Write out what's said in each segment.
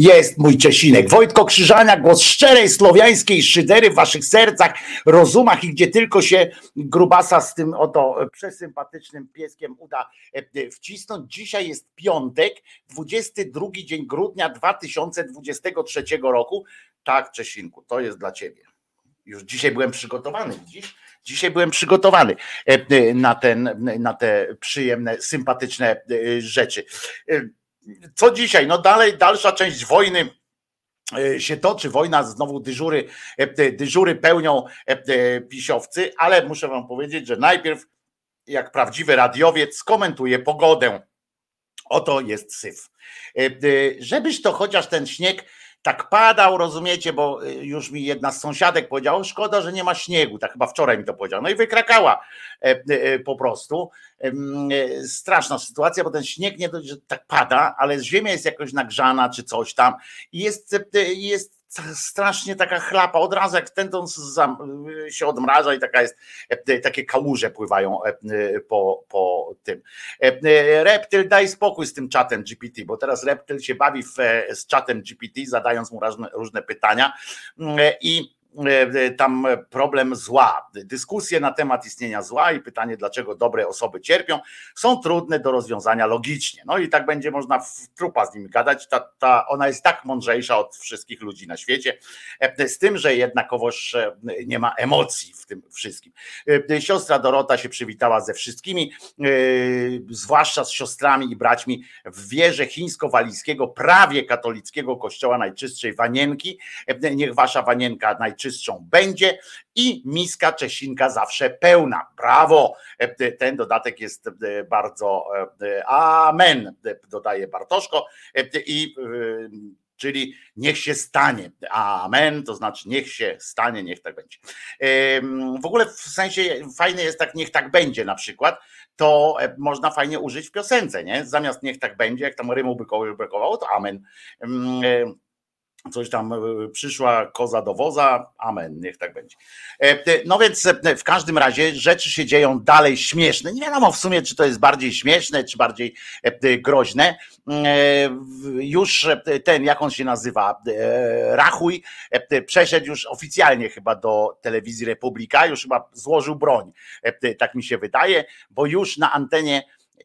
Jest mój Czesinek. Wojtko Krzyżania, głos szczerej słowiańskiej szydery w waszych sercach, rozumach i gdzie tylko się grubasa z tym oto przesympatycznym pieskiem uda e, wcisnąć. Dzisiaj jest piątek, 22 dzień grudnia 2023 roku. Tak, Czesinku, to jest dla ciebie. Już dzisiaj byłem przygotowany? Dzisiaj byłem przygotowany e, e, na, ten, na te przyjemne, sympatyczne rzeczy co dzisiaj? No dalej, dalsza część wojny e, się toczy, wojna, znowu dyżury, e, dyżury pełnią e, pisiowcy, ale muszę wam powiedzieć, że najpierw jak prawdziwy radiowiec skomentuje pogodę. Oto jest syf. Żebyś to chociaż ten śnieg tak padał, rozumiecie, bo y, już mi jedna z sąsiadek powiedziała, szkoda, że nie ma śniegu, tak chyba wczoraj mi to powiedziała, no i wykrakała e, e, po prostu. E, straszna sytuacja, bo ten śnieg nie tak pada, ale ziemia jest jakoś nagrzana czy coś tam i jest, jest strasznie taka chlapa, od razu jak ten się odmraża i taka jest, e, takie kałuże pływają e, po, po tym. E, Reptyl, daj spokój z tym czatem GPT, bo teraz Reptyl się bawi w, z czatem GPT, zadając mu różne, różne pytania mm, i E, e, tam problem zła. Dyskusje na temat istnienia zła i pytanie, dlaczego dobre osoby cierpią, są trudne do rozwiązania logicznie. No i tak będzie można w trupa z nimi gadać. Ta, ta, ona jest tak mądrzejsza od wszystkich ludzi na świecie, e, z tym, że jednakowoż nie ma emocji w tym wszystkim. Siostra Dorota się przywitała ze wszystkimi, zwłaszcza z siostrami i braćmi w wierze chińsko-walijskiego, prawie katolickiego kościoła najczystszej wanienki. Niech wasza wanienka najczystszej czystszą będzie i miska Czesinka zawsze pełna. Brawo! Ten dodatek jest e, bardzo e, amen, dodaje Bartoszko i e, czyli niech się stanie. Amen, to znaczy niech się stanie, niech tak będzie. W ogóle w sensie fajne jest tak, niech tak będzie na przykład, to można fajnie użyć w piosence, nie? Zamiast niech tak będzie, jak tam rymu by kogoś brakowało, to amen coś tam e, przyszła koza do woza, amen, niech tak będzie. E, no więc e, w każdym razie rzeczy się dzieją dalej śmieszne. Nie wiadomo w sumie, czy to jest bardziej śmieszne, czy bardziej groźne. Już ten, jak on się nazywa, Rachuj, przeszedł już oficjalnie chyba do telewizji Republika, już chyba złożył broń, tak mi się wydaje, bo już na antenie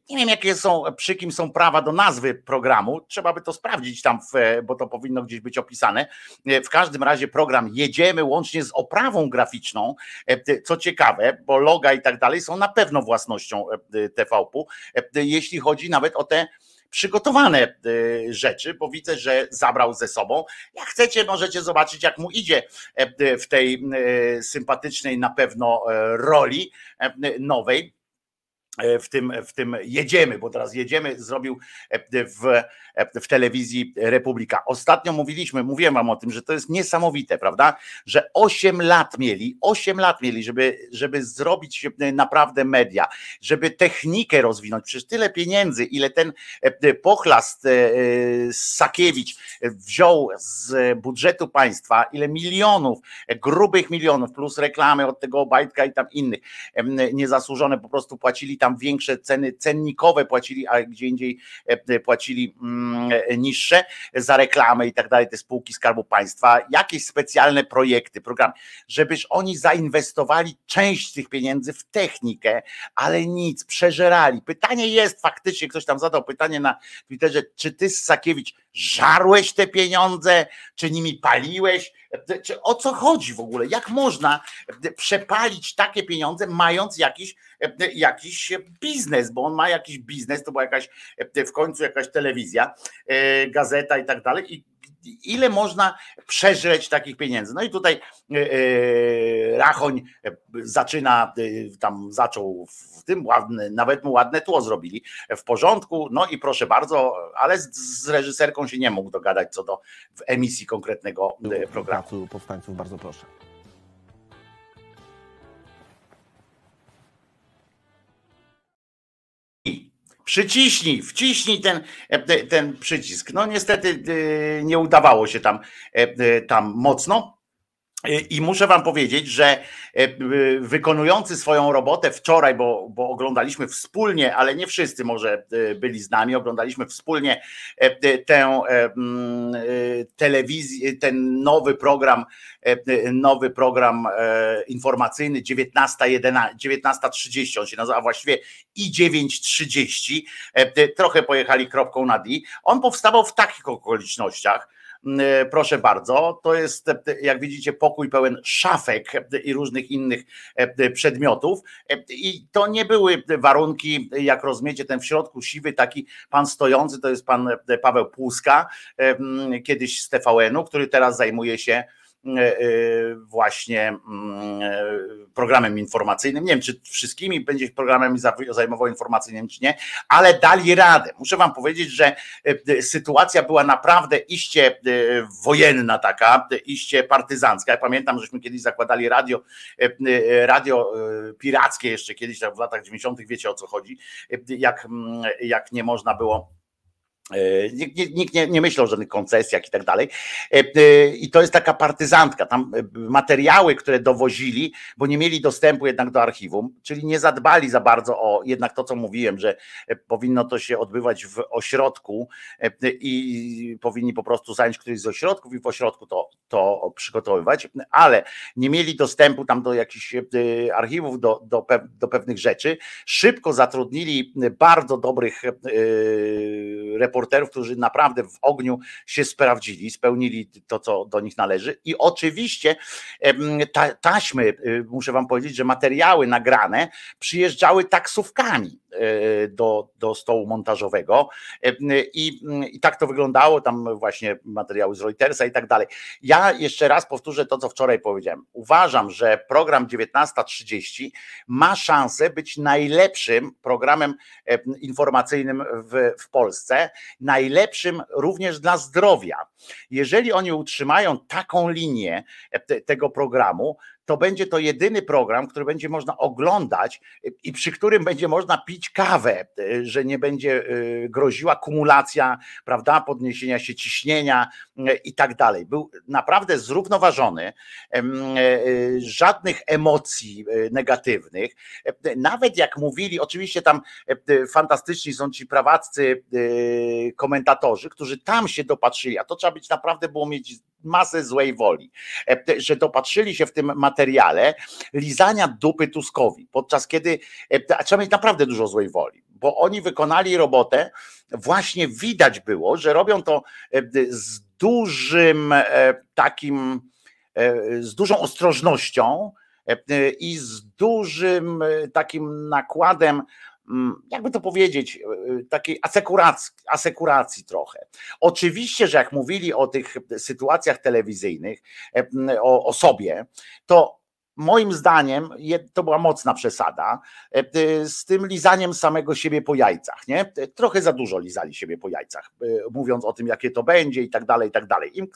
nie wiem, jakie są, przy kim są prawa do nazwy programu. Trzeba by to sprawdzić tam, w, bo to powinno gdzieś być opisane. W każdym razie program jedziemy łącznie z oprawą graficzną. Co ciekawe, bo loga i tak dalej są na pewno własnością TVP, jeśli chodzi nawet o te przygotowane rzeczy, bo widzę, że zabrał ze sobą. Jak chcecie, możecie zobaczyć, jak mu idzie w tej sympatycznej na pewno roli nowej E, w tym, w tym jedziemy, bo teraz jedziemy, zrobił e, w, e, w telewizji Republika. Ostatnio mówiliśmy, mówiłem wam o tym, że to jest niesamowite, prawda? Że 8 lat mieli, 8 lat mieli, żeby, żeby zrobić naprawdę media, żeby technikę rozwinąć. Przecież tyle pieniędzy, ile ten pochlast Sakiewicz wziął z budżetu państwa, ile milionów, grubych milionów, plus reklamy od tego Obajtka i tam innych niezasłużone po prostu płacili tam większe ceny cennikowe płacili, a gdzie indziej e, płacili mm, niższe za reklamę i tak dalej, te spółki Skarbu Państwa, jakieś specjalne projekty, programy, żebyś oni zainwestowali część tych pieniędzy w technikę, ale nic, przeżerali. Pytanie jest faktycznie, ktoś tam zadał pytanie na Twitterze, czy ty Sakiewicz żarłeś te pieniądze, czy nimi paliłeś, o co chodzi w ogóle? Jak można przepalić takie pieniądze, mając jakiś, jakiś biznes, bo on ma jakiś biznes, to była jakaś w końcu jakaś telewizja, e, gazeta i tak dalej. I ile można przeżreć takich pieniędzy? No i tutaj Rachoń zaczyna, tam zaczął w tym ładne, nawet mu ładne tło zrobili w porządku, no i proszę bardzo, ale z, z reżyserką się nie mógł dogadać co do emisji konkretnego programu. Powstańców bardzo proszę. Przyciśnij, wciśnij ten, e, ten przycisk. No niestety e, nie udawało się tam, e, tam mocno. I muszę Wam powiedzieć, że wykonujący swoją robotę wczoraj, bo, bo oglądaliśmy wspólnie, ale nie wszyscy może byli z nami, oglądaliśmy wspólnie tę telewizję, ten nowy program, nowy program informacyjny 19.30, 19 on się nazywa właściwie i 9.30. Trochę pojechali kropką na D. On powstawał w takich okolicznościach, E, proszę bardzo, to jest e, jak widzicie pokój pełen szafek i różnych innych e, przedmiotów. I to nie były warunki, jak rozumiecie, ten w środku siwy taki pan stojący, to jest pan Paweł Płuska, kiedyś z TVN-u, który teraz zajmuje się E, e, właśnie mm, e, programem informacyjnym. Nie wiem, czy wszystkimi będzie programem zajmował informacyjnym, czy nie, ale dali radę. Muszę Wam powiedzieć, że sytuacja była naprawdę iście wojenna taka, iście partyzancka. Ja pamiętam, żeśmy kiedyś zakładali radio, radio pirackie jeszcze kiedyś, w latach 90. wiecie o co chodzi, jak, jak nie można było E, nikt, nikt nie, nie myślał o żadnych koncesjach i tak dalej. E, e, I to jest taka partyzantka. Tam materiały, które dowozili, bo nie mieli dostępu jednak do archiwum, czyli nie zadbali za bardzo o jednak to, co mówiłem, że powinno to się odbywać w ośrodku i powinni po prostu zająć któryś z ośrodków i w ośrodku to, to przygotowywać, ale nie mieli dostępu tam do jakichś archiwów, do, do, do pewnych rzeczy. Szybko zatrudnili bardzo dobrych reporterów, reporterów, którzy naprawdę w ogniu się sprawdzili, spełnili to, co do nich należy. I oczywiście ta, taśmy, y, muszę Wam powiedzieć, że materiały nagrane przyjeżdżały taksówkami do, do stołu montażowego I, i tak to wyglądało, tam właśnie materiały z Reutersa i tak dalej. Ja jeszcze raz powtórzę to, co wczoraj powiedziałem. Uważam, że program 19.30 ma szansę być najlepszym programem informacyjnym w, w Polsce najlepszym również dla zdrowia. Jeżeli oni utrzymają taką linię e, tego programu, to będzie to jedyny program, który będzie można oglądać i przy którym będzie można pić kawę, że nie będzie y, groziła kumulacja, prawda, podniesienia się ciśnienia y, i tak dalej. Był naprawdę zrównoważony, y, żadnych emocji negatywnych. Nawet jak mówili, oczywiście tam fantastyczni są ci prawaccy komentatorzy, którzy tam się dopatrzyli, a to trzeba być naprawdę było mieć masę złej woli, że dopatrzyli się w tym materiale lizania dupy Tuskowi, podczas kiedy a trzeba mieć naprawdę dużo złej woli, bo oni wykonali robotę, właśnie widać było, że robią to z dużym takim, z dużą ostrożnością i z dużym takim nakładem jakby to powiedzieć, e, e, takiej asekuracji, asekuracji trochę. Oczywiście, że jak mówili o tych sytuacjach telewizyjnych, e, o, o sobie, to moim zdaniem to była mocna przesada e, z tym lizaniem samego siebie po jajcach, nie? Trochę za dużo lizali siebie po jajcach, e, mówiąc o tym, jakie to będzie i tak dalej, i tak dalej. Im,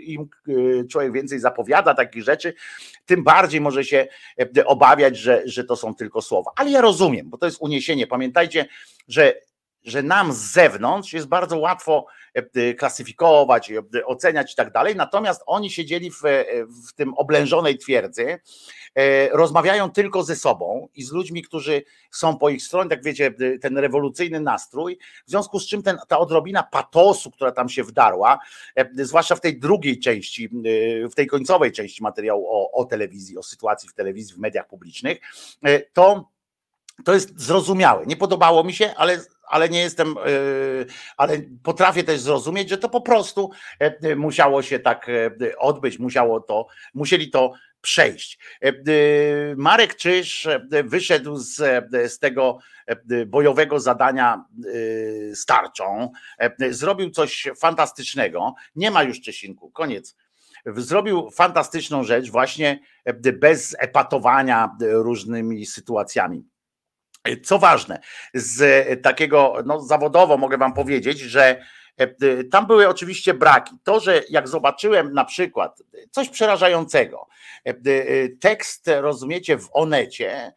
Im e, człowiek więcej zapowiada takich rzeczy, tym bardziej może się obawiać, że, że to są tylko słowa. Ale ja rozumiem, bo to jest uniesienie. Pamiętajcie, że że nam z zewnątrz jest bardzo łatwo e, klasyfikować, e, oceniać i tak dalej, natomiast oni siedzieli w, e, w tym oblężonej twierdzy, rozmawiają tylko ze sobą i z ludźmi, którzy są po ich stronie, tak wiecie, ten rewolucyjny nastrój, w związku z czym ten, ta odrobina patosu, która tam się wdarła, zwłaszcza w tej drugiej części, w tej końcowej części materiału o, o telewizji, o sytuacji w telewizji, w mediach publicznych, to to jest zrozumiałe. Nie podobało mi się, ale ale nie jestem, e, ale potrafię też zrozumieć, że to po prostu e, musiało się tak e, odbyć, musiało to, musieli to przejść. Marek Czyż wyszedł z, z tego bojowego zadania starczą, zrobił coś fantastycznego. Nie ma już Czesinku, koniec zrobił fantastyczną rzecz, właśnie bez epatowania różnymi sytuacjami. Co ważne, z takiego no, zawodowo mogę Wam powiedzieć, że tam były oczywiście braki. To, że jak zobaczyłem na przykład coś przerażającego, e, e, tekst, rozumiecie, w Onecie,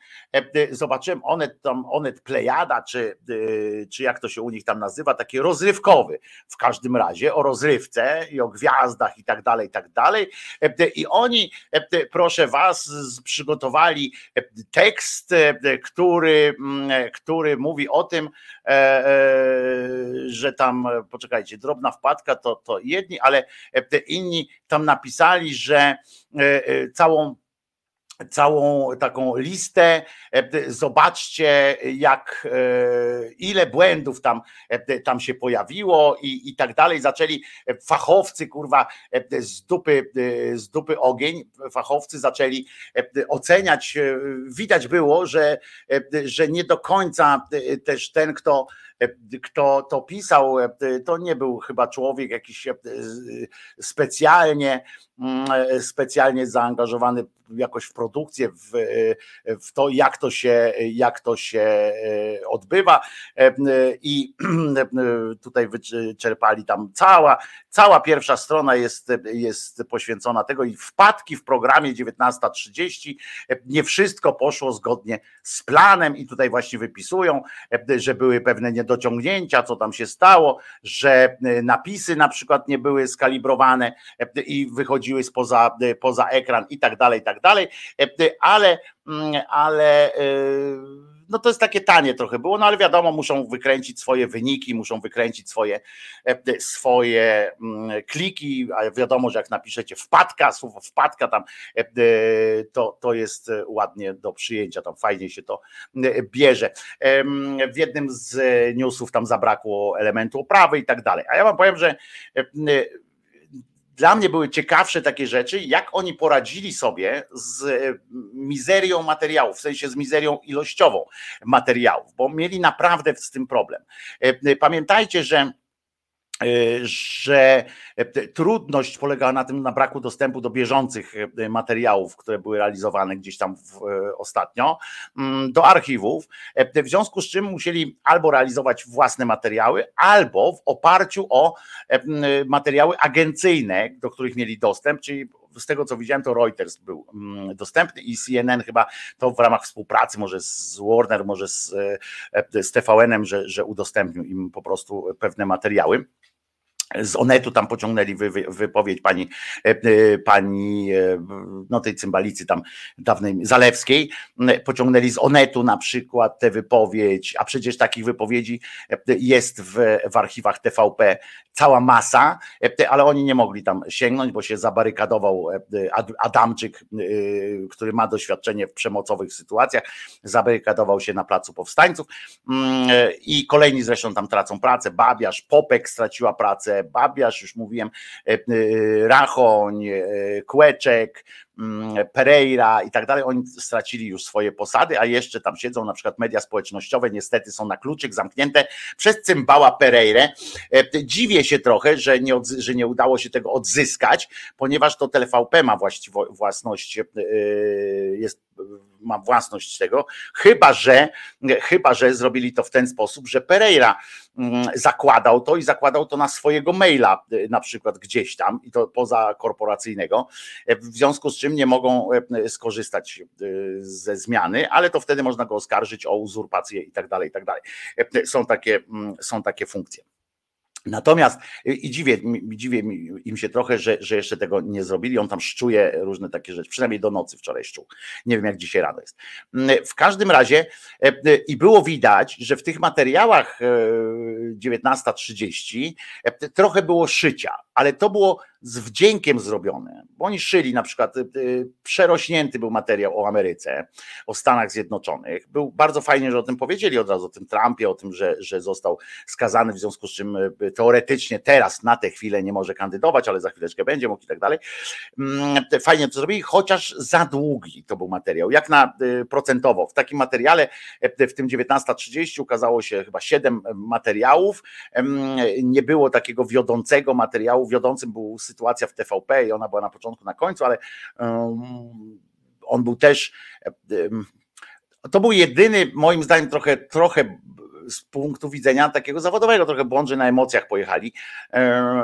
zobaczyłem Onet, tam Onet Plejada, czy, czy jak to się u nich tam nazywa, taki rozrywkowy w każdym razie, o rozrywce i o gwiazdach i tak dalej, i tak dalej. I oni, proszę was, przygotowali tekst, który, mm, który mówi o tym, że tam, poczekajcie, czekajcie, drobna wpadka to, to jedni, ale e, inni tam napisali, że e, e, całą całą taką listę. Zobaczcie, jak ile błędów tam, tam się pojawiło i, i tak dalej. Zaczęli fachowcy, kurwa, z dupy, z dupy ogień, fachowcy zaczęli oceniać. Widać było, że, że nie do końca też ten, kto kto to pisał, to nie był chyba człowiek jakiś specjalnie, mm, specjalnie zaangażowany jakoś w produkcję, w, w to, jak to się, jak to się e, odbywa. I tutaj wyczerpali tam cała, cała pierwsza strona jest, jest poświęcona tego i wpadki w programie 19.30. Nie wszystko poszło zgodnie z planem i tutaj właśnie wypisują, że były pewne niedociągnięcia, co tam się stało, że napisy na przykład nie były skalibrowane i wychodziły spoza, poza ekran i tak dalej, i tak dalej, ale, ale yy, no to jest takie tanie trochę było, no ale wiadomo, muszą wykręcić swoje wyniki, muszą wykręcić swoje, e, swoje mm, kliki, a wiadomo, że jak napiszecie wpadka, słowo wpadka tam, e, to, to jest ładnie do przyjęcia, tam fajnie się to bierze. W jednym z newsów tam zabrakło elementu oprawy i tak dalej, a ja wam powiem, że e, dla mnie były ciekawsze takie rzeczy, jak oni poradzili sobie z e, mizerią materiałów, w sensie z mizerią ilościową materiałów, bo mieli naprawdę z tym problem. E, e, pamiętajcie, że że e, trudność polegała na tym, na braku dostępu do bieżących e, materiałów, które były realizowane gdzieś tam w, ostatnio, mm, do archiwów, w związku z czym musieli albo realizować własne materiały, albo w oparciu o materiały agencyjne, do których mieli dostęp, czyli z tego co widziałem, to Reuters był mm, dostępny i CNN chyba to w ramach współpracy może z Warner, może z, z TVN-em, że, że udostępnił im po prostu pewne materiały z Onetu tam pociągnęli wy, wy, wypowiedź pani, e, e, pani e, no tej cymbalicy tam dawnej Zalewskiej, pociągnęli z Onetu na przykład tę wypowiedź, a przecież takich wypowiedzi jest w, w archiwach TVP cała masa, ale oni nie mogli tam sięgnąć, bo się zabarykadował Adamczyk, który ma doświadczenie w przemocowych sytuacjach, zabarykadował się na placu powstańców. Mm, i kolejni zresztą tam tracą pracę, Babiarz, Popek straciła pracę, Babiarz, już mówiłem, e, e, Rachoń, e, Kłeczek, mm, Pereira i tak dalej, oni stracili już swoje posady, a jeszcze tam siedzą na przykład media społecznościowe, niestety są na kluczyk zamknięte przez cymbała Pereirę. Dziwię się trochę, że nie, że nie udało się tego odzyskać, ponieważ to TVP ma własność, jest ma własność tego, chyba że, chyba że zrobili to w ten sposób, że Pereira mm, zakładał to i zakładał to na swojego maila, y, na przykład gdzieś tam, i to poza korporacyjnego, e, w związku z czym nie mogą e, skorzystać y, ze zmiany, ale to wtedy można go oskarżyć o uzurpację i tak dalej, i tak dalej. Są takie, mm, są takie funkcje. Natomiast i dziwię, dziwię im się trochę, że, że jeszcze tego nie zrobili. On tam szczuje różne takie rzeczy, przynajmniej do nocy wczoraj szczuł. Nie wiem, jak dzisiaj rano jest. W każdym razie e, i było widać, że w tych materiałach 19.30 e, e, trochę było szycia, ale to było z wdziękiem zrobione, bo oni szyli na przykład, y, y, przerośnięty był materiał o Ameryce, o Stanach Zjednoczonych. Był bardzo fajnie, że o tym powiedzieli od razu, o tym Trumpie, o tym, że, że został skazany, w związku z czym y, teoretycznie teraz na tę chwilę nie może kandydować, ale za chwileczkę będzie mógł i tak dalej. Mm, fajnie to zrobili, chociaż za długi to był materiał, jak na procentowo. W takim materiale w tym 19.30 ukazało się chyba 7 materiałów. Nie było takiego wiodącego materiału, wiodącym był sytuacja w TVP i ona była na początku, na końcu, ale on był też. To był jedyny, moim zdaniem, trochę, trochę z punktu widzenia takiego zawodowego, trochę błądzy na emocjach pojechali.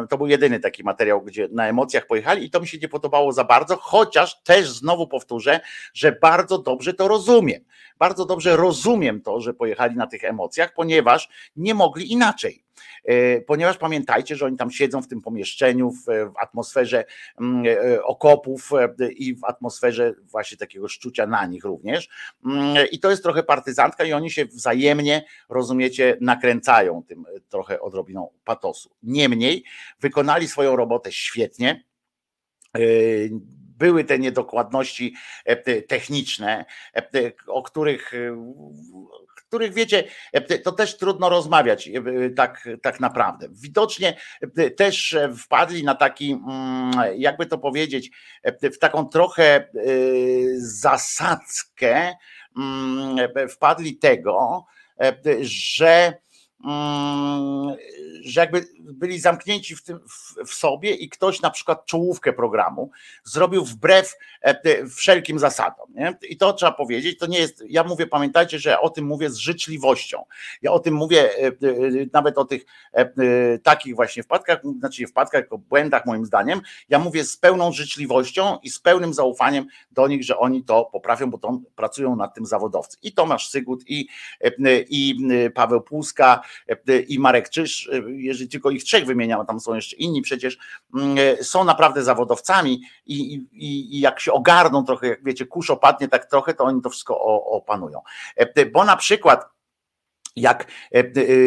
To był jedyny taki materiał, gdzie na emocjach pojechali i to mi się nie podobało za bardzo, chociaż też znowu powtórzę, że bardzo dobrze to rozumiem. Bardzo dobrze rozumiem to, że pojechali na tych emocjach, ponieważ nie mogli inaczej. E, ponieważ pamiętajcie, że oni tam siedzą w tym pomieszczeniu, w, w atmosferze mm, e, okopów e, i w atmosferze właśnie takiego szczucia na nich również. Mm, I to jest trochę partyzantka, i oni się wzajemnie, rozumiecie, nakręcają tym trochę odrobiną patosu. Niemniej wykonali swoją robotę świetnie były te niedokładności techniczne, o których których wiecie, e, to też trudno rozmawiać e, tak, tak naprawdę. Widocznie e, też wpadli na taki, mm, jakby to powiedzieć, w taką trochę zasadzkę, mm, wpadli tego, że że jakby byli zamknięci w, tym, w, sobie i ktoś na przykład czołówkę programu zrobił wbrew e, wszelkim zasadom. Nie? I to trzeba powiedzieć, to nie jest, ja mówię, pamiętajcie, że o tym mówię z życzliwością. Ja o tym mówię e, e, nawet o tych takich właśnie wpadkach, znaczy nie wpadkach, tylko błędach moim zdaniem, ja mówię z pełną życzliwością i z pełnym zaufaniem do nich, że oni to poprawią, bo to pracują nad tym zawodowcy. I Tomasz Sygut, i, i Paweł Płuska, i Marek Czyż, e, jeżeli tylko ich trzech wymieniam, tam są jeszcze inni przecież, mm, e, są naprawdę zawodowcami i, i, i jak się ogarną trochę, jak wiecie, kurz opadnie tak trochę, to oni to wszystko opanują. Bo na przykład jak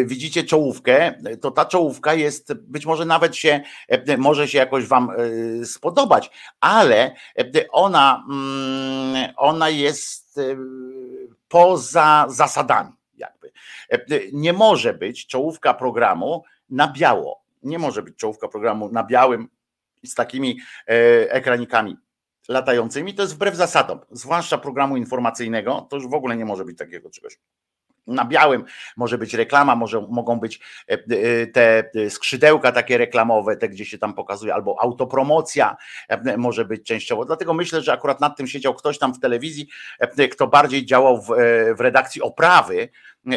widzicie czołówkę, to ta czołówka jest, być może nawet się, może się jakoś Wam spodobać, ale ona, mm, ona jest poza zasadami. E, nie może być czołówka programu na biało. Nie może być czołówka programu na białym z takimi e, ekranikami latającymi. To jest wbrew zasadom, zwłaszcza programu informacyjnego. To już w ogóle nie może być takiego czegoś na białym może być reklama, może, mogą być e, te skrzydełka takie reklamowe, te gdzie się tam pokazuje, albo autopromocja może być częściowo. Dlatego myślę, że akurat nad tym siedział ktoś tam w telewizji, kto bardziej działał w, w redakcji oprawy,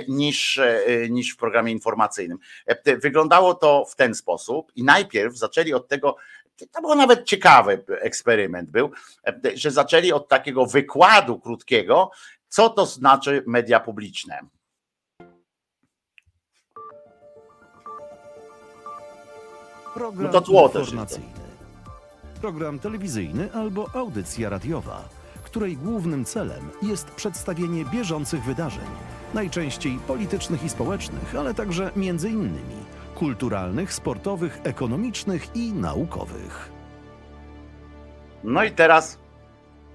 niż, e, niż w programie informacyjnym. E, wyglądało to w ten sposób i najpierw zaczęli od tego, to był nawet ciekawy eksperyment był, e, że zaczęli od takiego wykładu krótkiego, co to znaczy media publiczne. Program no to też Program telewizyjny albo audycja radiowa, której głównym celem jest przedstawienie bieżących wydarzeń najczęściej politycznych i społecznych, ale także między innymi kulturalnych, sportowych, ekonomicznych i naukowych. No i teraz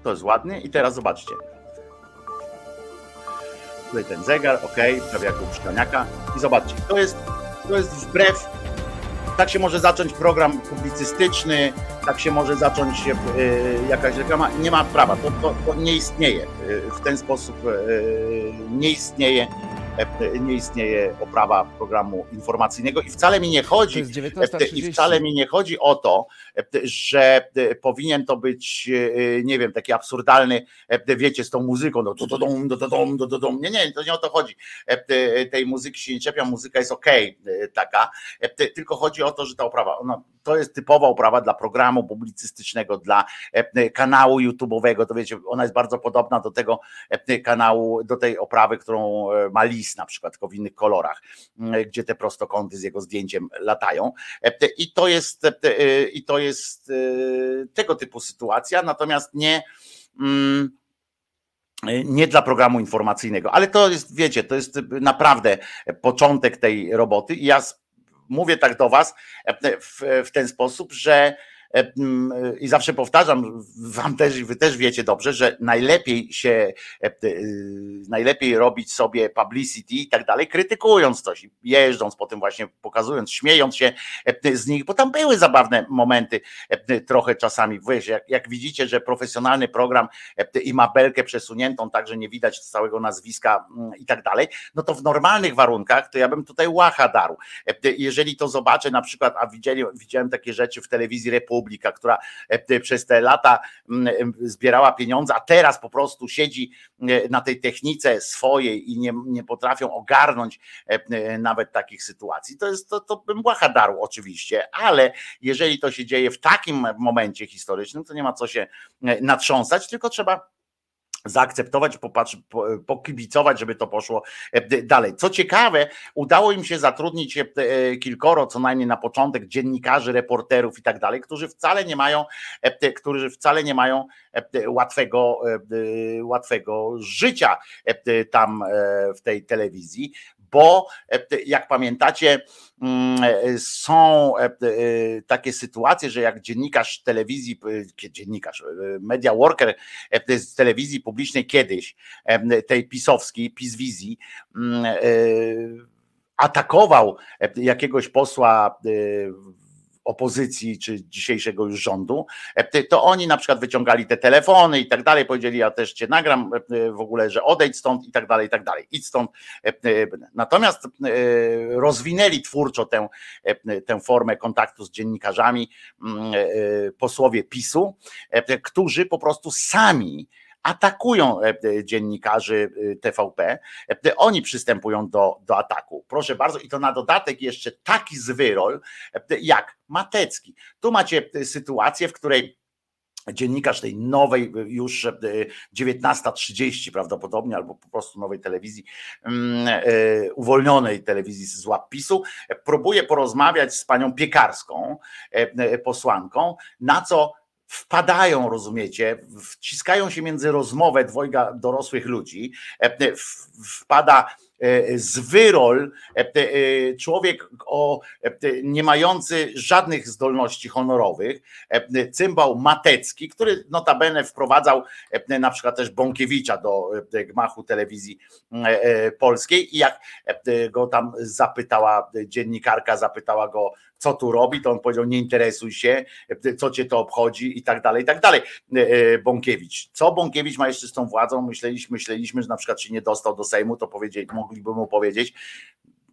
to jest ładnie i teraz zobaczcie. Tutaj ten zegar, ok, prawie jak u i zobaczcie, to jest, to jest wbrew tak się może zacząć program publicystyczny, tak się może zacząć y, jakaś reklama. Nie ma prawa, to, to, to nie istnieje. Y, w ten sposób y, nie istnieje nie istnieje oprawa programu informacyjnego i wcale mi nie chodzi i wcale mi nie chodzi o to, że powinien to być nie wiem, taki absurdalny, wiecie, z tą muzyką, no to dom, do dom, do dom. Nie, nie, to nie o to chodzi. Tej muzyki się nie czepia, muzyka jest okej okay, taka, tylko chodzi o to, że ta oprawa, ona, to jest typowa oprawa dla programu publicystycznego, dla kanału YouTube'owego, to wiecie, ona jest bardzo podobna do tego kanału, do tej oprawy, którą ma list na przykład, tylko w innych kolorach, gdzie te prostokąty z jego zdjęciem latają. E, I to jest, e, i to jest e, tego typu sytuacja, natomiast nie mm, nie dla programu informacyjnego, ale to jest, wiecie, to jest naprawdę początek tej roboty i ja mówię tak do Was w, w ten sposób, że E, I zawsze powtarzam, wam też, wy też wiecie dobrze, że najlepiej się, e, y, najlepiej robić sobie publicity i tak dalej, krytykując coś, jeżdżąc po tym właśnie, pokazując, śmiejąc się e, z nich, bo tam były zabawne momenty trochę czasami. Wiesz, jak, jak widzicie, że profesjonalny program i ma belkę przesuniętą, tak, że nie widać całego nazwiska i tak dalej, no to w normalnych warunkach to ja bym tutaj łacha darł. Jeżeli to zobaczę na przykład, a widzieli, widziałem takie rzeczy w telewizji Republiki, Republika, która e, przez te lata mm, zbierała pieniądze, a teraz po prostu siedzi e, na tej technice swojej i nie, nie potrafią ogarnąć e, nawet takich sytuacji. To jest to, to bym błaha oczywiście, ale jeżeli to się dzieje w takim momencie historycznym, to nie ma co się natrząsać, tylko trzeba zaakceptować, popatrz, pokibicować, żeby to poszło e, dalej. Co ciekawe, udało im się zatrudnić e, kilkoro, co najmniej na początek, dziennikarzy, reporterów i tak dalej, którzy wcale nie mają, e, którzy wcale nie mają łatwego, łatwego życia tam w tej telewizji, bo jak pamiętacie, mm, są takie sytuacje, że jak dziennikarz telewizji, dziennikarz, media worker z telewizji publicznej kiedyś, tej pisowskiej, PiSwizji, mm, atakował jakiegoś posła opozycji czy dzisiejszego już rządu, e, to oni na przykład wyciągali te telefony i tak dalej, powiedzieli, ja też cię nagram e, w ogóle, że odejdź stąd i tak dalej, i tak dalej, idź stąd. E, natomiast rozwinęli twórczo tę, tę formę kontaktu z dziennikarzami mm, posłowie PiSu, którzy po prostu sami atakują e, e, dziennikarzy e, TVP, oni przystępują do, do ataku. Proszę bardzo, i to na dodatek jeszcze taki zwyrol jak Matecki. Tu macie sytuację, w której dziennikarz tej nowej, już 19.30 prawdopodobnie, albo po prostu nowej telewizji, mm, uwolnionej telewizji z łap PiSu, próbuje porozmawiać z panią Piekarską, posłanką, na co wpadają, rozumiecie, wciskają się między rozmowę dwojga dorosłych ludzi, e, wpada e, zwyrol, e, człowiek o, nie mający żadnych zdolności honorowych, cymbał Matecki, który notabene wprowadzał na przykład też Bąkiewicza do gmachu telewizji polskiej i jak go tam zapytała dziennikarka, zapytała go co tu robi, to on powiedział, nie interesuj się, co cię to obchodzi i tak dalej, i tak dalej. E, e, Bąkiewicz. Co Bąkiewicz ma jeszcze z tą władzą? Myśleliśmy, myśleliśmy, że na przykład się nie dostał do Sejmu, to powiedzieć, mogliby mu powiedzieć,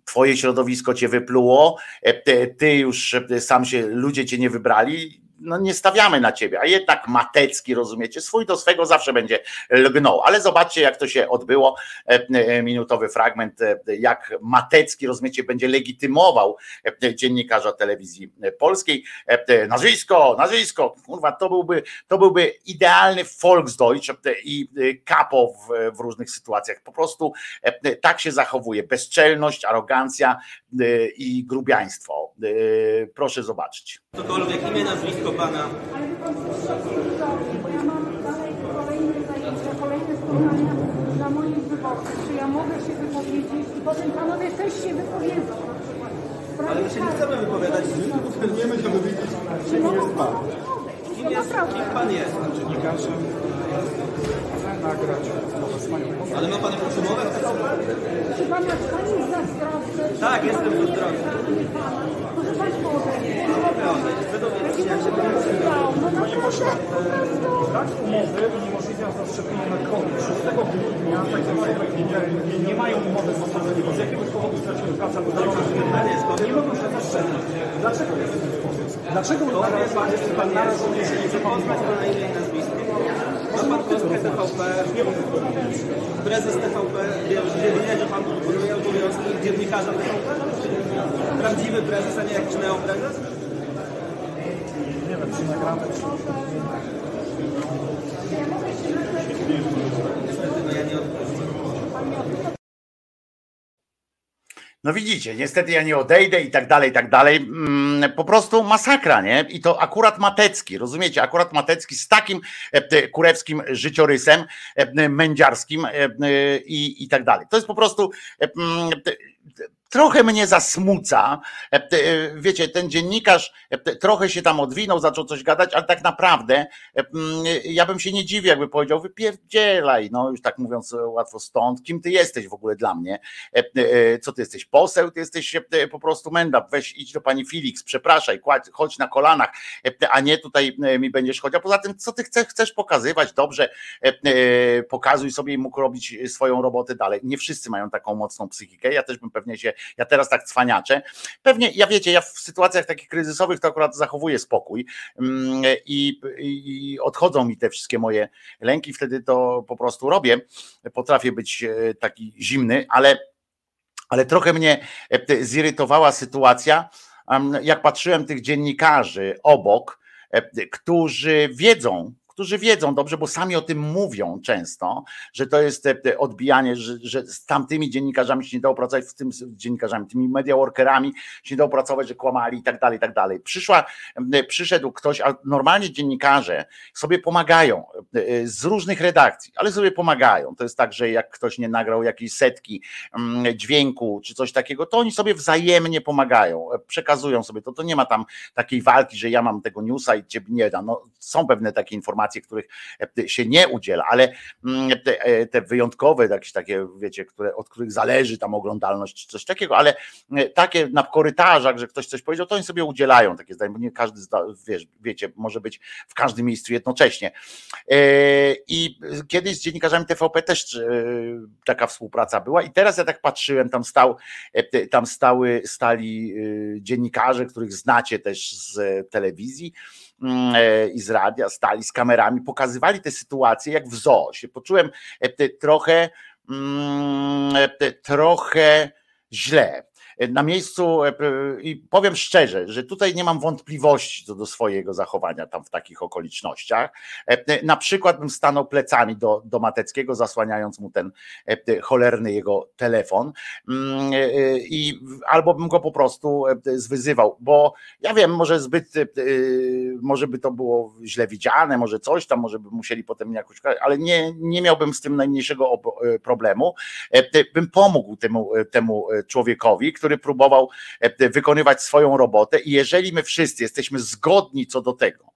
twoje środowisko cię wypluło, e, ty już sam się, ludzie cię nie wybrali, no nie stawiamy na ciebie, a jednak Matecki, rozumiecie, swój do swego zawsze będzie lgnął, ale zobaczcie jak to się odbyło, e, e, minutowy fragment, e, jak Matecki, rozumiecie, będzie legitymował dziennikarza telewizji polskiej, nazwisko, nazwisko, kurwa, to byłby, to byłby idealny Volksdeutsch i kapo w, w różnych sytuacjach, po prostu tak się zachowuje, bezczelność, arogancja i grubiaństwo, proszę zobaczyć. Cokolwiek imię, nazwisko pana. Ale wie pan, ja mam dalej kolejne zajęcia, kolejne spotkania dla moich wyborców. Czy ja mogę się wypowiedzieć i potem panowie też się wypowiedzą. Ale my się nie chcemy wypowiadać. Nie będziemy wiedzieć, kim jest pan. Kim, jest, kim pan jest? Dziennikarzem nagrać Ale ma pan jakąś umowę? Czy pan jak pan jest zazdrosny? Tak, jestem pan odejść. Panie pośle, brak umowy uniemożliwia zaszczepienie na COVID. 6 grudnia takie osoby nie, nie mają umowy z bo z jakiegoś powodu straciły pracę albo nie mogą się zaszczepić. Dlaczego jest ten sposób? Dlaczego jest pan narażony, jeżeli nie poznać pana imię i nazwisko? Pan kostkę TVP, prezes TVP wie, że pan wykonuje obowiązki dziennikarza TVP? Prawdziwy prezes, a nie jakiś neoprezes? Nie wiem, czy nagramy, czy... No widzicie, niestety ja nie odejdę i tak dalej, i tak dalej. Mm, po prostu masakra, nie? I to akurat Matecki, rozumiecie? Akurat Matecki z takim e, kurewskim życiorysem e, mędziarskim e, i, i tak dalej. To jest po prostu trochę mnie zasmuca. Wiecie, ten dziennikarz trochę się tam odwinął, zaczął coś gadać, ale tak naprawdę ja bym się nie dziwił, jakby powiedział, wypierdzielaj, no już tak mówiąc łatwo stąd, kim ty jesteś w ogóle dla mnie? Co ty jesteś, poseł? Ty jesteś po prostu menda, weź idź do pani Felix, przepraszaj, chodź na kolanach, a nie tutaj mi będziesz chodził. Poza tym, co ty chcesz, chcesz pokazywać, dobrze, pokazuj sobie i mógł robić swoją robotę dalej. Nie wszyscy mają taką mocną psychikę, ja też bym pewnie się, ja teraz tak cwaniaczę, pewnie, ja wiecie, ja w sytuacjach takich kryzysowych to akurat zachowuję spokój mm, i, i odchodzą mi te wszystkie moje lęki, wtedy to po prostu robię, potrafię być e, taki zimny, ale, ale trochę mnie e, zirytowała sytuacja, jak patrzyłem tych dziennikarzy obok, e, którzy wiedzą, którzy wiedzą dobrze, bo sami o tym mówią często, że to jest odbijanie, że, że z tamtymi dziennikarzami się nie dało pracować, z tym dziennikarzami, tymi media workerami się nie dało pracować, że kłamali i tak dalej, i tak dalej. Przyszła, przyszedł ktoś, a normalnie dziennikarze sobie pomagają e, z różnych redakcji, ale sobie pomagają. To jest tak, że jak ktoś nie nagrał jakiejś setki dźwięku czy coś takiego, to oni sobie wzajemnie pomagają, e, przekazują sobie to. To nie ma tam takiej walki, że ja mam tego newsa i ciebie nie da. No, są pewne takie informacje, informacje, których e, się nie udziela, ale mm, te, e, te wyjątkowe, jakieś takie, wiecie, które, od których zależy tam oglądalność czy coś takiego, ale e, takie na korytarzach, że ktoś coś powiedział, to oni sobie udzielają takie zdanie, bo nie każdy, wiesz, wiecie, może być w każdym miejscu jednocześnie. I kiedyś z dziennikarzami TVP też taka współpraca była i teraz ja tak patrzyłem, tam stał, tam stały, stali dziennikarze, których znacie też z telewizji i z radia, stali z kamerami, pokazywali te sytuacje jak w zoo. Się poczułem e, trochę, mm, e, trochę źle na miejscu e, i powiem szczerze, że tutaj nie mam wątpliwości co do swojego zachowania tam w takich okolicznościach. E, na przykład bym stanął plecami do, do Mateckiego, zasłaniając mu ten e, cholerny jego telefon mm, i albo bym go po prostu zwyzywał, bo ja wiem, może zbyt, może by to było źle widziane, może coś tam, może by musieli potem jakoś, ale nie, nie miałbym z tym najmniejszego problemu. Bym pomógł temu, temu człowiekowi, który próbował e, wykonywać swoją robotę i jeżeli my wszyscy jesteśmy zgodni co do tego,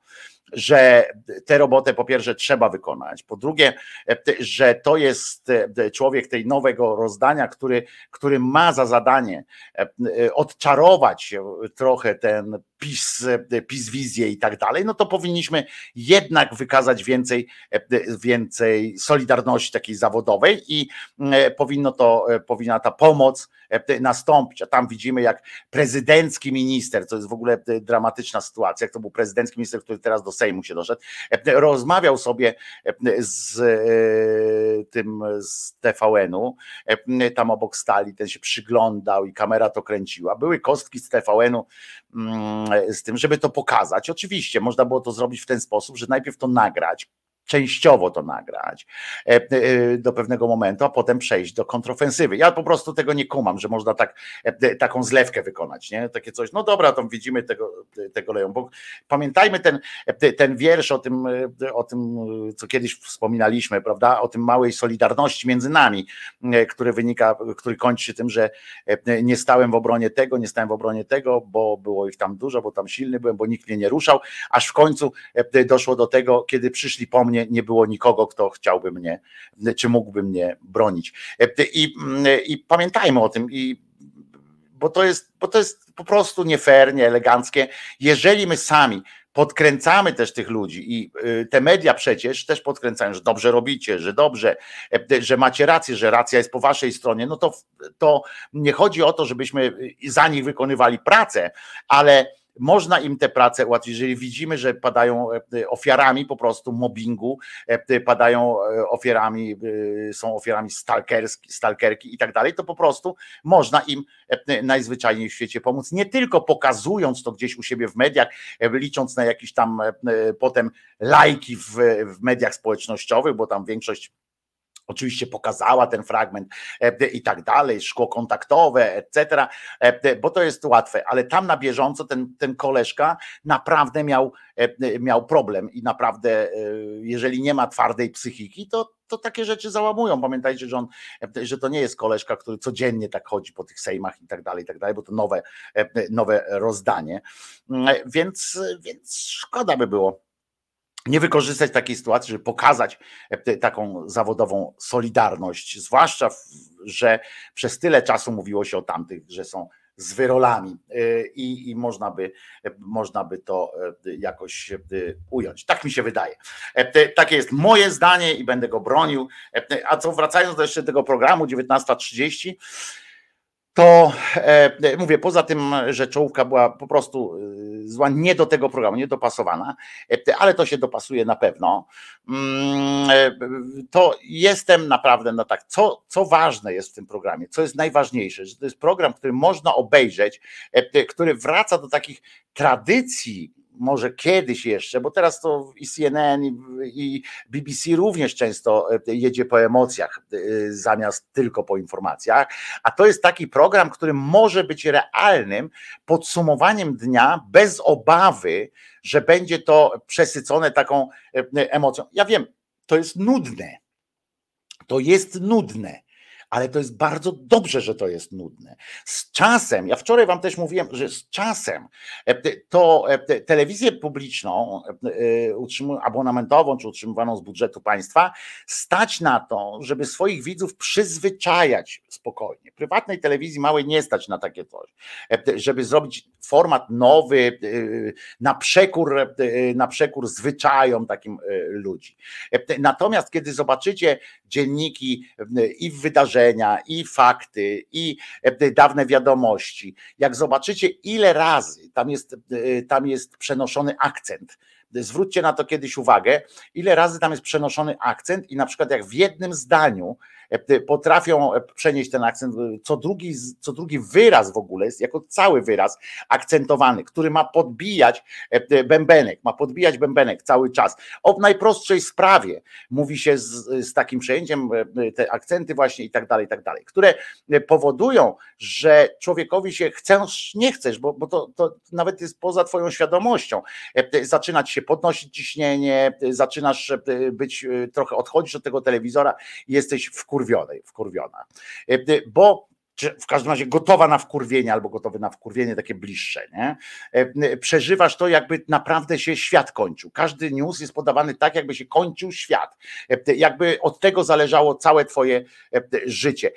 że tę robotę po pierwsze trzeba wykonać, po drugie, e, że to jest e, człowiek tej nowego rozdania, który, który ma za zadanie odczarować trochę ten PiS, PiS wizję i tak dalej, no to powinniśmy jednak wykazać więcej, więcej solidarności takiej zawodowej i powinno to, powinna ta pomoc nastąpić. A tam widzimy, jak prezydencki minister, co jest w ogóle dramatyczna sytuacja, jak to był prezydencki minister, który teraz do Sejmu się doszedł, rozmawiał sobie z tym z TVN-u, tam obok stali, ten się przyglądał i kamera to kręciła. Były kostki z TVN-u mm, z tym, żeby to pokazać. Oczywiście można było to zrobić w ten sposób, że najpierw to nagrać, częściowo to nagrać e, e, do pewnego momentu, a potem przejść do kontrofensywy. Ja po prostu tego nie kumam, że można tak, e, taką zlewkę wykonać, nie? Takie coś, no dobra, to widzimy tego, tego leją, bo pamiętajmy ten, ten wiersz o tym, o tym, co kiedyś wspominaliśmy, prawda, o tym małej solidarności między nami, który wynika, który kończy się tym, że nie stałem w obronie tego, nie stałem w obronie tego, bo było ich tam dużo, bo tam silny byłem, bo nikt mnie nie ruszał, aż w końcu doszło do tego, kiedy przyszli po mnie nie, nie było nikogo, kto chciałby mnie, czy mógłby mnie bronić. I, i pamiętajmy o tym, i, bo, to jest, bo to jest po prostu nie fair, nie eleganckie. Jeżeli my sami podkręcamy też tych ludzi i y, te media przecież też podkręcają, że dobrze robicie, że dobrze, że macie rację, że racja jest po waszej stronie, no to, to nie chodzi o to, żebyśmy za nich wykonywali pracę, ale można im tę pracę ułatwić, jeżeli widzimy, że padają e, ofiarami po prostu mobbingu, e, padają e, ofiarami, są ofiarami stalkerski, stalkerki i tak dalej, to po prostu można im najzwyczajniej w świecie pomóc, nie tylko pokazując to gdzieś u siebie w mediach, licząc na jakieś tam potem lajki w, w mediach społecznościowych, bo tam większość Oczywiście pokazała ten fragment i tak dalej, szkło kontaktowe, etc., bo to jest łatwe, ale tam na bieżąco ten, ten koleżka naprawdę miał, miał problem i naprawdę, jeżeli nie ma twardej psychiki, to, to takie rzeczy załamują. Pamiętajcie, że, on, że to nie jest koleżka, który codziennie tak chodzi po tych sejmach i tak dalej, i tak dalej, bo to nowe, nowe rozdanie. Więc, więc szkoda by było nie wykorzystać takiej sytuacji, żeby pokazać e, taką zawodową solidarność, zwłaszcza, że przez tyle czasu mówiło się o tamtych, że są z wyrolami e, i, i można, by, e, można by to jakoś ująć. Tak mi się wydaje. Takie jest moje zdanie i będę go bronił. A co wracając do jeszcze tego programu 19.30, to e, mówię, poza tym, że czołówka była po prostu e, zła, nie do tego programu, nie dopasowana, e, ale to się dopasuje na pewno. Mm, to jestem naprawdę na tak, co, co ważne jest w tym programie, co jest najważniejsze, że to jest program, który można obejrzeć, który wraca do takich tradycji może kiedyś jeszcze, bo teraz to i CNN i, BBC również często e, jedzie po emocjach e, zamiast tylko po informacjach, a to jest taki program, który może być realnym podsumowaniem dnia bez obawy, że będzie to przesycone taką e, emocją. Ja wiem, to jest nudne. To jest nudne ale to jest bardzo dobrze, że to jest nudne. Z czasem, ja wczoraj wam też mówiłem, że z czasem e, to e, telewizję publiczną, e, abonamentową czy utrzymywaną z budżetu państwa, stać na to, żeby swoich widzów przyzwyczajać spokojnie. Prywatnej telewizji małej nie stać na takie coś, żeby zrobić format nowy, na przekór, na przekór zwyczajom takim ludzi. Natomiast kiedy zobaczycie dzienniki i wydarzenia, i fakty, i dawne wiadomości, jak zobaczycie, ile razy tam jest, tam jest przenoszony akcent, zwróćcie na to kiedyś uwagę, ile razy tam jest przenoszony akcent, i na przykład jak w jednym zdaniu E, potrafią e, przenieść ten akcent. Co drugi, co drugi wyraz w ogóle jest jako cały wyraz akcentowany, który ma podbijać e, bębenek, ma podbijać bębenek cały czas. O najprostszej sprawie mówi się z, z takim przejęciem, te akcenty właśnie i tak dalej, i tak dalej, które powodują, że człowiekowi się chcesz, nie chcesz, bo, bo to, to nawet jest poza twoją świadomością. Zaczyna ci się podnosić ciśnienie, zaczynasz być trochę odchodzisz od tego telewizora i jesteś w wkurwionej, wkurwiona. Bo czy w każdym razie gotowa na wkurwienie albo gotowy na wkurwienie takie bliższe, nie? Przeżywasz to, jakby naprawdę się świat kończył. Każdy news jest podawany tak, jakby się kończył świat. Jakby od tego zależało całe twoje życie.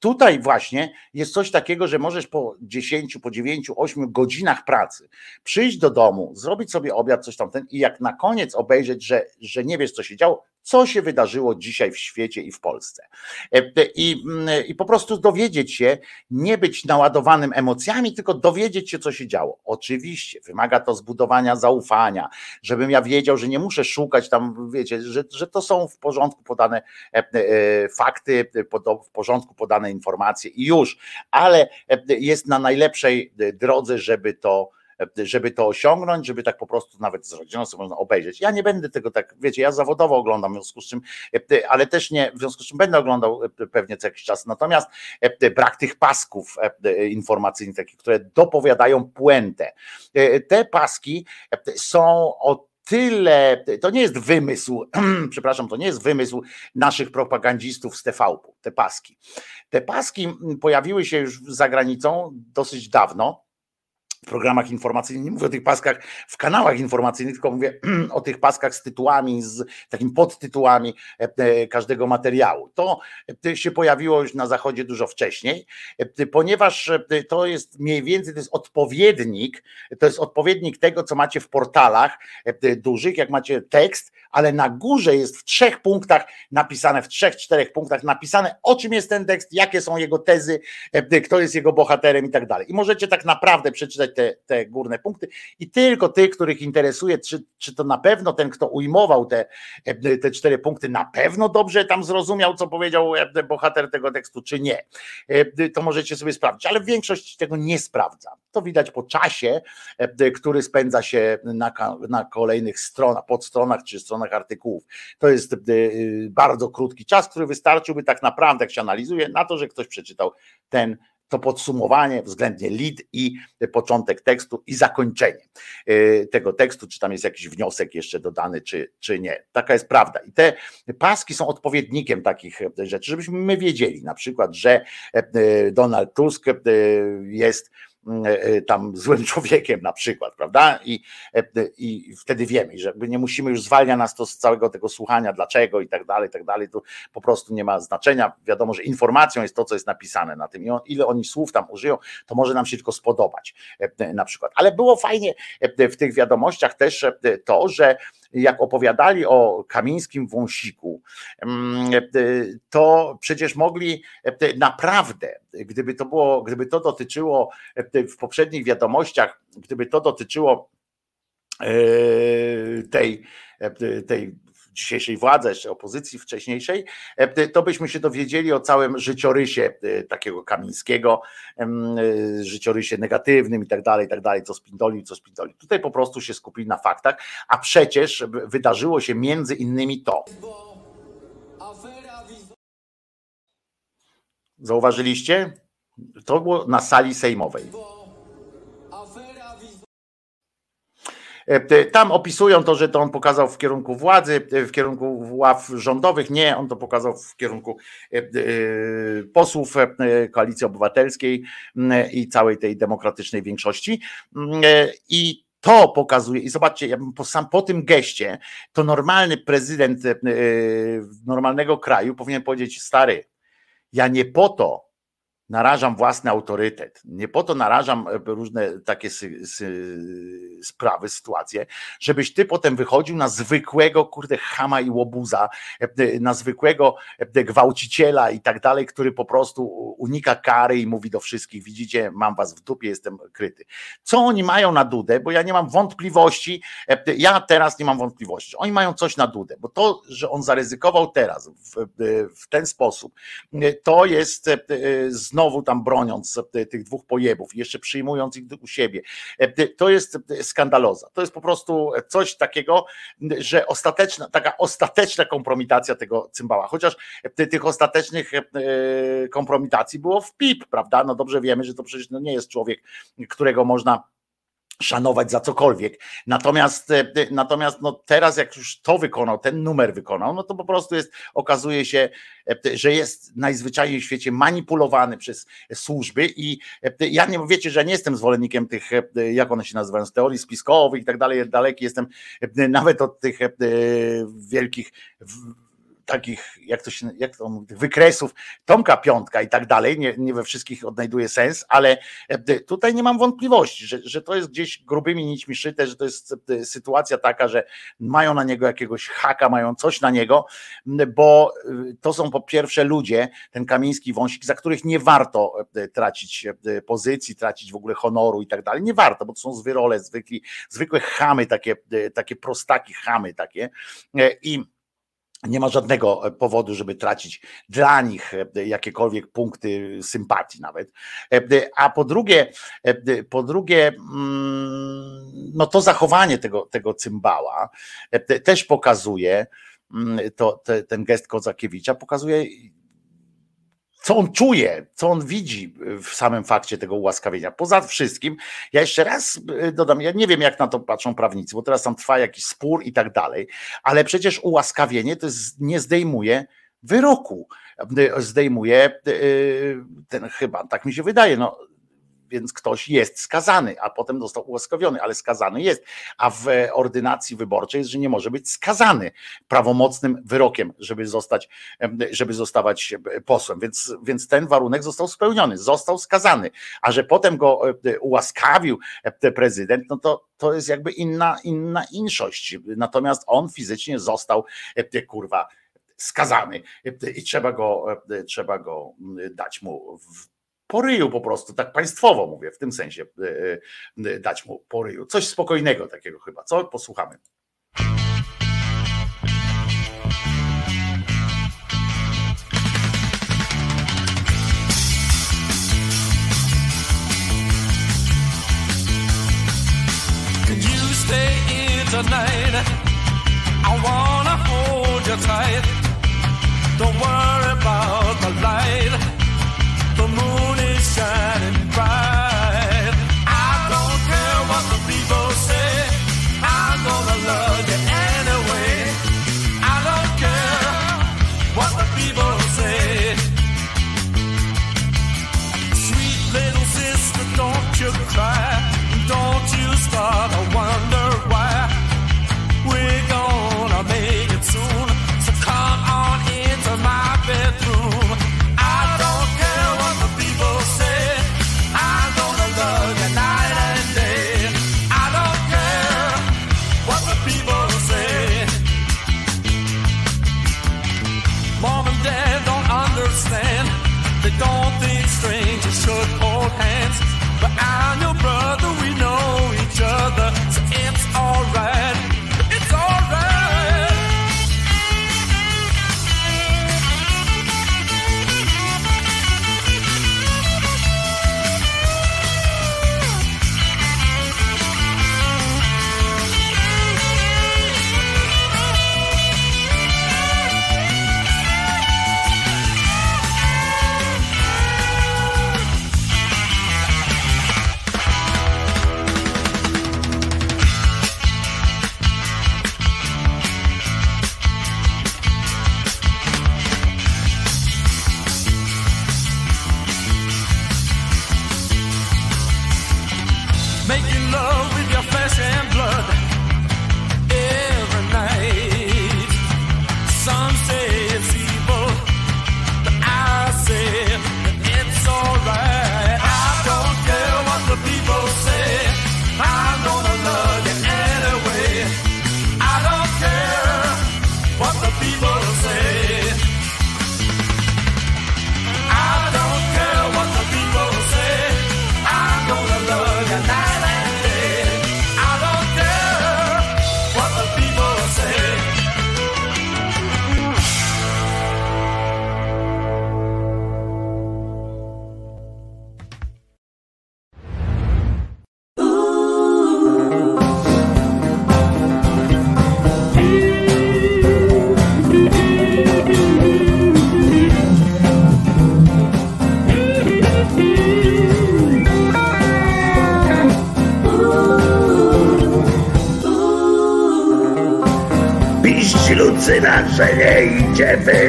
Tutaj właśnie jest coś takiego, że możesz po 10, po 9, 8 godzinach pracy przyjść do domu, zrobić sobie obiad, coś tam ten i jak na koniec obejrzeć, że, że nie wiesz, co się działo, co się wydarzyło dzisiaj w świecie i w Polsce. E, I, mm, I po prostu dowiedzieć się, nie być naładowanym emocjami, tylko dowiedzieć się, co się działo. Oczywiście wymaga to zbudowania zaufania, żebym ja wiedział, że nie muszę szukać tam, wiecie, że, że to są w porządku podane e, e, fakty, w porządku podane informacje i już, ale jest na najlepszej drodze, żeby to żeby to osiągnąć, żeby tak po prostu nawet z rodziną sobie można obejrzeć. Ja nie będę tego tak, wiecie, ja zawodowo oglądam, w związku z czym, e, ale też nie, w związku z czym będę oglądał e, pewnie co jakiś czas. Natomiast e, brak tych pasków informacyjnych, takich, które dopowiadają puentę. Te paski są od tyle, to nie jest wymysł, przepraszam, to nie jest wymysł naszych propagandzistów z TVP, te paski. Te paski pojawiły się już za granicą dosyć dawno programach informacyjnych, nie mówię o tych paskach w kanałach informacyjnych, tylko mówię o tych paskach z tytułami, z takimi podtytułami e, e, każdego materiału. To e, się pojawiło już na zachodzie dużo wcześniej, ponieważ to jest mniej więcej, to jest odpowiednik, to jest odpowiednik tego, co macie w portalach dużych, jak macie tekst, ale na górze jest w trzech punktach napisane, w trzech, czterech punktach napisane, o czym jest ten tekst, jakie są jego tezy, kto jest jego bohaterem i tak dalej. I możecie tak naprawdę przeczytać te, te górne punkty i tylko tych, których interesuje, czy, czy to na pewno ten, kto ujmował te, te cztery punkty, na pewno dobrze tam zrozumiał, co powiedział bohater tego tekstu, czy nie. To możecie sobie sprawdzić, ale większość tego nie sprawdza. To widać po czasie, który spędza się na, na kolejnych stronach, podstronach czy stronach napisanych artykułów. To jest bardzo krótki czas, który wystarczyłby tak naprawdę, jak się analizuje, na to, że ktoś przeczytał ten to podsumowanie, względnie lead i początek tekstu i zakończenie y, tego tekstu, czy tam jest jakiś wniosek jeszcze dodany, czy, czy nie. Taka jest prawda. I te paski są odpowiednikiem takich rzeczy, żebyśmy my wiedzieli na przykład, że e, Donald Tusk jest E, e, tam złym człowiekiem na przykład, prawda? I, e, i wtedy wiemy, że nie musimy już zwalnia nas to z całego tego słuchania, dlaczego i tak dalej, i tak dalej, to po prostu nie ma znaczenia. Wiadomo, że informacją jest to, co jest napisane na tym i on, ile oni słów tam użyją, to może nam się tylko spodobać na przykład. Ale było fajnie w tych wiadomościach też to, że jak opowiadali o kamińskim wąsiku, mm, to przecież mogli naprawdę, gdyby to było, gdyby to dotyczyło w poprzednich wiadomościach, gdyby to dotyczyło e, tej, tej dzisiejszej władzy, jeszcze opozycji wcześniejszej, to byśmy się dowiedzieli o całym życiorysie e, takiego Kamińskiego, e, życiorysie negatywnym i tak dalej, i tak dalej, co spindolił, co spindolił. Tutaj po prostu się skupili na faktach, a przecież wydarzyło się między innymi to. Zauważyliście? To było na sali sejmowej. Tam opisują to, że to on pokazał w kierunku władzy, e, w kierunku ław rządowych. Nie, on to pokazał w kierunku e, posłów Koalicji Obywatelskiej i całej tej demokratycznej większości. I to pokazuje, i zobaczcie, ja bym po, sam po tym geście, to normalny prezydent normalnego kraju powinien powiedzieć: Stary, ja nie po to narażam własny autorytet. Nie po to narażam e, różne takie sy, sy, sprawy, sytuacje, żebyś ty potem wychodził na zwykłego, kurde, chama i łobuza, e, na zwykłego e, gwałciciela i tak dalej, który po prostu unika kary i mówi do wszystkich, widzicie, mam was w dupie, jestem kryty. Co oni mają na dudę, bo ja nie mam wątpliwości, ja teraz nie mam wątpliwości, oni mają coś na dudę, bo to, że on zaryzykował teraz w, w ten sposób, to jest z znowu tam broniąc tych dwóch pojebów, jeszcze przyjmując ich u siebie. To jest skandaloza. To jest po prostu coś takiego, że ostateczna, taka ostateczna kompromitacja tego cymbała. Chociaż tych ostatecznych e, kompromitacji było w PIP, prawda? No dobrze wiemy, że to przecież no nie jest człowiek, którego można szanować za cokolwiek. Natomiast, e, natomiast no teraz, jak już to wykonał, ten numer wykonał, no to po prostu jest, okazuje się, e, że jest najzwyczajniej w świecie manipulowany przez służby i e, ja nie wiecie, że nie jestem zwolennikiem tych, jak one się nazywają, z teorii spiskowych i tak dalej, daleki jestem nawet od tych wielkich takich, jak to się, jak to mówi, wykresów Tomka Piątka i tak dalej, nie, nie we wszystkich odnajduje sens, ale e, tutaj nie mam wątpliwości, że, że to jest gdzieś grubymi nićmi szyte, że to jest e, sytuacja taka, że mają na niego jakiegoś haka, mają coś na niego, bo e, to są po pierwsze ludzie, ten kamiński wąsik, za których nie warto tracić pozycji, tracić w ogóle honoru i tak dalej, nie warto, bo to są zwyrole, zwykli, zwykłe chamy, takie, takie prostaki chamy takie i nie ma żadnego e, powodu, żeby tracić dla nich e, jakiekolwiek punkty sympatii nawet. E, a po drugie, po drugie, mm, no to zachowanie tego, tego cymbała też pokazuje, mm, to, ten gest Kozakiewicza pokazuje co on czuje, co on widzi w samym fakcie tego ułaskawienia. Poza wszystkim, ja jeszcze raz e, dodam, ja nie wiem, jak na to patrzą prawnicy, bo teraz tam trwa jakiś spór i tak dalej, ale przecież ułaskawienie to jest, nie zdejmuje wyroku. E, zdejmuje ten chyba, tak mi się wydaje, no więc ktoś jest skazany, a potem został ułaskawiony, ale skazany jest. A w ordynacji wyborczej jest, że nie może być skazany prawomocnym wyrokiem, żeby zostać, żeby zostawać posłem. Więc, więc ten warunek został spełniony, został skazany. A że potem go ułaskawił prezydent, no to, to jest jakby inna, inna inszość. Natomiast on fizycznie został kurwa skazany i trzeba go, trzeba go dać mu w poryju po prostu, tak państwowo mówię, w tym sensie e, e, dać mu poryju. Coś spokojnego takiego chyba, co? Posłuchamy. You stay in tonight?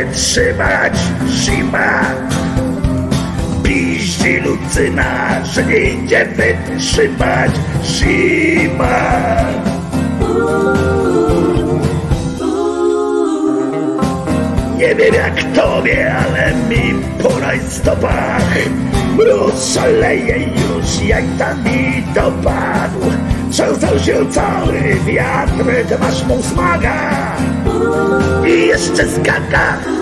Wytrzymać zima. Piździ Lucyna, że nie idzie wytrzymać zima. Nie wiem jak tobie, ale mi po rajstopach Mróz szaleje już, jak tam mi dopadł Trzęsał się cały wiatr, ty masz mu smaga I jeszcze skaka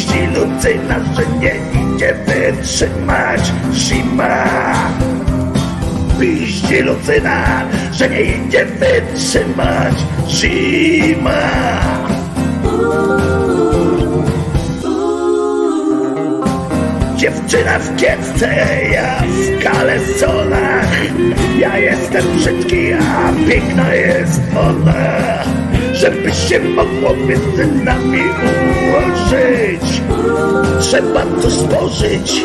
piździ Lucyna, że nie idzie wytrzymać zima. Piździ Lucyna, że nie idzie wytrzymać zima. Dziewczyna w kiecce, ja w kalesonach Ja jestem brzydki, a piękna jest ona żeby się mogło między nami ułożyć. Trzeba to stworzyć.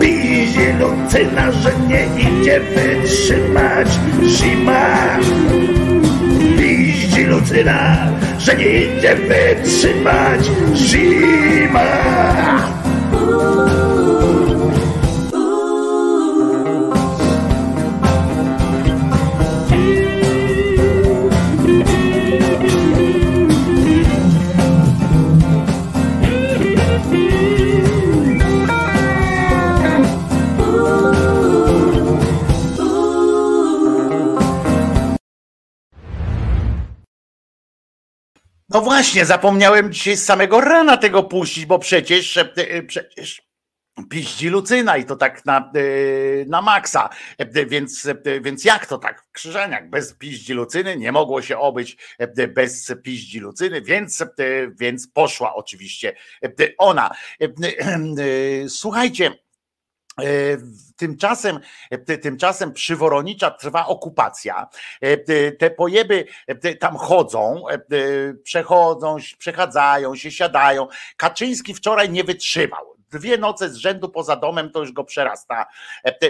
Bije lucyna, że nie idzie wytrzymać zima. Bije lucyna, że nie idzie wytrzymać zima. No właśnie, zapomniałem dzisiaj z samego rana tego puścić, bo przecież, e, przecież piździ Lucyna i to tak na, e, na maksa. E, więc, więc jak to tak w krzyżeniach? Bez piździ Lucyny nie mogło się obyć bez piździ Lucyny, więc, więc poszła oczywiście ona. Słuchajcie, Tymczasem, tymczasem przy Woronicza trwa okupacja. Te pojeby tam chodzą, przechodzą, przechadzają się, siadają. Kaczyński wczoraj nie wytrzymał dwie noce z rzędu poza domem to już go przerasta,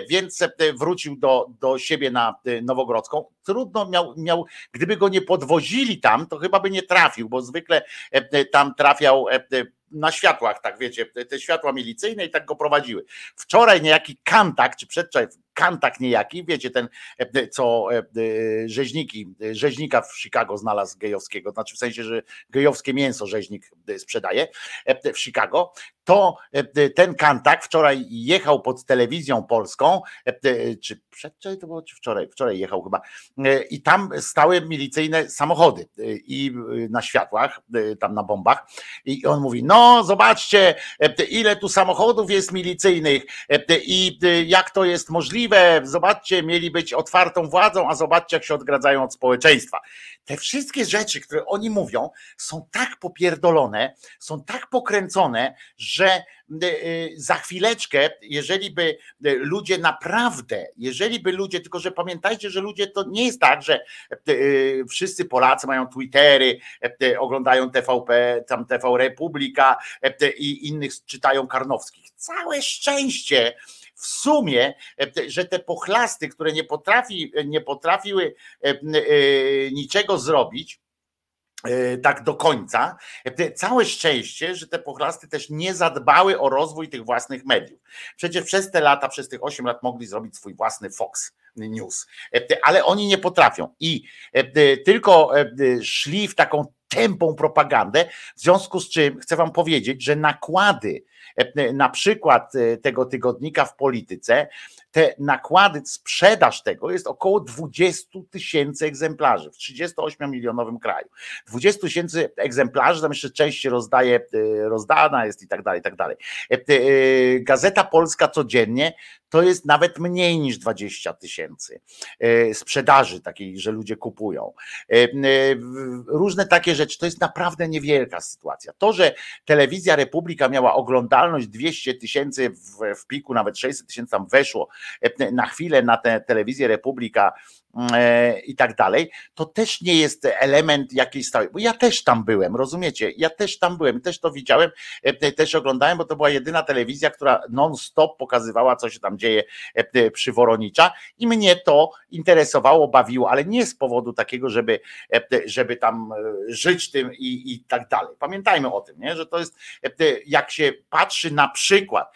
więc wrócił do, do siebie na Nowogrodzką. Trudno miał, miał, gdyby go nie podwozili tam, to chyba by nie trafił, bo zwykle tam trafiał na światłach, tak wiecie, te światła milicyjne i tak go prowadziły. Wczoraj niejaki Kantak, czy przedwczoraj Kantak niejaki, wiecie, ten, co e, rzeźniki, rzeźnika w Chicago znalazł gejowskiego, znaczy w sensie, że gejowskie mięso rzeźnik sprzedaje w Chicago, to ten Kantak wczoraj jechał pod telewizją polską, czy przedwczoraj to było, czy wczoraj, wczoraj jechał chyba, i tam stały milicyjne samochody i na światłach, tam na bombach. I on mówi, no, zobaczcie, ile tu samochodów jest milicyjnych i jak to jest możliwe. Zobaczcie, mieli być otwartą władzą, a zobaczcie, jak się odgradzają od społeczeństwa. Te wszystkie rzeczy, które oni mówią, są tak popierdolone, są tak pokręcone, że Y, y, za chwileczkę, jeżeli by y, ludzie naprawdę, jeżeli by ludzie, tylko że pamiętajcie, że ludzie to nie jest tak, że wszyscy Polacy mają Twittery, oglądają TVP, tam TV Republika i innych czytają Karnowskich. Całe szczęście w sumie, że te pochlasty, które nie, potrafi, nie potrafiły niczego zrobić, E, tak do końca. E, całe szczęście, że te pochlasty też nie zadbały o rozwój tych własnych mediów. Przecież przez te lata, przez tych 8 lat mogli zrobić swój własny Fox News, e, ale oni nie potrafią i tylko szli w taką tępą propagandę, w związku z czym chcę wam powiedzieć, że nakłady na przykład tego tygodnika w polityce te nakłady, sprzedaż tego jest około 20 tysięcy egzemplarzy w 38-milionowym kraju. 20 tysięcy egzemplarzy, tam jeszcze część rozdaje, e, rozdana jest i tak dalej, i tak dalej. E, e, Gazeta Polska codziennie to jest nawet mniej niż 20 tysięcy sprzedaży takiej, że ludzie kupują. Różne takie rzeczy, to jest naprawdę niewielka sytuacja. To, że telewizja Republika miała oglądalność 200 tysięcy w, w piku, nawet 600 tysięcy tam weszło na chwilę na tę telewizję Republika e, i tak dalej, to też nie jest element jakiejś stałej, bo ja też tam byłem, rozumiecie? Ja też tam byłem, też to widziałem, e, też oglądałem, bo to była jedyna telewizja, która non-stop pokazywała, co się tam dzieje przy Woronicza i mnie to interesowało, bawiło, ale nie z powodu takiego, żeby, żeby tam żyć tym i, i tak dalej. Pamiętajmy o tym, nie? że to jest, jak się patrzy na przykład,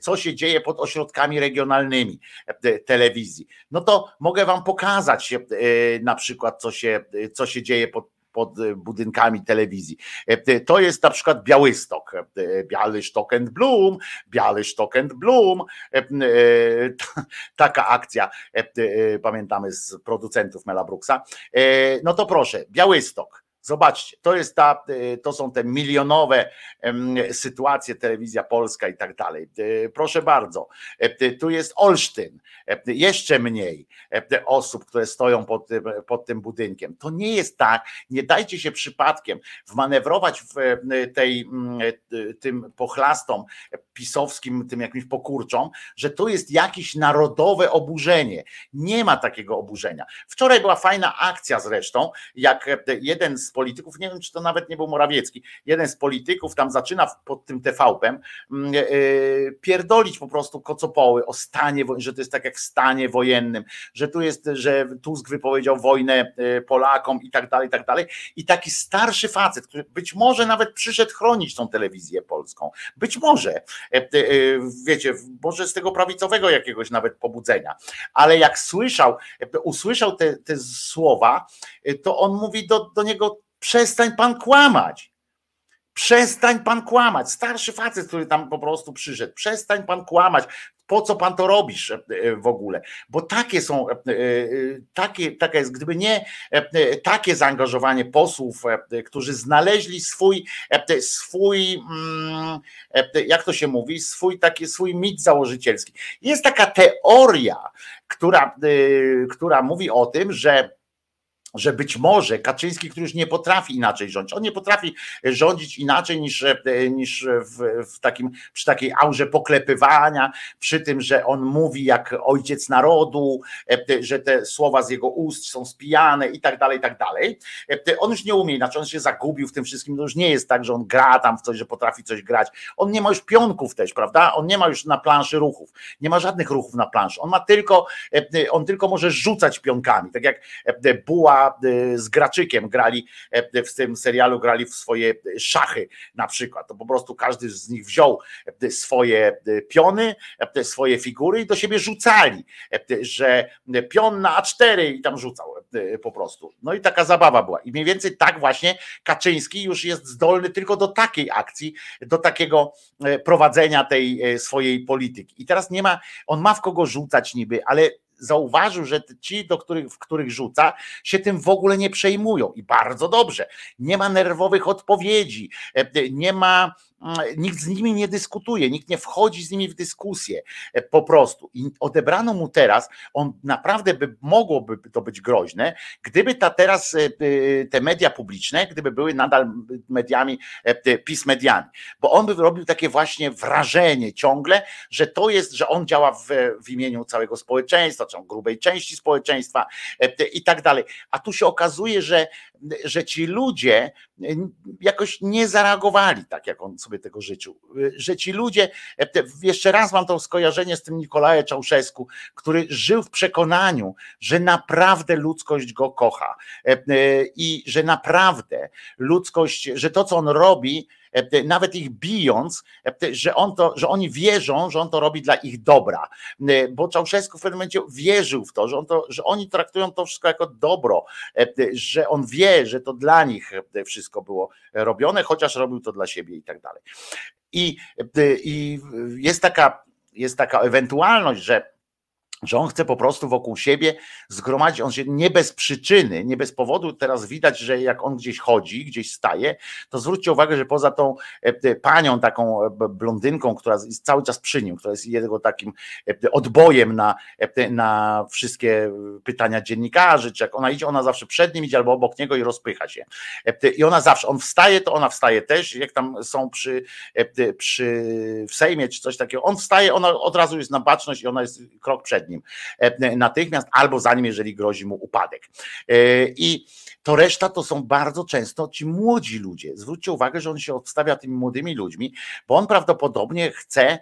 co się dzieje pod ośrodkami regionalnymi, E, telewizji. No to mogę wam pokazać e, na przykład, co się, co się dzieje pod pod budynkami telewizji. E, to jest na przykład Białystok, Białystok and Bloom, Białystok and Bloom, taka akcja, pamiętamy z producentów Mela Brooksa. No to proszę, Białystok, Zobaczcie, to jest ta, y, to są te milionowe sytuacje, telewizja polska i tak dalej. Y, proszę bardzo, y, tu jest Olsztyn, jeszcze mniej osób, które stoją pod tym, pod tym budynkiem. To nie jest tak, nie dajcie się przypadkiem wmanewrować w tej, mm, tym pochlastom pisowskim, tym jakimś pokurczom, że to jest jakieś narodowe oburzenie. Nie ma takiego oburzenia. Wczoraj była fajna akcja zresztą, jak jeden z polityków, nie wiem czy to nawet nie był Morawiecki, jeden z polityków tam zaczyna pod tym TVP-em mm, e, pierdolić po prostu kocopoły o stanie, że to jest tak jak w stanie wojennym, że tu jest, że Tusk wypowiedział wojnę e, Polakom i tak dalej, i tak dalej. I taki starszy facet, który być może nawet przyszedł chronić tą telewizję polską, być może, e, wiecie, może z tego prawicowego jakiegoś nawet pobudzenia, ale jak słyszał, usłyszał te, te słowa, to on mówi do, do niego Przestań pan kłamać. Przestań pan kłamać. Starszy facet, który tam po prostu przyszedł. Przestań pan kłamać. Po co pan to robisz e, w ogóle? Bo takie są, e, e, takie, takie jest, gdyby nie takie zaangażowanie posłów, którzy znaleźli swój, swój, mm, jak to się mówi, swój taki swój mit założycielski. Jest taka teoria, która, która mówi o tym, że że być może Kaczyński, który już nie potrafi inaczej rządzić, on nie potrafi rządzić inaczej niż, e, niż w, w, takim, przy takiej aurze poklepywania, przy tym, że on mówi jak ojciec narodu, e, że te słowa z jego ust są spijane i tak dalej, i tak dalej. E, on już nie umie inaczej, on się zagubił w tym wszystkim, to już nie jest tak, że on gra tam w coś, że potrafi coś grać. On nie ma już pionków też, prawda? On nie ma już na planszy ruchów, nie ma żadnych ruchów na planszy, on ma tylko, on tylko może rzucać pionkami, tak jak buła Y, z Graczykiem grali e, w tym serialu, grali w swoje szachy na przykład. To po prostu każdy z nich wziął e, swoje e, piony, swoje figury i do siebie rzucali, że pion na A4 i tam rzucał po prostu. No i taka zabawa była. I mniej więcej tak właśnie Kaczyński już jest zdolny tylko do takiej akcji, do takiego prowadzenia tej swojej polityki. I teraz nie ma, on ma w kogo rzucać niby, ale zauważył, że ci, do których, w których rzuca, się tym w ogóle nie przejmują i bardzo dobrze. Nie ma nerwowych odpowiedzi, e, nie ma nikt z nimi nie dyskutuje, nikt nie wchodzi z nimi w dyskusję e, po prostu. I odebrano mu teraz, on naprawdę by mogłoby to być groźne, gdyby ta teraz e, e, te media publiczne, gdyby były nadal mediami PiS mediami, bo on by robił takie właśnie wrażenie ciągle, że to jest, że on działa w, w imieniu całego społeczeństwa, czy grubej części społeczeństwa i tak dalej. A tu się okazuje, że, że ci ludzie jakoś nie zareagowali tak, jak on sobie tego życzył. Że ci ludzie, e, jeszcze raz mam to skojarzenie z tym Nikolajem Czałszewsku, który żył w przekonaniu, że naprawdę ludzkość go kocha e, e, i że naprawdę ludzkość, że to, co on robi, nawet ich bijąc, że, on to, że oni wierzą, że on to robi dla ich dobra. Bo Czałszewski w pewnym momencie wierzył w to, że, on to, że oni traktują to wszystko jako dobro, że on wie, że to dla nich wszystko było robione, chociaż robił to dla siebie i tak dalej. I, i jest taka jest taka ewentualność, że że on chce po prostu wokół siebie zgromadzić, on się nie bez przyczyny, nie bez powodu teraz widać, że jak on gdzieś chodzi, gdzieś staje, to zwróćcie uwagę, że poza tą e, panią taką e, blondynką, która jest cały czas przy nim, która jest jego takim e, odbojem na, na wszystkie pytania dziennikarzy, czy jak ona idzie, ona zawsze przed nim idzie albo obok niego i rozpycha się. I ona zawsze, on wstaje, to ona wstaje też, jak tam są przy, przy w Sejmie czy coś takiego, on wstaje, ona od razu jest na baczność i ona jest krok przed nim nim e, natychmiast, albo za nim, jeżeli grozi mu upadek. E, I to reszta to są bardzo często ci młodzi ludzie. Zwróćcie uwagę, że on się odstawia tymi młodymi ludźmi, bo on prawdopodobnie chce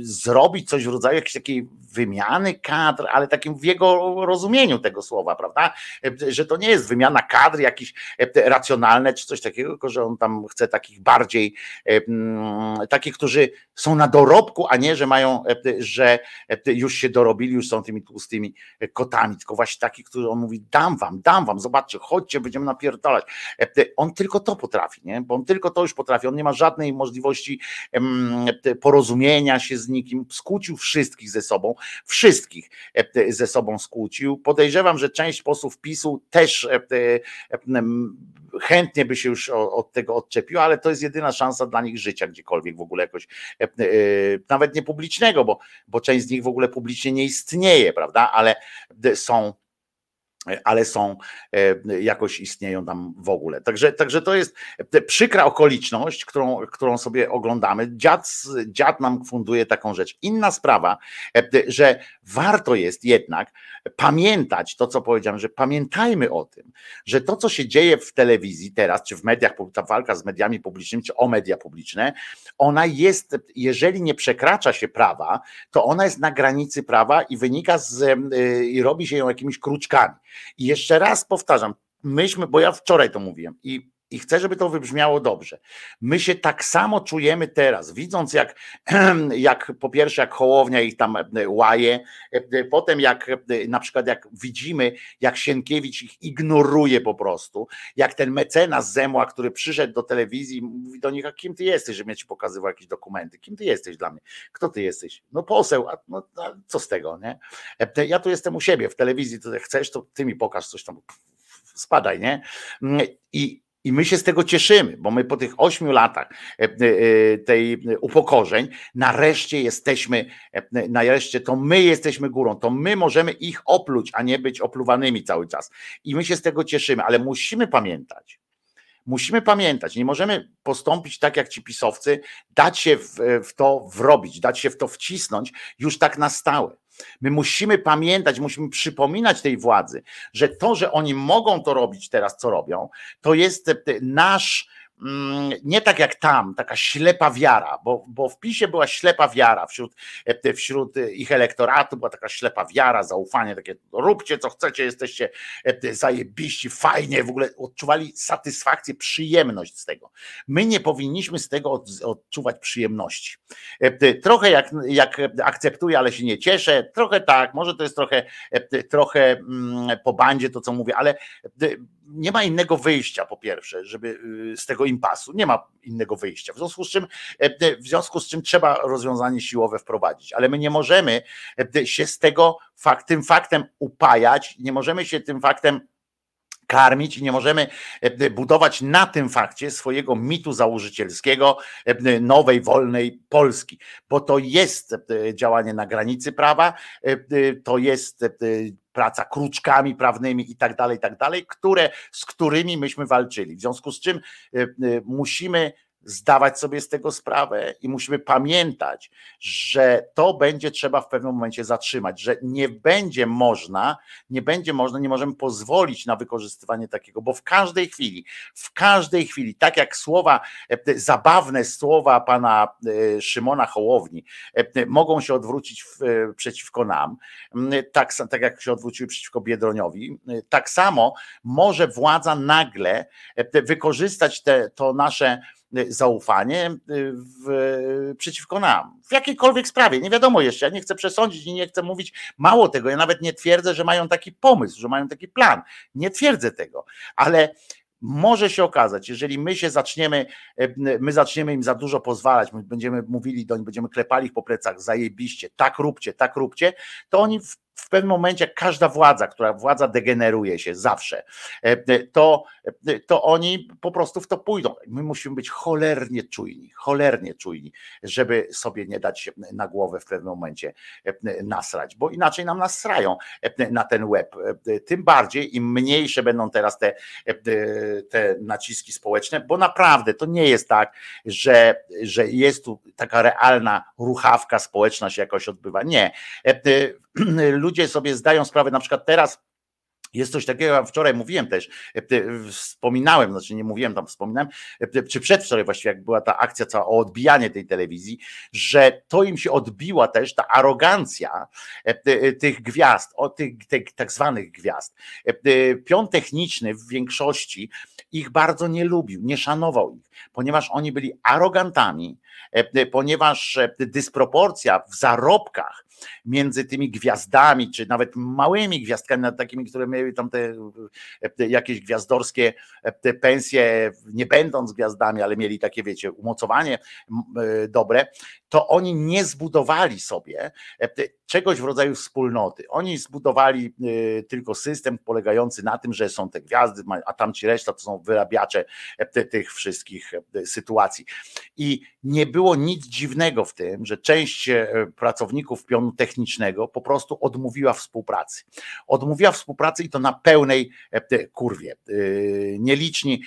zrobić coś w rodzaju jakiejś takiej wymiany kadr, ale takim w jego rozumieniu tego słowa, prawda? Że to nie jest wymiana kadr jakiś racjonalne czy coś takiego, tylko że on tam chce takich bardziej, mm, takich, którzy są na dorobku, a nie, że mają, że już się dorobili, już są tymi tłustymi kotami, tylko właśnie takich, którzy on mówi, dam wam, dam wam, zobaczcie, chodźcie, będziemy napierdalać. On tylko to potrafi, nie? Bo on tylko to już potrafi, on nie ma żadnej możliwości porozumienia się z nikim, skłócił wszystkich ze sobą, wszystkich e, ze sobą skłócił. Podejrzewam, że część posłów PiSu też e, e, chętnie by się już od tego odczepiła, ale to jest jedyna szansa dla nich życia gdziekolwiek w ogóle jakoś, nawet nie publicznego, bo, bo część z nich w ogóle publicznie nie istnieje, prawda, ale są ale są, e, jakoś istnieją tam w ogóle. Także, także to jest przykra okoliczność, którą, którą sobie oglądamy. Dziad, dziad nam funduje taką rzecz. Inna sprawa, e, że warto jest jednak pamiętać to, co powiedziałem, że pamiętajmy o tym, że to, co się dzieje w telewizji teraz, czy w mediach, ta walka z mediami publicznymi, czy o media publiczne, ona jest, jeżeli nie przekracza się prawa, to ona jest na granicy prawa i wynika z, e, i robi się ją jakimiś kruczkami. I jeszcze raz powtarzam, myśmy, bo ja wczoraj to mówiłem i i chcę, żeby to wybrzmiało dobrze. My się tak samo czujemy teraz, widząc jak, jak po pierwsze jak Hołownia ich tam e, łaje, e, potem jak e, na przykład jak widzimy, jak Sienkiewicz ich ignoruje po prostu, jak ten mecenas Zemła, który przyszedł do telewizji, mówi do nich, a kim ty jesteś, żeby ci pokazywał jakieś dokumenty, kim ty jesteś dla mnie, kto ty jesteś? No poseł, a, no, a co z tego, nie? Ja tu jestem u siebie w telewizji, to chcesz, to ty mi pokaż coś tam, spadaj, nie? I I my się z tego cieszymy, bo my po tych ośmiu latach e, e, tej upokorzeń nareszcie jesteśmy, e, nareszcie to my jesteśmy górą, to my możemy ich opluć, a nie być opluwanymi cały czas. I my się z tego cieszymy, ale musimy pamiętać, musimy pamiętać, nie możemy postąpić tak jak ci pisowcy, dać się w, w to wrobić, dać się w to wcisnąć już tak na stałe. My musimy pamiętać, musimy przypominać tej władzy, że to, że oni mogą to robić teraz, co robią, to jest nasz Mm, nie tak jak tam, taka ślepa wiara, bo, bo w PiSie była ślepa wiara wśród, e, wśród ich elektoratu, była taka ślepa wiara, zaufanie, takie róbcie co chcecie, jesteście e, zajebiści, fajnie, w ogóle odczuwali satysfakcję, przyjemność z tego. My nie powinniśmy z tego odczuwać przyjemności. E, trochę jak, jak akceptuję, ale się nie cieszę, trochę tak, może to jest trochę, trochę mm, po bandzie to, co mówię, ale nie ma innego wyjścia, po pierwsze, żeby y, z tego impasu, nie ma innego wyjścia. W związku z czym, e, w związku z czym trzeba rozwiązanie siłowe wprowadzić, ale my nie możemy e, się z tego fakt, tym faktem upajać, nie możemy się tym faktem karmić i nie możemy e, budować na tym fakcie swojego mitu założycielskiego nowej, wolnej Polski, bo to jest działanie na granicy prawa, to jest praca kruczkami prawnymi i tak dalej, i tak dalej, które, z którymi myśmy walczyli. W związku z czym musimy zdawać sobie z tego sprawę i musimy pamiętać, że to będzie trzeba w pewnym momencie zatrzymać, że nie będzie można, nie będzie można, nie możemy pozwolić na wykorzystywanie takiego, bo w każdej chwili, w każdej chwili, tak jak słowa, e, zabawne słowa pana e, Szymona Hołowni e, mogą się odwrócić przeciwko nam, tak, tak jak się odwróciły przeciwko Biedroniowi, tak samo może władza nagle wykorzystać te, to nasze zaufanie y, w, przeciwko nam. W jakiejkolwiek sprawie, nie wiadomo jeszcze, ja nie chcę przesądzić i nie chcę mówić mało tego, ja nawet nie twierdzę, że mają taki pomysł, że mają taki plan. Nie twierdzę tego, ale może się okazać, jeżeli my się zaczniemy, y, my zaczniemy im za dużo pozwalać, my będziemy mówili do nich, będziemy klepali ich po plecach, zajebiście, tak róbcie, tak róbcie, to oni w w pewnym momencie, jak każda władza, która władza degeneruje się zawsze, e, to, to oni po prostu w to pójdą. My musimy być cholernie czujni, cholernie czujni, żeby sobie nie dać na głowę w pewnym momencie e, nasrać, bo inaczej nam nasrają e, na ten web. Tym bardziej, im mniejsze będą teraz te, te naciski społeczne, bo naprawdę to nie jest tak, że, że jest tu taka realna ruchawka społeczna się jakoś odbywa. Nie ludzie sobie zdają sprawę, na przykład teraz jest coś takiego, ja wczoraj mówiłem też, e, wspominałem, znaczy nie mówiłem tam, wspominałem, e, czy przedwczoraj właściwie, jak była ta akcja cała o odbijanie tej telewizji, że to im się odbiła też ta arogancja e, tych gwiazd, o tych, tak zwanych gwiazd. Piąt techniczny w większości ich bardzo nie lubił, nie szanował ich, ponieważ oni byli arogantami, ponieważ dysproporcja w zarobkach między tymi gwiazdami, czy nawet małymi gwiazdkami, takimi, które miały tam te, jakieś gwiazdorskie te pensje, nie będąc gwiazdami, ale mieli takie, wiecie, umocowanie e, dobre, to oni nie zbudowali sobie czegoś w rodzaju wspólnoty. Oni zbudowali e, tylko system polegający na tym, że są te gwiazdy, a tamci reszta to są wyrabiacze tych wszystkich sytuacji. I nie było nic dziwnego w tym, że część e, pracowników pionu technicznego po prostu odmówiła współpracy. Odmówiła współpracy i to na pełnej e, kurwie. E, nieliczni,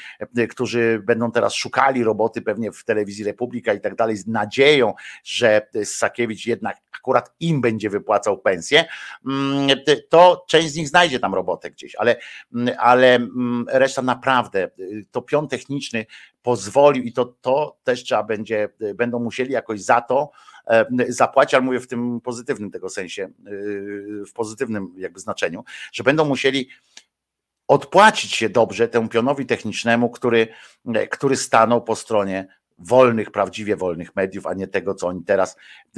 którzy będą teraz szukali roboty pewnie w telewizji Republika i tak dalej, z nadzieją, że Sakiewicz jednak akurat im będzie wypłacał pensję, mm, to część z nich znajdzie tam robotę gdzieś, ale, mm, ale mm, reszta naprawdę, to pion techniczny pozwolił i to, to też trzeba będzie, będą musieli jakoś za to e, zapłacić, ale mówię w tym pozytywnym tego sensie, w pozytywnym jakby znaczeniu, że będą musieli odpłacić się dobrze temu pionowi technicznemu, który, który stanął po stronie wolnych, prawdziwie wolnych mediów, a nie tego, co oni teraz.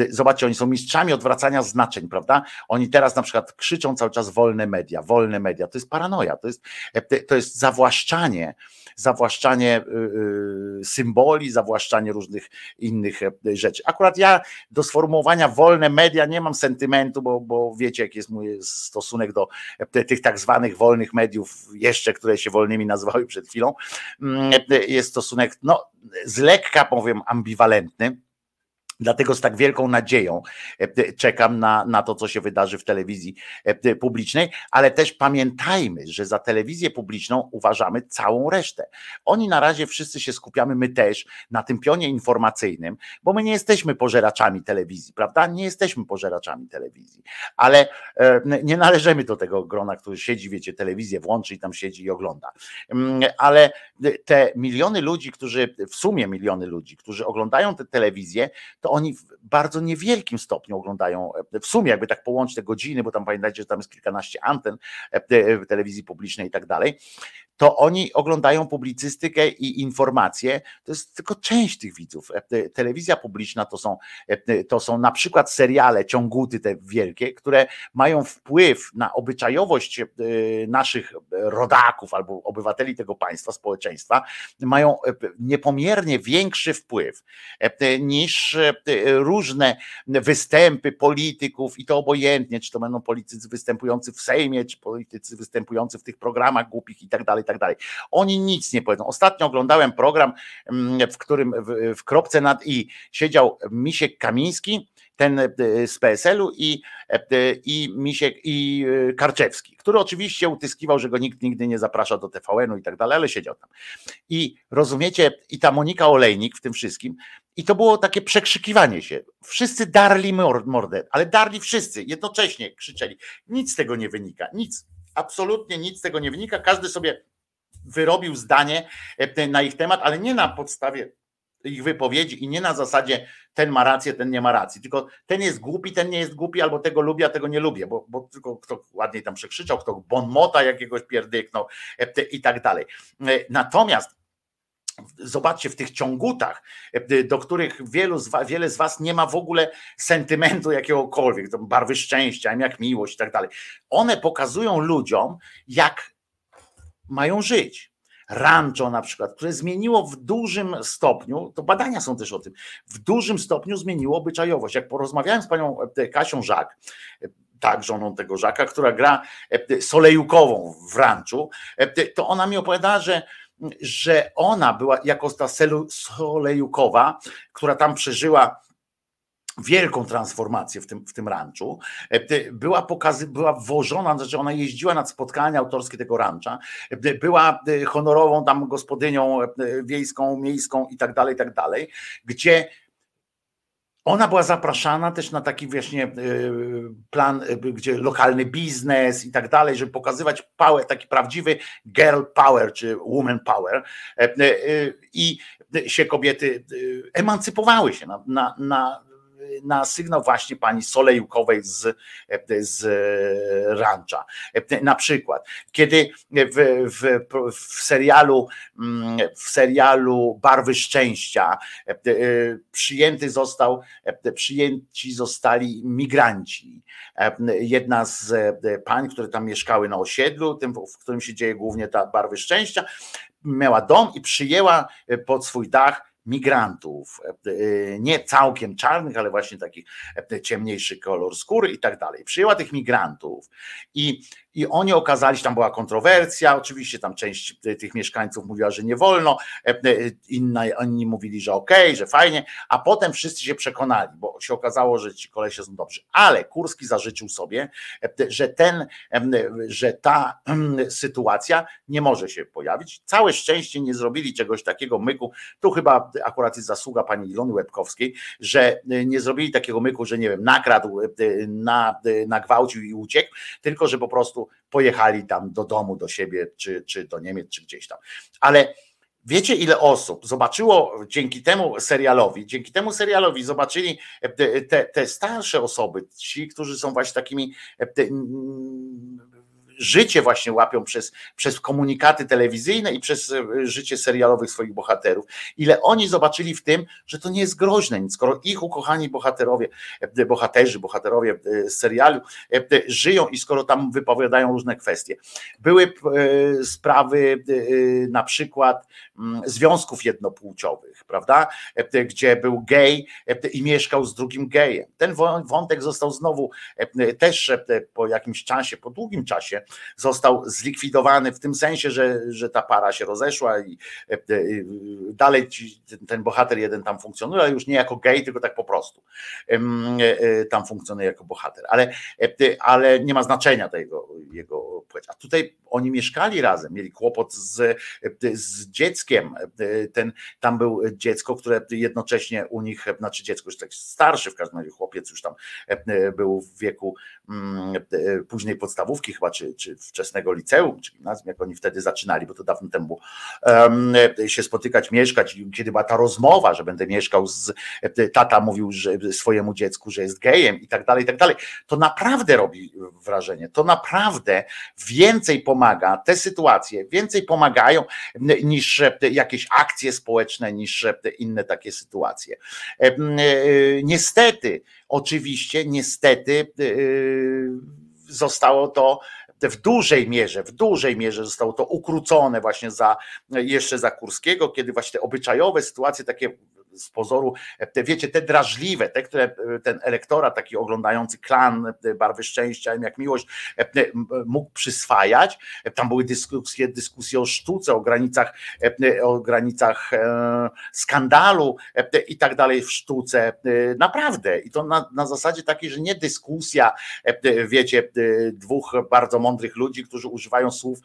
Zobaczcie, oni są mistrzami odwracania znaczeń, prawda? Oni teraz na przykład krzyczą cały czas wolne media, wolne media. To jest paranoja, to jest, to jest zawłaszczanie zawłaszczanie symboli, zawłaszczanie różnych innych rzeczy. Akurat ja do sformułowania wolne media nie mam sentymentu, bo, bo wiecie, jaki jest mój stosunek do tych tak zwanych wolnych mediów, jeszcze które się wolnymi nazywały przed chwilą. Mm, jest stosunek, no z lekka powiem, ambiwalentny Dlatego z tak wielką nadzieją e, czekam na, na to, co się wydarzy w telewizji e, publicznej, ale też pamiętajmy, że za telewizję publiczną uważamy całą resztę. Oni na razie wszyscy się skupiamy, my też, na tym pionie informacyjnym, bo my nie jesteśmy pożeraczami telewizji, prawda? Nie jesteśmy pożeraczami telewizji, ale e, nie należymy do tego grona, który siedzi, wiecie, telewizję włączy i tam siedzi i ogląda. Mm, ale te miliony ludzi, którzy, w sumie miliony ludzi, którzy oglądają tę telewizję, to oni w bardzo niewielkim stopniu oglądają, e, w sumie jakby tak połączyć te godziny, bo tam pamiętajcie, że tam jest kilkanaście anten e, w telewizji publicznej i tak dalej, to oni oglądają publicystykę i informacje. To jest tylko część tych widzów. E, telewizja publiczna to są, to są na przykład seriale, ciąguty te wielkie, które mają wpływ na obyczajowość naszych rodaków albo obywateli tego państwa, społeczeństwa, mają niepomiernie większy wpływ niż różne występy polityków i to obojętnie, czy to będą politycy występujący w Sejmie, czy politycy występujący w tych programach głupich i tak dalej, i tak dalej. Oni nic nie powiedzą. Ostatnio oglądałem program, mm, w którym w, w kropce nad i siedział Misiek Kamiński, ten e, z PSL-u i, e, i Misiek i Karczewski, który oczywiście utyskiwał, że go nikt nigdy nie zaprasza do TVN-u i tak dalej, ale siedział tam. I rozumiecie, i ta Monika Olejnik w tym wszystkim, i to było takie przekrzykiwanie się. Wszyscy darli mordę, ale darli wszyscy, jednocześnie krzyczeli. Nic z tego nie wynika, nic, absolutnie nic z tego nie wynika. Każdy sobie wyrobił zdanie na ich temat, ale nie na podstawie ich wypowiedzi i nie na zasadzie ten ma rację, ten nie ma racji, tylko ten jest głupi, ten nie jest głupi, albo tego lubię, a tego nie lubię, bo, bo tylko kto ładniej tam przekrzyczał, kto bonmota jakiegoś pierdyknął i tak dalej. Natomiast Zobaczcie w tych ciągutach, do których wielu z was, wiele z Was nie ma w ogóle sentymentu jakiegokolwiek, barwy szczęścia, jak miłość i tak dalej. One pokazują ludziom, jak mają żyć. Rancho na przykład, które zmieniło w dużym stopniu, to badania są też o tym, w dużym stopniu zmieniło obyczajowość. Jak porozmawiałem z panią e, Kasią Żak, e, tak, żoną tego Żaka, która gra e, solejukową w ranczu, to ona mi opowiadała, że że ona była jako ta Solejukowa, która tam przeżyła wielką transformację w tym, w tym ranczu. E, była pokazy, była włożona, znaczy ona jeździła na spotkania autorskie tego rancza, e, była e, honorową tam gospodynią wiejską, miejską i tak dalej, i tak dalej, gdzie ona była zapraszana też na taki właśnie e, plan, e, gdzie lokalny biznes i tak dalej, żeby pokazywać power, taki prawdziwy girl power czy woman power. E, I się kobiety emancypowały się na, na, na na sygnał właśnie pani Solejukowej z, z rancha. Na przykład, kiedy w, w, w serialu w serialu Barwy Szczęścia przyjęty został, przyjęci zostali migranci. Jedna z pań, które tam mieszkały na osiedlu, tym, w którym się dzieje głównie ta Barwy Szczęścia, miała dom i przyjęła pod swój dach migrantów, e, nie całkiem czarnych, ale właśnie takich e, ciemniejszy kolor skóry i tak dalej. Przyjęła tych migrantów i i oni okazali się, tam była kontrowersja, oczywiście tam część tych mieszkańców mówiła, że nie wolno, e, e, inna, inni mówili, że okej, okay, że fajnie, a potem wszyscy się przekonali, bo się okazało, że ci kolesie są dobrzy, ale Kurski zażyczył sobie, e, że ten, że ta sytuacja nie może się pojawić. Całe szczęście nie zrobili czegoś takiego myku, tu chyba akurat jest zasługa pani Ilony Łebkowskiej, że nie zrobili takiego myku, że nie wiem, nakradł, na, nagwałcił i uciekł, tylko że po prostu pojechali tam do domu, do siebie, czy, czy do Niemiec, czy gdzieś tam. Ale wiecie, ile osób zobaczyło dzięki temu serialowi, dzięki temu serialowi zobaczyli te, te starsze osoby, ci, którzy są właśnie takimi życie właśnie łapią przez, przez komunikaty telewizyjne i przez życie serialowych swoich bohaterów. Ile oni zobaczyli w tym, że to nie jest groźne skoro ich ukochani bohaterowie, bohaterzy, bohaterowie z serialu żyją i skoro tam wypowiadają różne kwestie. Były sprawy na przykład mm, związków jednopłciowych, prawda? Gdzie był gej i mieszkał z drugim gejem. Ten wątek został znowu też po jakimś czasie, po długim czasie został zlikwidowany w tym sensie, że, że ta para się rozeszła i dalej ten bohater jeden tam funkcjonuje, ale już nie jako gej, tylko tak po prostu tam funkcjonuje jako bohater. Ale, ale nie ma znaczenia tego jego płeć. A tutaj oni mieszkali razem, mieli kłopot z, z dzieckiem. Ten, tam był dziecko, które jednocześnie u nich, znaczy dziecko już tak starszy w każdym razie, chłopiec już tam był w wieku mm, późnej podstawówki chyba, czy, czy wczesnego liceum, czy gimnazjum, jak oni wtedy zaczynali, bo to dawno temu się spotykać, mieszkać, kiedy była ta rozmowa, że będę mieszkał z, tata mówił że swojemu dziecku, że jest gejem i tak dalej, i tak dalej. To naprawdę robi wrażenie, to naprawdę więcej pomaga, te sytuacje więcej pomagają niż jakieś akcje społeczne, niż inne takie sytuacje. Niestety, oczywiście, niestety zostało to w dużej mierze, w dużej mierze zostało to ukrócone właśnie za jeszcze za Kurskiego, kiedy właśnie te obyczajowe sytuacje takie z pozoru, te, wiecie, te drażliwe, te, które ten elektorat taki oglądający klan Barwy Szczęścia, jak miłość, mógł przyswajać. Tam były dyskusje, dyskusje o sztuce, o granicach, o granicach e, skandalu i tak dalej w sztuce. Naprawdę. I to na, na zasadzie takiej, że nie dyskusja, wiecie, dwóch bardzo mądrych ludzi, którzy używają słów,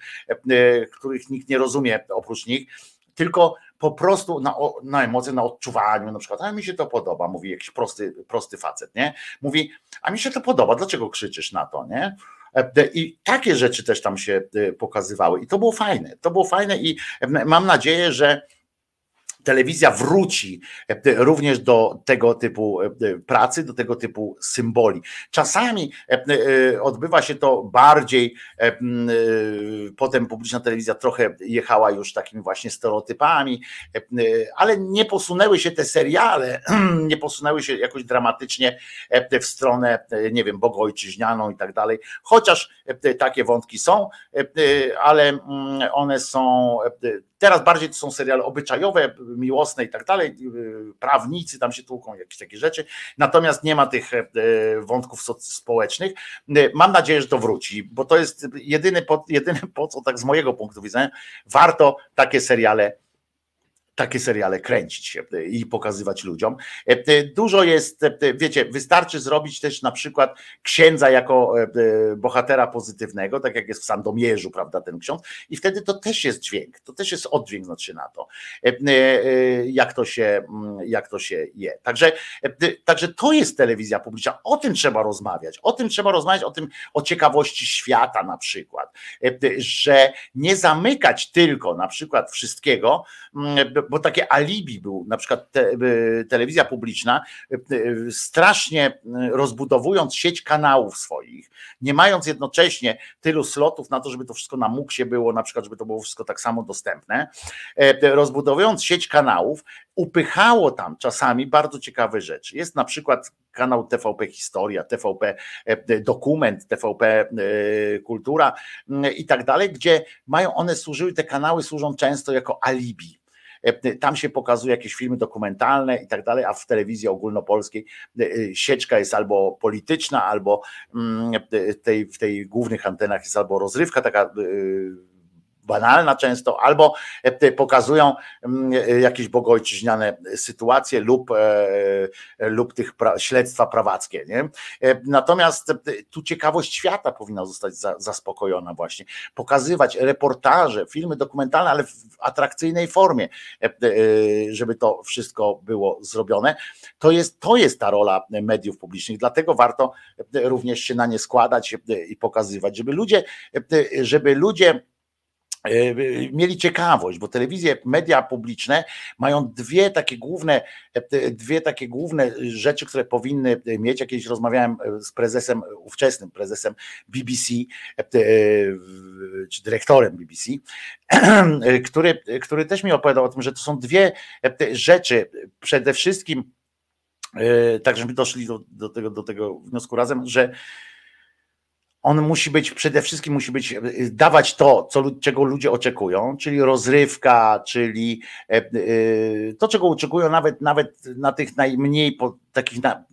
których nikt nie rozumie oprócz nich, tylko po prostu na, na emocje, na odczuwaniu, na przykład, a mi się to podoba, mówi jakiś prosty, prosty facet, nie? Mówi, a mi się to podoba, dlaczego krzyczysz na to, nie? E, I takie rzeczy też tam się e, pokazywały. I to było fajne. To było fajne i mam nadzieję, że telewizja wróci e, również do tego typu e, pracy, do tego typu symboli. Czasami e, odbywa się to bardziej, potem publiczna telewizja trochę jechała już takimi właśnie stereotypami, ale nie posunęły się te seriale, nie posunęły się jakoś dramatycznie w stronę, nie wiem, bogojczyźnianą i tak dalej, chociaż takie wątki są, ale mm, one są Teraz bardziej to są seriale obyczajowe, miłosne i tak dalej, prawnicy tam się tłuką, jakieś takie rzeczy, natomiast nie ma tych e, wątków społecznych. E, mam nadzieję, że to wróci, bo to jest jedyny po, jedyny po co, tak z mojego punktu widzenia, warto takie seriale takie seriale kręcić się i pokazywać ludziom. E, dużo jest, wiecie, wystarczy zrobić też na przykład księdza jako bohatera pozytywnego, tak jak jest w Sandomierzu, prawda, ten ksiądz, i wtedy to też jest dźwięk, to też jest oddźwięk znaczy na to, e, e, jak to się, mm, jak to się je. Także, także to jest telewizja publiczna, o tym trzeba rozmawiać, o tym trzeba rozmawiać, o tym, o ciekawości świata na przykład, że nie zamykać tylko na przykład wszystkiego, mm, bo takie alibi był, na przykład te, e, telewizja publiczna, e, strasznie e, rozbudowując sieć kanałów swoich, nie mając jednocześnie tylu slotów na to, żeby to wszystko na muksie było, na przykład, żeby to było wszystko tak samo dostępne, rozbudowując sieć kanałów, upychało tam czasami bardzo ciekawe rzeczy. Jest na przykład kanał TVP Historia, TVP Dokument, TVP Kultura i tak dalej, gdzie mają one służyły, te kanały służą często jako alibi tam się pokazuje jakieś filmy dokumentalne i tak dalej, a w telewizji ogólnopolskiej e, e, sieczka jest albo polityczna, albo mm, tej, w tej głównych antenach jest albo rozrywka taka banalna często, albo e, pokazują mm, e, jakieś bogojczyźniane sytuacje lub, e, lub tych pra, śledztwa prawackie. Nie? Natomiast tu ciekawość świata powinna zostać zaspokojona właśnie. Pokazywać reportaże, filmy dokumentalne, ale w atrakcyjnej formie, żeby to wszystko było zrobione. To jest, to jest ta rola mediów publicznych, dlatego warto również się na nie składać i pokazywać, żeby ludzie, żeby ludzie mieli ciekawość, bo telewizje, media publiczne mają dwie takie główne, e, dwie takie główne rzeczy, które powinny mieć. Ja kiedyś rozmawiałem e, z prezesem, ówczesnym prezesem BBC, czy dyrektorem BBC, który, który też mi opowiadał o tym, że to są dwie rzeczy. Przede wszystkim, tak żeśmy doszli do, do, tego, do tego wniosku razem, że on musi być przede wszystkim musi być dawać to, co, czego ludzie oczekują, czyli rozrywka, czyli e, e, to, czego oczekują nawet, nawet na tych najmniej takich na,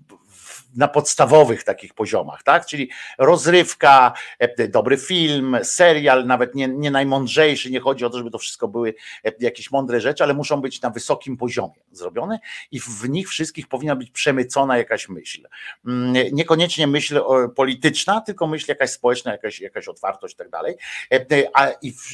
na podstawowych takich poziomach, tak? Czyli rozrywka, e, dobry film, serial, nawet nie, nie najmądrzejszy, nie chodzi o to, żeby to wszystko były e, jakieś mądre rzeczy, ale muszą być na wysokim poziomie zrobione i w nich wszystkich powinna być przemycona jakaś myśl. Mm, niekoniecznie myśl polityczna, tylko myśl jakaś społeczna, jakaś, jakaś otwartość i tak dalej, e,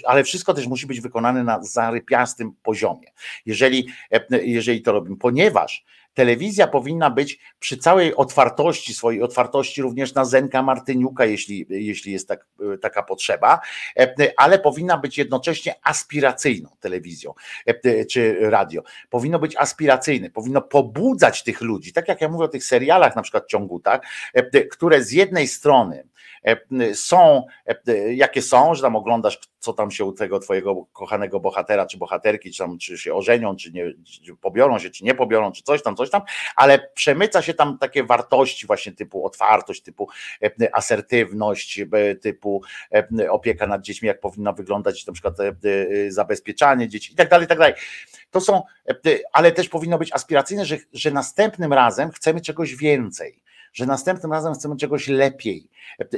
ale wszystko też musi być wykonane na zarypiastym poziomie. Jeżeli, jeżeli to robimy, ponieważ telewizja powinna być przy całej otwartości, swojej otwartości również na Zenka Martyniuka, jeśli, jeśli jest tak, taka potrzeba, e, ale powinna być jednocześnie aspiracyjną telewizją e, czy radio. Powinno być aspiracyjne, powinno pobudzać tych ludzi, tak jak ja mówię o tych serialach, na przykład ciągu, tak, e, które z jednej strony są, jakie są, że tam oglądasz, co tam się u tego twojego kochanego bohatera czy bohaterki, czy, tam, czy się ożenią, czy nie, czy pobiorą się, czy nie pobiorą, czy coś tam, coś tam, ale przemyca się tam takie wartości właśnie typu otwartość, typu asertywność, typu opieka nad dziećmi, jak powinna wyglądać na przykład zabezpieczanie dzieci i tak dalej, i tak dalej. To są, ale też powinno być aspiracyjne, że, że następnym razem chcemy czegoś więcej że następnym razem chcemy czegoś lepiej,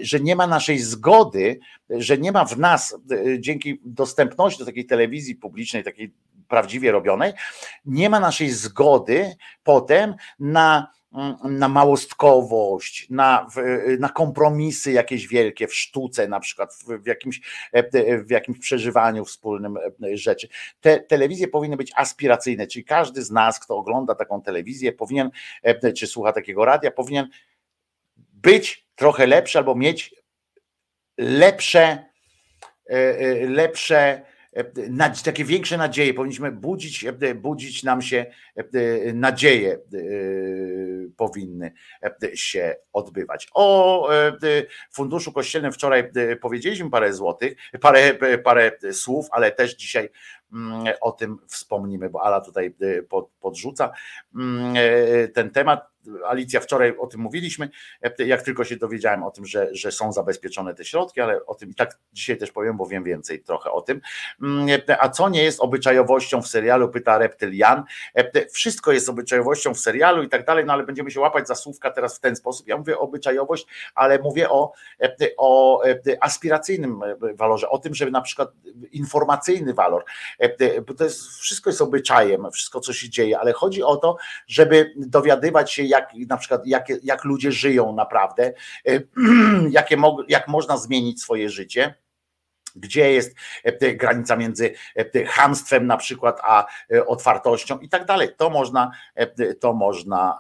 że nie ma naszej zgody, że nie ma w nas, dzięki dostępności do takiej telewizji publicznej, takiej prawdziwie robionej, nie ma naszej zgody potem na na małostkowość, na, na kompromisy jakieś wielkie w sztuce, na przykład w, jakimś, w jakimś przeżywaniu wspólnym rzeczy. Te telewizje powinny być aspiracyjne, czyli każdy z nas, kto ogląda taką telewizję, powinien, czy słucha takiego radia, powinien być trochę lepszy albo mieć lepsze, e, e, lepsze takie większe nadzieje, powinniśmy budzić, budzić nam się nadzieje powinny się odbywać. O Funduszu Kościelnym wczoraj powiedzieliśmy parę złotych, parę, parę słów, ale też dzisiaj mm, o tym wspomnimy, bo Ala tutaj podrzuca mm, ten temat. Alicja, wczoraj o tym mówiliśmy, jak tylko się dowiedziałem o tym, że, że są zabezpieczone te środki, ale o tym i tak dzisiaj też powiem, bo wiem więcej trochę o tym. A co nie jest obyczajowością w serialu, pyta Reptylian. Wszystko jest obyczajowością w serialu i tak dalej, no ale będziemy się łapać za słówka teraz w ten sposób. Ja mówię obyczajowość, ale mówię o, o aspiracyjnym walorze, o tym, żeby na przykład informacyjny walor, bo to jest, wszystko jest obyczajem, wszystko co się dzieje, ale chodzi o to, żeby dowiadywać się, jak na przykład jak, jak ludzie żyją naprawdę, jakie jak można zmienić swoje życie gdzie jest e, granica między e, hamstwem na przykład a e, otwartością i tak dalej. To można, to można,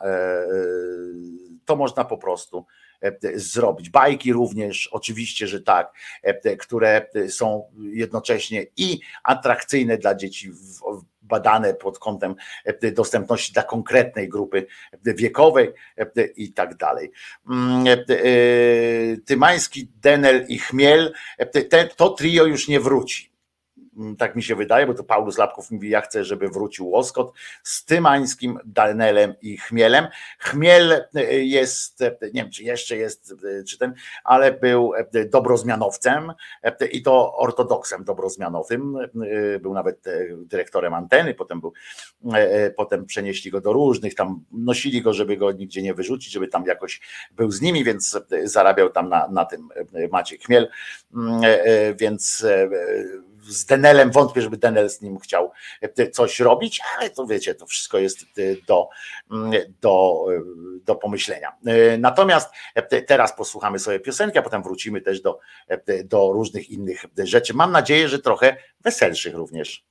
to można po prostu zrobić. Bajki również, oczywiście, że tak, które są jednocześnie i atrakcyjne dla dzieci badane pod kątem e, dostępności dla konkretnej grupy wiekowej e, i tak dalej. Mm, e, Tymański, Denel i Chmiel, to trio już nie wróci tak mi się wydaje, bo to Paulus Lapków mówi, ja chcę, żeby wrócił Łoskot z Tymańskim, Danelem i Chmielem. Chmiel e, jest, e, nie wiem czy jeszcze jest, e, czy ten, ale był dobrozmianowcem i to ortodoksem dobrozmianowym. Był nawet dyrektorem anteny, potem był, potem przenieśli go do różnych, tam nosili go, żeby go nigdzie nie wyrzucić, żeby tam jakoś był z nimi, więc zarabiał tam na, na tym Maciek Chmiel, mm, więc z Denelem wątpię, żeby Denel z nim chciał e, coś robić, ale to wiecie, to wszystko jest e, do, mm, do, e, do pomyślenia. Natomiast teraz posłuchamy sobie piosenki, a potem wrócimy też do, do różnych innych rzeczy. Mam nadzieję, że trochę weselszych również.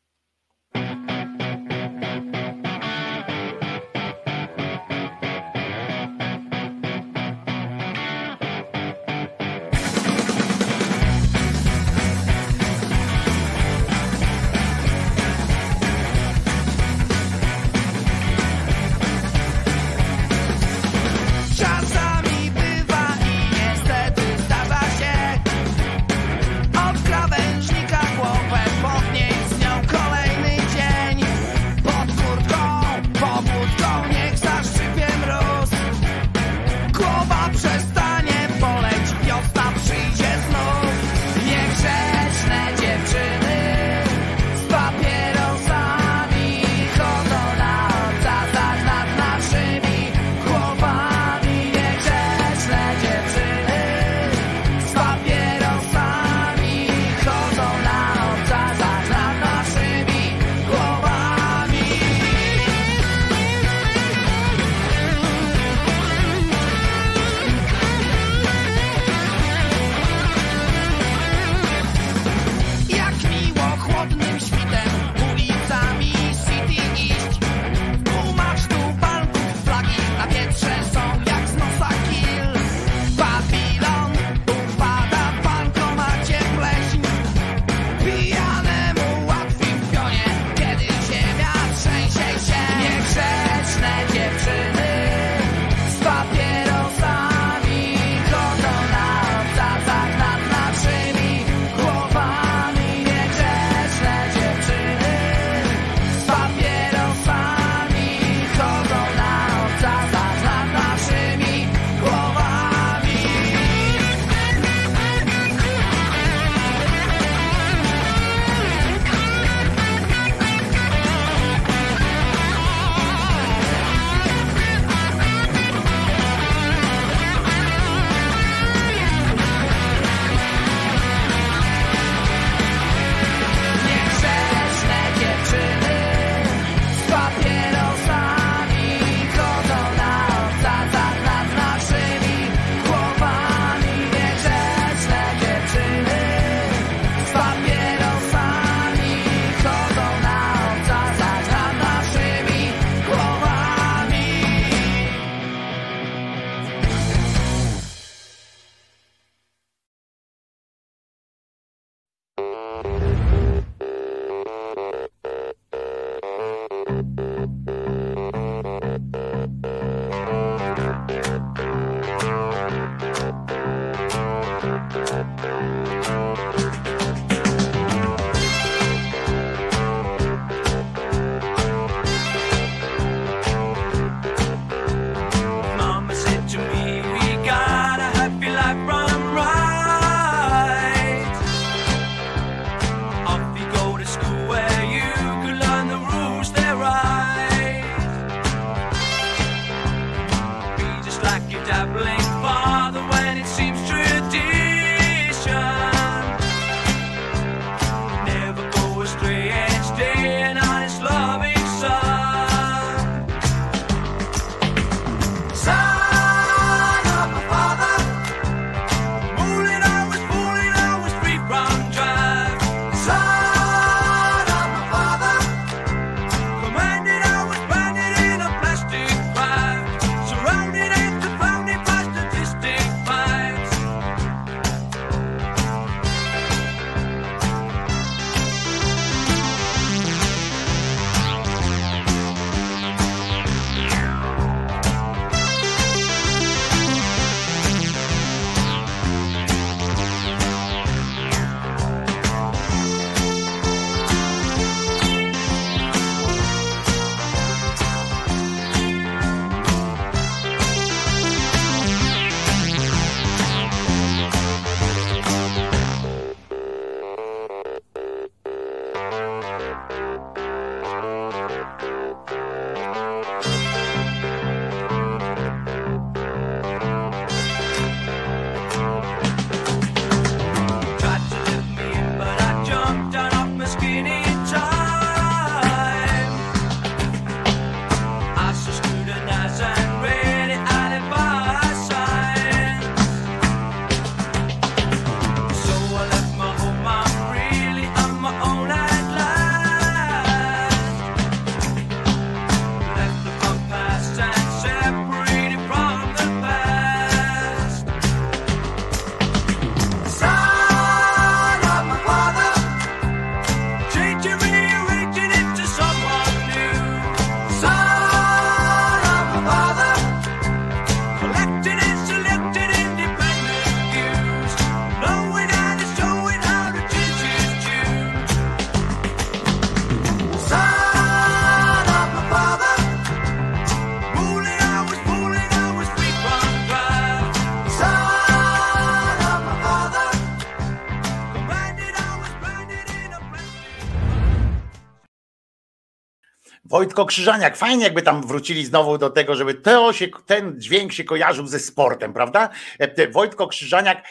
Wojtko Krzyżaniak, fajnie jakby tam wrócili znowu do tego, żeby to się, ten dźwięk się kojarzył ze sportem, prawda? E, Wojtko Krzyżaniak,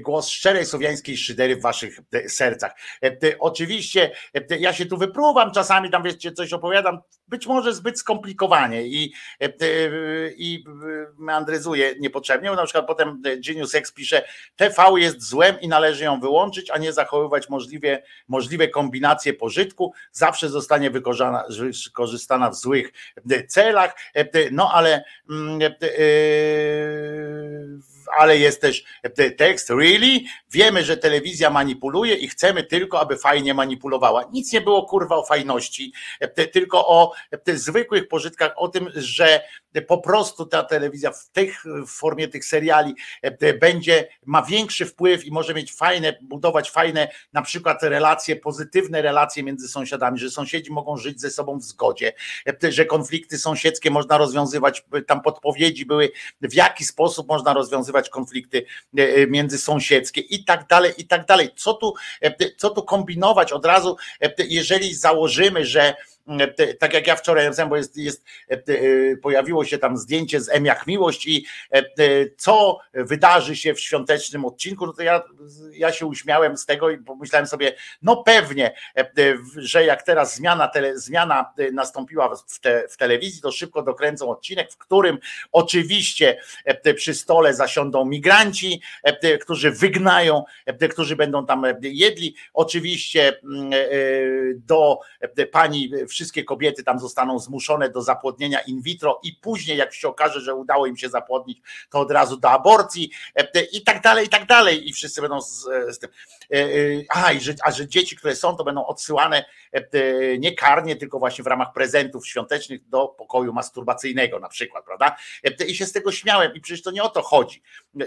głos szczerej słowiańskiej szydery w waszych sercach. Oczywiście ja się tu wypruwam, czasami tam wiecie, coś opowiadam, być może zbyt skomplikowanie i, i meandryzuję niepotrzebnie, na przykład potem Genius X pisze, TV jest złem i należy ją wyłączyć, a nie zachowywać możliwie, możliwe kombinacje pożytku, zawsze zostanie wykorzystana w złych celach, no ale mm, ale jest też tekst, really? Wiemy, że telewizja manipuluje i chcemy tylko, aby fajnie manipulowała. Nic nie było kurwa o fajności, tylko o zwykłych pożytkach, o tym, że po prostu ta telewizja w, tych, w formie tych seriali będzie, ma większy wpływ i może mieć fajne, budować fajne na przykład relacje, pozytywne relacje między sąsiadami, że sąsiedzi mogą żyć ze sobą w zgodzie, że konflikty sąsiedzkie można rozwiązywać, tam podpowiedzi były, w jaki sposób można rozwiązywać konflikty między sąsiedzkie i tak dalej, i tak dalej. Co tu, co tu kombinować od razu, jeżeli założymy, że tak jak ja wczoraj napisałem, bo jest, jest, pojawiło się tam zdjęcie z M jak miłość i co wydarzy się w świątecznym odcinku, no to ja, ja się uśmiałem z tego i pomyślałem sobie, no pewnie, że jak teraz zmiana, tele, zmiana nastąpiła w, te, w telewizji, to szybko dokręcą odcinek, w którym oczywiście przy stole zasiądą migranci, którzy wygnają, którzy będą tam jedli. Oczywiście do pani wszystkie kobiety tam zostaną zmuszone do zapłodnienia in vitro i później jak się okaże, że udało im się zapłodnić, to od razu do aborcji e, i tak dalej, i tak dalej i wszyscy będą z, z tym. E, e, a, i że, a że dzieci, które są, to będą odsyłane nie karnie, tylko właśnie w ramach prezentów świątecznych do pokoju masturbacyjnego na przykład, prawda? I się z tego śmiałem i przecież to nie o to chodzi,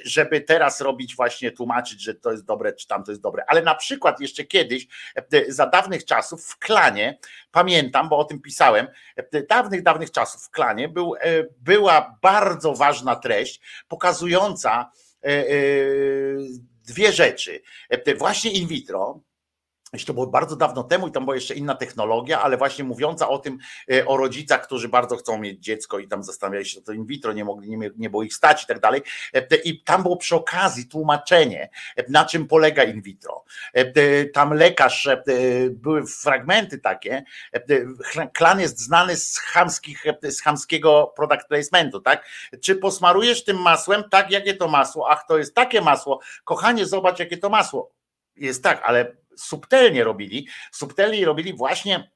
żeby teraz robić właśnie, tłumaczyć, że to jest dobre, czy tam to jest dobre, ale na przykład jeszcze kiedyś, za dawnych czasów w klanie, pamiętam, bo o tym pisałem, dawnych, dawnych czasów w klanie był, była bardzo ważna treść pokazująca dwie rzeczy. Właśnie in vitro, to było bardzo dawno temu i tam była jeszcze inna technologia, ale właśnie mówiąca o tym, e, o rodzicach, którzy bardzo chcą mieć dziecko i tam zastanawiali się, to in vitro nie mogli, nie, nie było ich stać i tak dalej. E, I tam było przy okazji tłumaczenie, e, na czym polega in vitro. Tam lekarz, były fragmenty takie, klan jest znany z, chamskich, z chamskiego product placementu, tak? Czy posmarujesz tym masłem? Tak, jakie to masło? Ach, to jest takie masło. Kochanie, zobacz, jakie to masło. Jest tak, ale subtelnie robili, subtelnie robili właśnie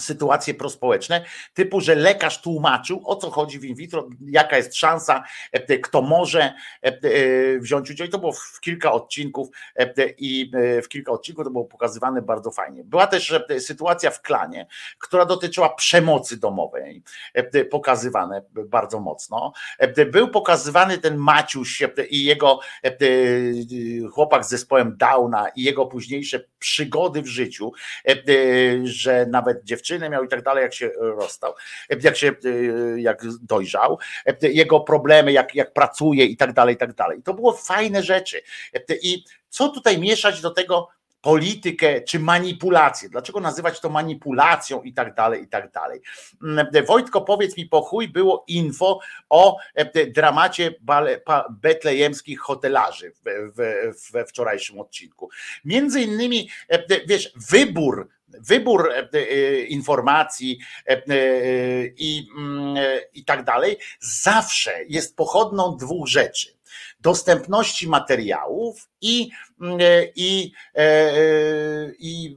sytuacje prospołeczne, typu, że lekarz tłumaczył, o co chodzi w in vitro, jaka jest szansa, e, kto może e, e, wziąć udział. I to było w kilka odcinków i w kilka odcinków to było pokazywane bardzo fajnie. Była też sytuacja w klanie, która dotyczyła przemocy domowej, pokazywane bardzo mocno. Był pokazywany ten Maciuś i jego chłopak z zespołem Downa i jego późniejsze przygody w życiu, że nawet dziewczyny dziewczynę miał i tak dalej, jak się rozstał, jak się jak dojrzał, jego problemy, jak, jak pracuje i tak dalej, i tak dalej. To było fajne rzeczy. I co tutaj mieszać do tego politykę czy manipulację. Dlaczego nazywać to manipulacją i tak dalej, i tak dalej. Wojtko, powiedz mi, po chuj było info o dramacie betlejemskich hotelarzy we wczorajszym odcinku. Między innymi, wiesz, wybór wybór e, e, informacji e, i, mm, i tak dalej zawsze jest pochodną dwóch rzeczy. Dostępności materiałów i, mm, i, i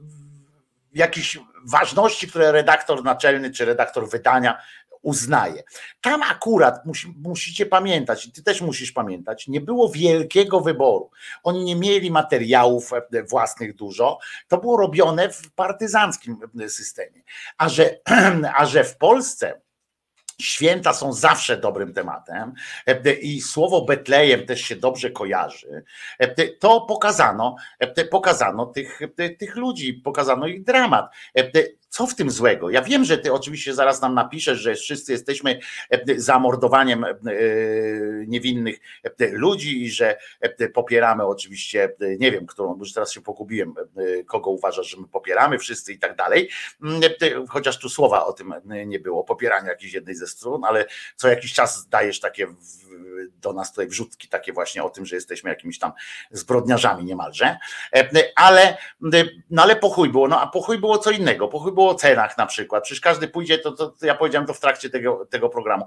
jakichś ważności, które redaktor naczelny czy redaktor wydania uznaje. Tam akurat musi, musicie pamiętać, ty też musisz pamiętać, nie było wielkiego wyboru. Oni nie mieli materiałów e, własnych dużo. To było robione w partyzanckim e, systemie. A że, a że w Polsce Święta są zawsze dobrym tematem e, i słowo Betlejem też się dobrze kojarzy. To pokazano, pokazano tych, tych ludzi, pokazano ich dramat Co w tym złego? Ja wiem, że ty oczywiście zaraz nam napiszesz, że wszyscy jesteśmy zamordowaniem niewinnych ludzi i że popieramy oczywiście, nie wiem, którą, już teraz się pogubiłem, kogo uważasz, że my popieramy wszyscy i tak dalej, chociaż tu słowa o tym nie było, popierania jakiejś jednej ze stron, ale co jakiś czas dajesz takie do nas tutaj wrzutki takie właśnie o tym, że jesteśmy jakimiś tam zbrodniarzami niemalże, ale, no ale pochuj było, no a pochuj było co innego, pochuj było o cenach na przykład, przecież każdy pójdzie, to, to, to ja powiedziałem to w trakcie tego, tego programu,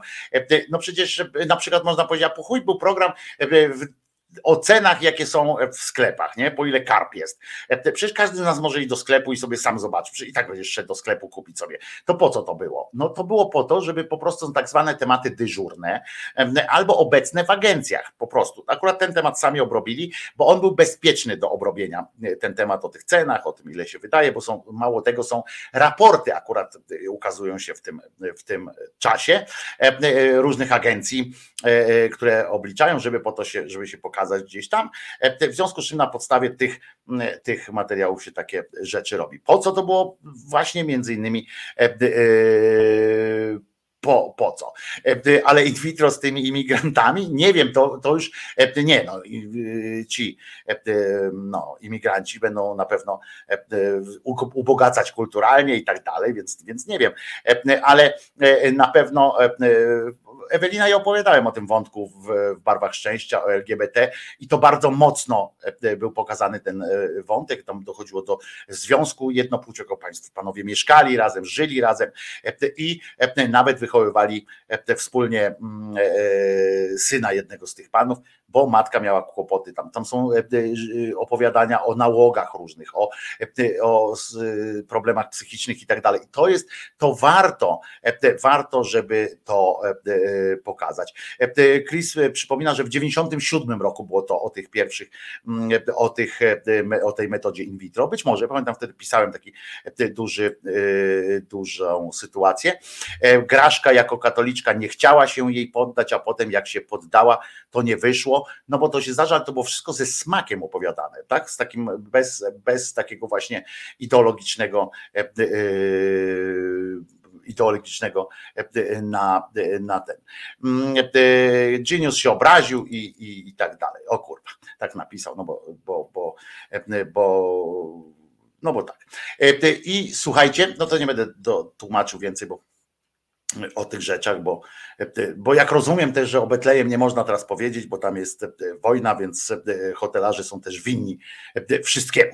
no przecież na przykład można powiedzieć, a pochuj był program w o cenach, jakie są w sklepach, nie? Po ile karp jest. E, przecież każdy z nas może iść do sklepu i sobie sam zobaczyć. I tak będziesz szedł do sklepu kupić sobie. To po co to było? No to było po to, żeby po prostu tak zwane tematy dyżurne albo obecne w agencjach po prostu. Akurat ten temat sami obrobili, bo on był bezpieczny do obrobienia. E, ten temat o tych cenach, o tym ile się wydaje, bo są mało tego są raporty akurat e, ukazują się w tym, w tym czasie różnych agencji, które obliczają, żeby po to się, żeby się pokazać pokazać gdzieś tam. E, w związku z czym na podstawie tych, tych materiałów się takie rzeczy robi. Po co to było? Właśnie między innymi e, e, po, po co? Ale in vitro z tymi imigrantami? Nie wiem, to, to już nie, no, ci no, imigranci będą na pewno ubogacać kulturalnie i tak dalej, więc, więc nie wiem, ale na pewno Ewelina, ja opowiadałem o tym wątku w, barwach szczęścia, o LGBT i to bardzo mocno e, był pokazany ten e, wątek. Tam dochodziło do związku jednopłciowego. Państwo, panowie mieszkali razem, żyli razem e, i nawet wychowywali wspólnie mm, syna jednego z tych panów bo matka miała kłopoty. Tam, tam są e, e, opowiadania o nałogach różnych, o, e, o problemach psychicznych i tak dalej. To jest, to warto, warto, żeby to pokazać. Chris przypomina, że w 97 roku było to o tych pierwszych, mm, o, tych, o tej metodzie in vitro. Być może, pamiętam wtedy pisałem taki duży, dużą sytuację. Graszka jako katoliczka nie chciała się jej poddać, a potem jak się poddała, to nie wyszło no bo to się zdarza, to było wszystko ze smakiem opowiadane, tak? Z takim, bez, bez takiego właśnie ideologicznego e, e, ideologicznego e, na, na ten. Mm, Genius się obraził i, i, i tak dalej. O kurwa, tak napisał, no bo, bo, bo, bo no bo tak. I słuchajcie, no to nie będę do, tłumaczył więcej, bo o tych rzeczach, bo, bo jak rozumiem też, że o Betlejem nie można teraz powiedzieć, bo tam jest wojna, więc hotelarze są też winni wszystkiemu.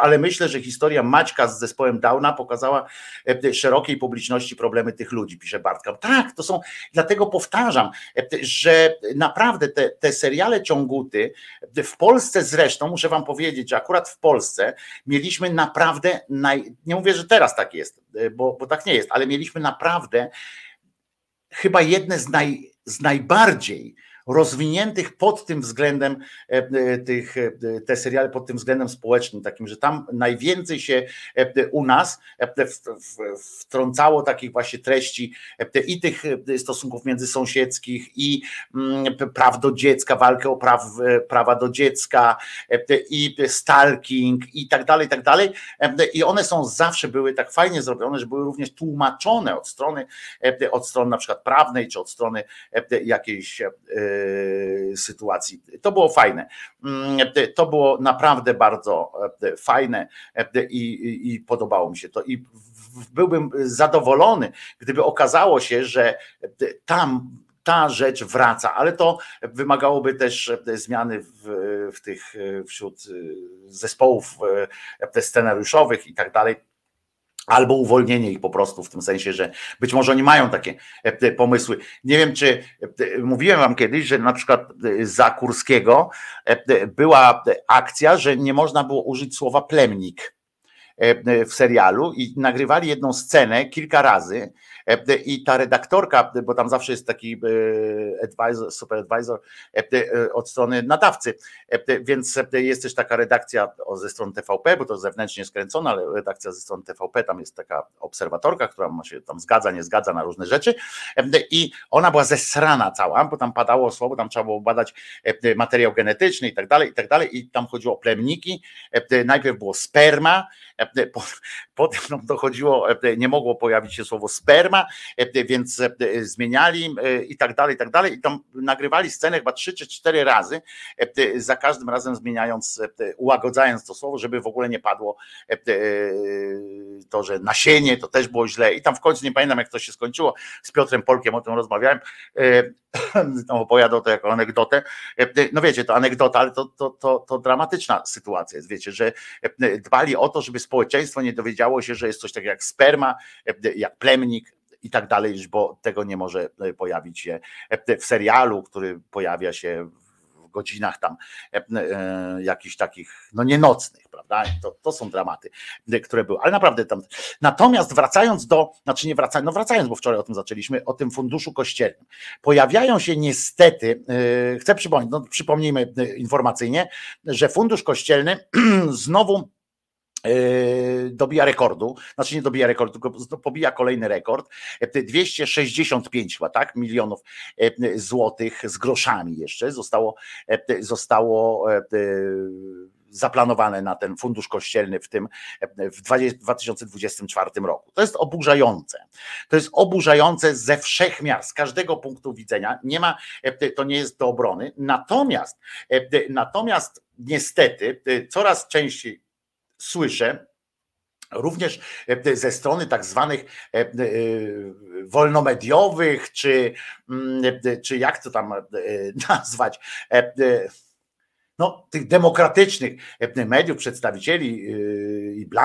Ale myślę, że historia Maćka z zespołem Downa pokazała szerokiej publiczności problemy tych ludzi, pisze Bartka. Tak, to są, dlatego powtarzam, że naprawdę te, te seriale ciąguty, w Polsce zresztą, muszę wam powiedzieć, że akurat w Polsce mieliśmy naprawdę, naj, nie mówię, że teraz tak jest, bo, bo tak nie jest, ale mieliśmy naprawdę chyba jedne z, naj, z najbardziej rozwiniętych pod tym względem e, e, tych, e, te seriale pod tym względem społecznym, takim, że tam najwięcej się u nas wtrącało takich właśnie treści i tych stosunków międzysąsiedzkich i mm, praw do dziecka, walkę o praw, prawa do dziecka i stalking i tak dalej, i tak dalej. I one są zawsze były tak fajnie zrobione, że były również tłumaczone od strony, od strony na przykład prawnej, czy od strony jakiejś sytuacji. To było fajne. Mm, to było naprawdę bardzo e, fajne e, i, i podobało mi się to. I byłbym zadowolony, gdyby okazało się, że tam ta rzecz wraca, ale to wymagałoby też zmiany w, w tych wśród zespołów scenariuszowych i tak dalej albo uwolnienie ich po prostu w tym sensie, że być może oni mają takie e, pomysły. Nie wiem, czy e, mówiłem wam kiedyś, że na przykład e, za Kurskiego była akcja, że nie można było użyć słowa plemnik w serialu i nagrywali jedną scenę kilka razy E, I ta redaktorka, bo tam zawsze jest taki e, advisor, super advisor e, od strony nadawcy, więc jest też taka redakcja ze strony TVP, bo to zewnętrznie skręcona, ale redakcja ze strony TVP, tam jest taka obserwatorka, która się tam zgadza, nie zgadza na różne rzeczy. I ona była zesrana cała, bo tam padało słowo, tam trzeba było badać materiał genetyczny i tak dalej, i tak dalej. I tam chodziło o plemniki, najpierw było sperma, Potem nam dochodziło, nie mogło pojawić się słowo sperma, więc zmieniali i tak dalej, i tak dalej. I tam nagrywali scenę chyba trzy czy cztery razy, za każdym razem zmieniając, ułagodzając to słowo, żeby w ogóle nie padło to, że nasienie to też było źle. I tam w końcu nie pamiętam, jak to się skończyło. Z Piotrem Polkiem o tym rozmawiałem. Tam opowiadał to jako anegdotę. No wiecie, to anegdota, ale to, to, to, to dramatyczna sytuacja jest. Wiecie, że dbali o to, żeby społeczeństwo nie dowiedziało się, że jest coś takiego jak sperma, jak plemnik, i tak dalej, bo tego nie może pojawić się w serialu, który pojawia się godzinach tam e, e, jakichś takich, no nie nocnych, prawda? To, to są dramaty, e, które były, ale naprawdę tam. Natomiast wracając do, znaczy nie wracając, no wracając, bo wczoraj o tym zaczęliśmy, o tym funduszu kościelnym. Pojawiają się niestety, chcę przypomnieć, no przypomnijmy informacyjnie, że fundusz kościelny znowu dobija rekordu, znaczy nie dobija rekordu, tylko pobija kolejny rekord, 265 chyba, tak, milionów e, złotych z groszami jeszcze zostało, e, zostało e, zaplanowane na ten fundusz kościelny w tym w 2024 roku. To jest oburzające. To jest oburzające ze wszech miar, z każdego punktu widzenia. Nie ma, to nie jest do obrony. Natomiast, natomiast niestety coraz częściej słyszę, również e, ze strony tak zwanych e, e, wolnomediowych, czy, mm, czy jak to tam nazwać, no, tych demokratycznych mediów, przedstawicieli,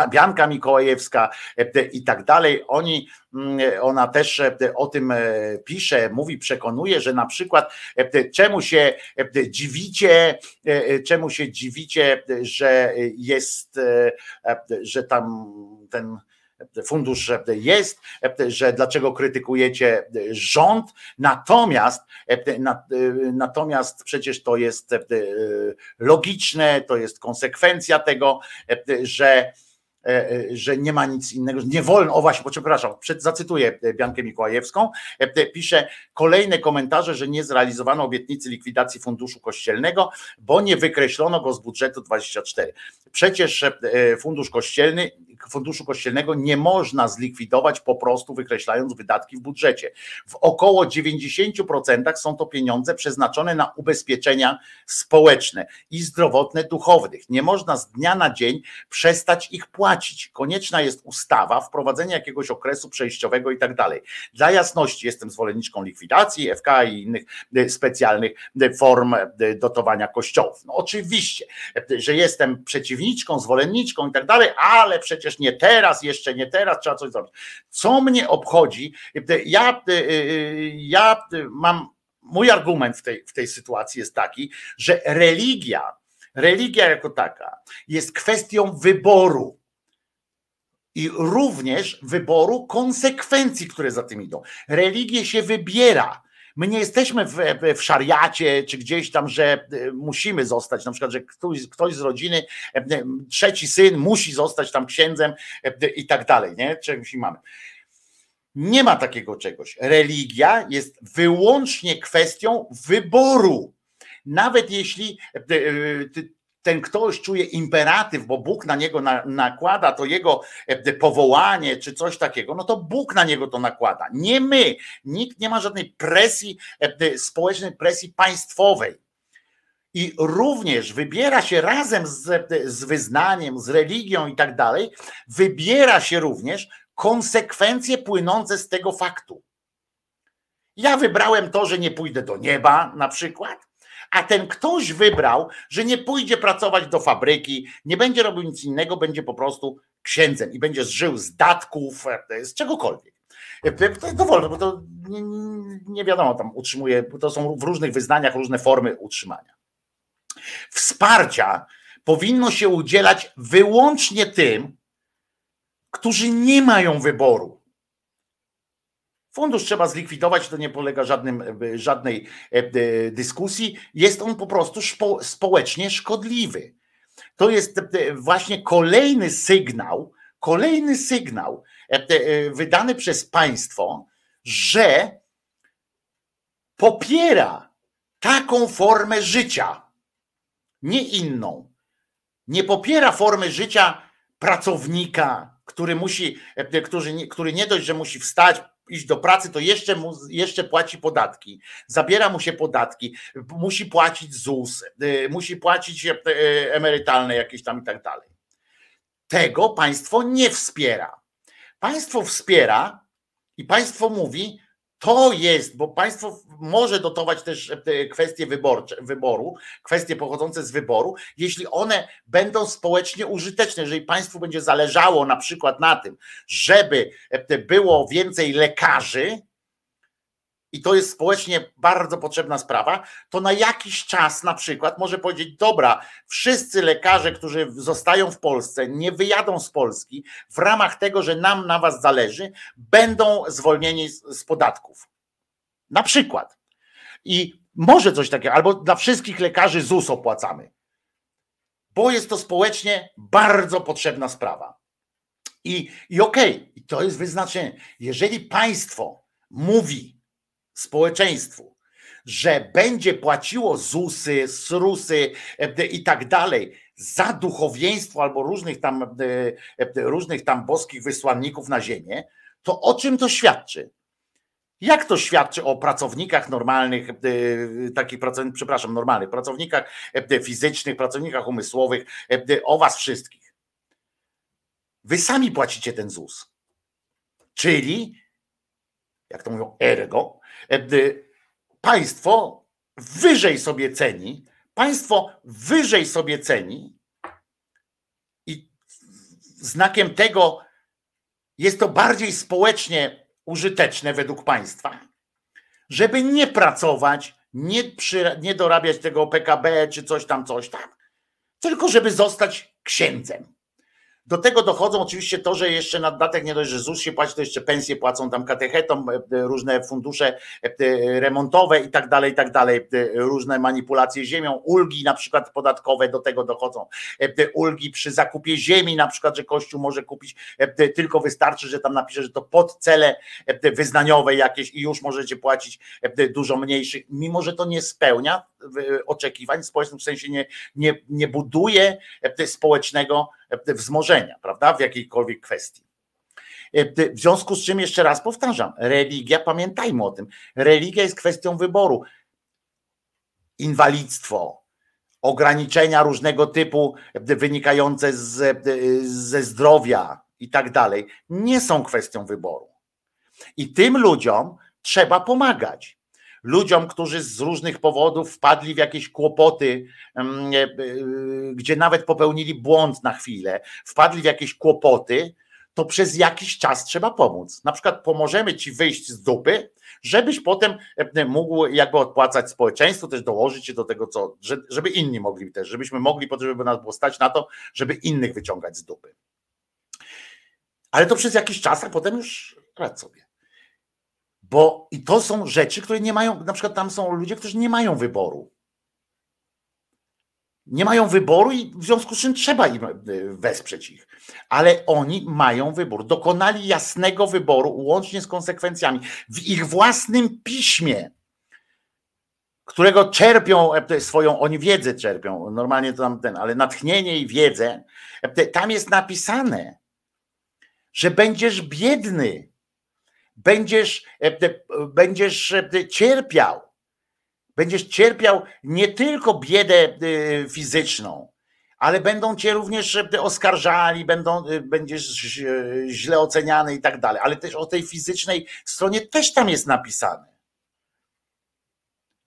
Bianka Mikołajewska i tak dalej, oni Mm, ona też e, o tym e, pisze, mówi, przekonuje, że na przykład e, czemu się dziwicie, czemu się dziwicie, że jest, że tam ten fundusz jest, że dlaczego krytykujecie rząd, natomiast natomiast przecież to jest logiczne, to jest konsekwencja tego, że E, e, że nie ma nic innego, nie wolno, o właśnie, przepraszam, przed, zacytuję e, Biankę Mikołajewską, pisze kolejne komentarze, że nie zrealizowano obietnicy likwidacji funduszu kościelnego, bo nie wykreślono go z budżetu 24. Przecież fundusz kościelny, funduszu kościelnego nie można zlikwidować po prostu wykreślając wydatki w budżecie. W około 90% są to pieniądze przeznaczone na ubezpieczenia społeczne i zdrowotne duchownych. Nie można z dnia na dzień przestać ich płacić. Konieczna jest ustawa, wprowadzenie jakiegoś okresu przejściowego i tak dalej. Dla jasności jestem zwolenniczką likwidacji FK i innych e, specjalnych e, form e, dotowania kościołów. No oczywiście, że jestem przeciwniczką, zwolenniczką i tak dalej, ale przecież nie teraz, jeszcze nie teraz, trzeba coś zrobić. Co mnie obchodzi? Ja, ja mam mój argument w tej, w tej sytuacji jest taki, że religia, religia jako taka jest kwestią wyboru i również wyboru konsekwencji, które za tym idą. Religię się wybiera. My nie jesteśmy w, w szariacie, czy gdzieś tam, że e, musimy zostać, na przykład, że ktoś, ktoś z rodziny, e, trzeci syn musi zostać tam księdzem e, i tak dalej, nie? Czegoś mamy. Nie ma takiego czegoś. Religia jest wyłącznie kwestią wyboru. Nawet jeśli ten ktoś czuje imperatyw, bo Bóg na niego na, nakłada to jego e, powołanie czy coś takiego, no to Bóg na niego to nakłada. Nie my. Nikt nie ma żadnej presji, e, społecznej presji państwowej. I również wybiera się razem z, z wyznaniem, z religią i tak dalej, wybiera się również konsekwencje płynące z tego faktu. Ja wybrałem to, że nie pójdę do nieba, na przykład, a ten ktoś wybrał, że nie pójdzie pracować do fabryki, nie będzie robił nic innego, będzie po prostu księdzem i będzie żył z datków, e, z czegokolwiek. E, to jest dowolne, bo to nie, nie wiadomo, tam utrzymuje, to są w różnych wyznaniach różne formy utrzymania. Wsparcia powinno się udzielać wyłącznie tym, którzy nie mają wyboru. Fundusz trzeba zlikwidować, to nie polega żadnym, e, żadnej e, e, dyskusji. Jest on po prostu społecznie szkodliwy. To jest właśnie kolejny sygnał, kolejny sygnał wydany przez państwo, że popiera taką formę życia, nie inną. Nie popiera formy życia pracownika, który musi, który, który nie dość, że musi wstać, iść do pracy, to jeszcze, mu, jeszcze płaci podatki. Zabiera mu się podatki, musi płacić ZUS, y, musi płacić y, emerytalne jakieś tam i tak dalej. Tego państwo nie wspiera. Państwo wspiera i państwo mówi, to jest, bo państwo może dotować też e, kwestie wyborcze, wyboru, kwestie pochodzące z wyboru, jeśli one będą społecznie użyteczne, jeżeli państwu będzie zależało na przykład na tym, żeby e, było więcej lekarzy, i to jest społecznie bardzo potrzebna sprawa, to na jakiś czas na przykład może powiedzieć: Dobra, wszyscy lekarze, którzy zostają w Polsce, nie wyjadą z Polski w ramach tego, że nam na was zależy, będą zwolnieni z, podatków. Na przykład. I może coś takiego, albo dla wszystkich lekarzy ZUS opłacamy, bo jest to społecznie bardzo potrzebna sprawa. I, i okej, okay, to jest wyznaczenie. Jeżeli państwo mówi, społeczeństwu, że będzie płaciło ZUSy, SRUSy e, i tak dalej za duchowieństwo albo różnych tam, e, e, różnych tam boskich wysłanników na ziemię, to o czym to świadczy? Jak to świadczy o pracownikach normalnych, takich pracownikach, przepraszam, normalnych, pracownikach fizycznych, pracownikach umysłowych, o was wszystkich? Wy sami płacicie ten ZUS. Czyli, jak to mówią, ergo, państwo wyżej sobie ceni, państwo wyżej sobie ceni i znakiem tego jest to bardziej społecznie użyteczne według państwa, żeby nie pracować, nie, przy, nie dorabiać tego PKB czy coś tam, coś tam, tylko żeby zostać księdzem. Do tego dochodzą oczywiście to, że jeszcze na datek nie dość, że ZUS się płaci, to jeszcze pensje płacą tam katechetom, e, e, różne fundusze e, remontowe i tak dalej, i tak dalej, różne manipulacje ziemią, ulgi na przykład podatkowe do tego dochodzą, ulgi przy zakupie ziemi na przykład, że Kościół może kupić, tylko wystarczy, że tam napisze, że to pod cele wyznaniowe jakieś i już możecie płacić dużo mniejszych, mimo że to nie spełnia oczekiwań społecznych, w sensie nie, nie, nie buduje społecznego wzmożenia, prawda, w jakiejkolwiek kwestii. E, w związku z czym jeszcze raz powtarzam, religia, pamiętajmy o tym, religia jest kwestią wyboru. Inwalidztwo, ograniczenia różnego typu wynikające z, ze zdrowia i tak dalej, nie są kwestią wyboru. I tym ludziom trzeba pomagać ludziom, którzy z różnych powodów wpadli w jakieś kłopoty, e, gdzie nawet popełnili błąd na chwilę, wpadli w jakieś kłopoty, to przez jakiś czas trzeba pomóc. Na przykład pomożemy ci wyjść z dupy, żebyś potem e, mógł jakby odpłacać społeczeństwu, też dołożyć się do tego, co, żeby inni mogli też, żebyśmy mogli, żeby nas było stać na to, żeby innych wyciągać z dupy. Ale to przez jakiś czas, a potem już radź sobie. Bo i to są rzeczy, które nie mają, na przykład tam są ludzie, którzy nie mają wyboru. Nie mają wyboru i w związku z czym trzeba im e, wesprzeć ich. Ale oni mają wybór. Dokonali jasnego wyboru, łącznie z konsekwencjami, w ich własnym piśmie, którego czerpią e, swoją, oni wiedzę czerpią, normalnie to tam ten, ale natchnienie i wiedzę, e, tam jest napisane, że będziesz biedny, będziesz, e, będziesz e, cierpiał. Będziesz cierpiał nie tylko biedę e, fizyczną, ale będą cię również oskarżali, będą, będziesz źle oceniany i tak dalej. Ale też o tej fizycznej stronie też tam jest napisane.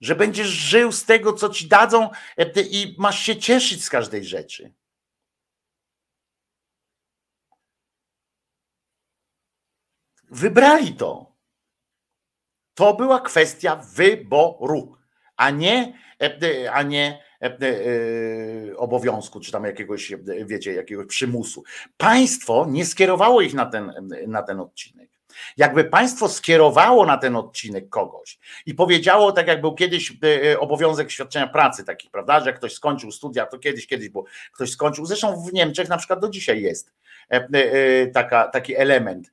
Że będziesz żył z tego, co ci dadzą i masz się cieszyć z każdej rzeczy. Wybrali to. To była kwestia wyboru, a nie, e, a nie e, e, obowiązku, czy tam jakiegoś, wiecie, jakiegoś przymusu. Państwo nie skierowało ich na ten, na ten odcinek. Jakby państwo skierowało na ten odcinek kogoś i powiedziało, tak jak był kiedyś obowiązek świadczenia pracy taki, prawda, że jak ktoś skończył studia, to kiedyś, kiedyś, bo ktoś skończył, zresztą w Niemczech na przykład do dzisiaj jest taka, taki element,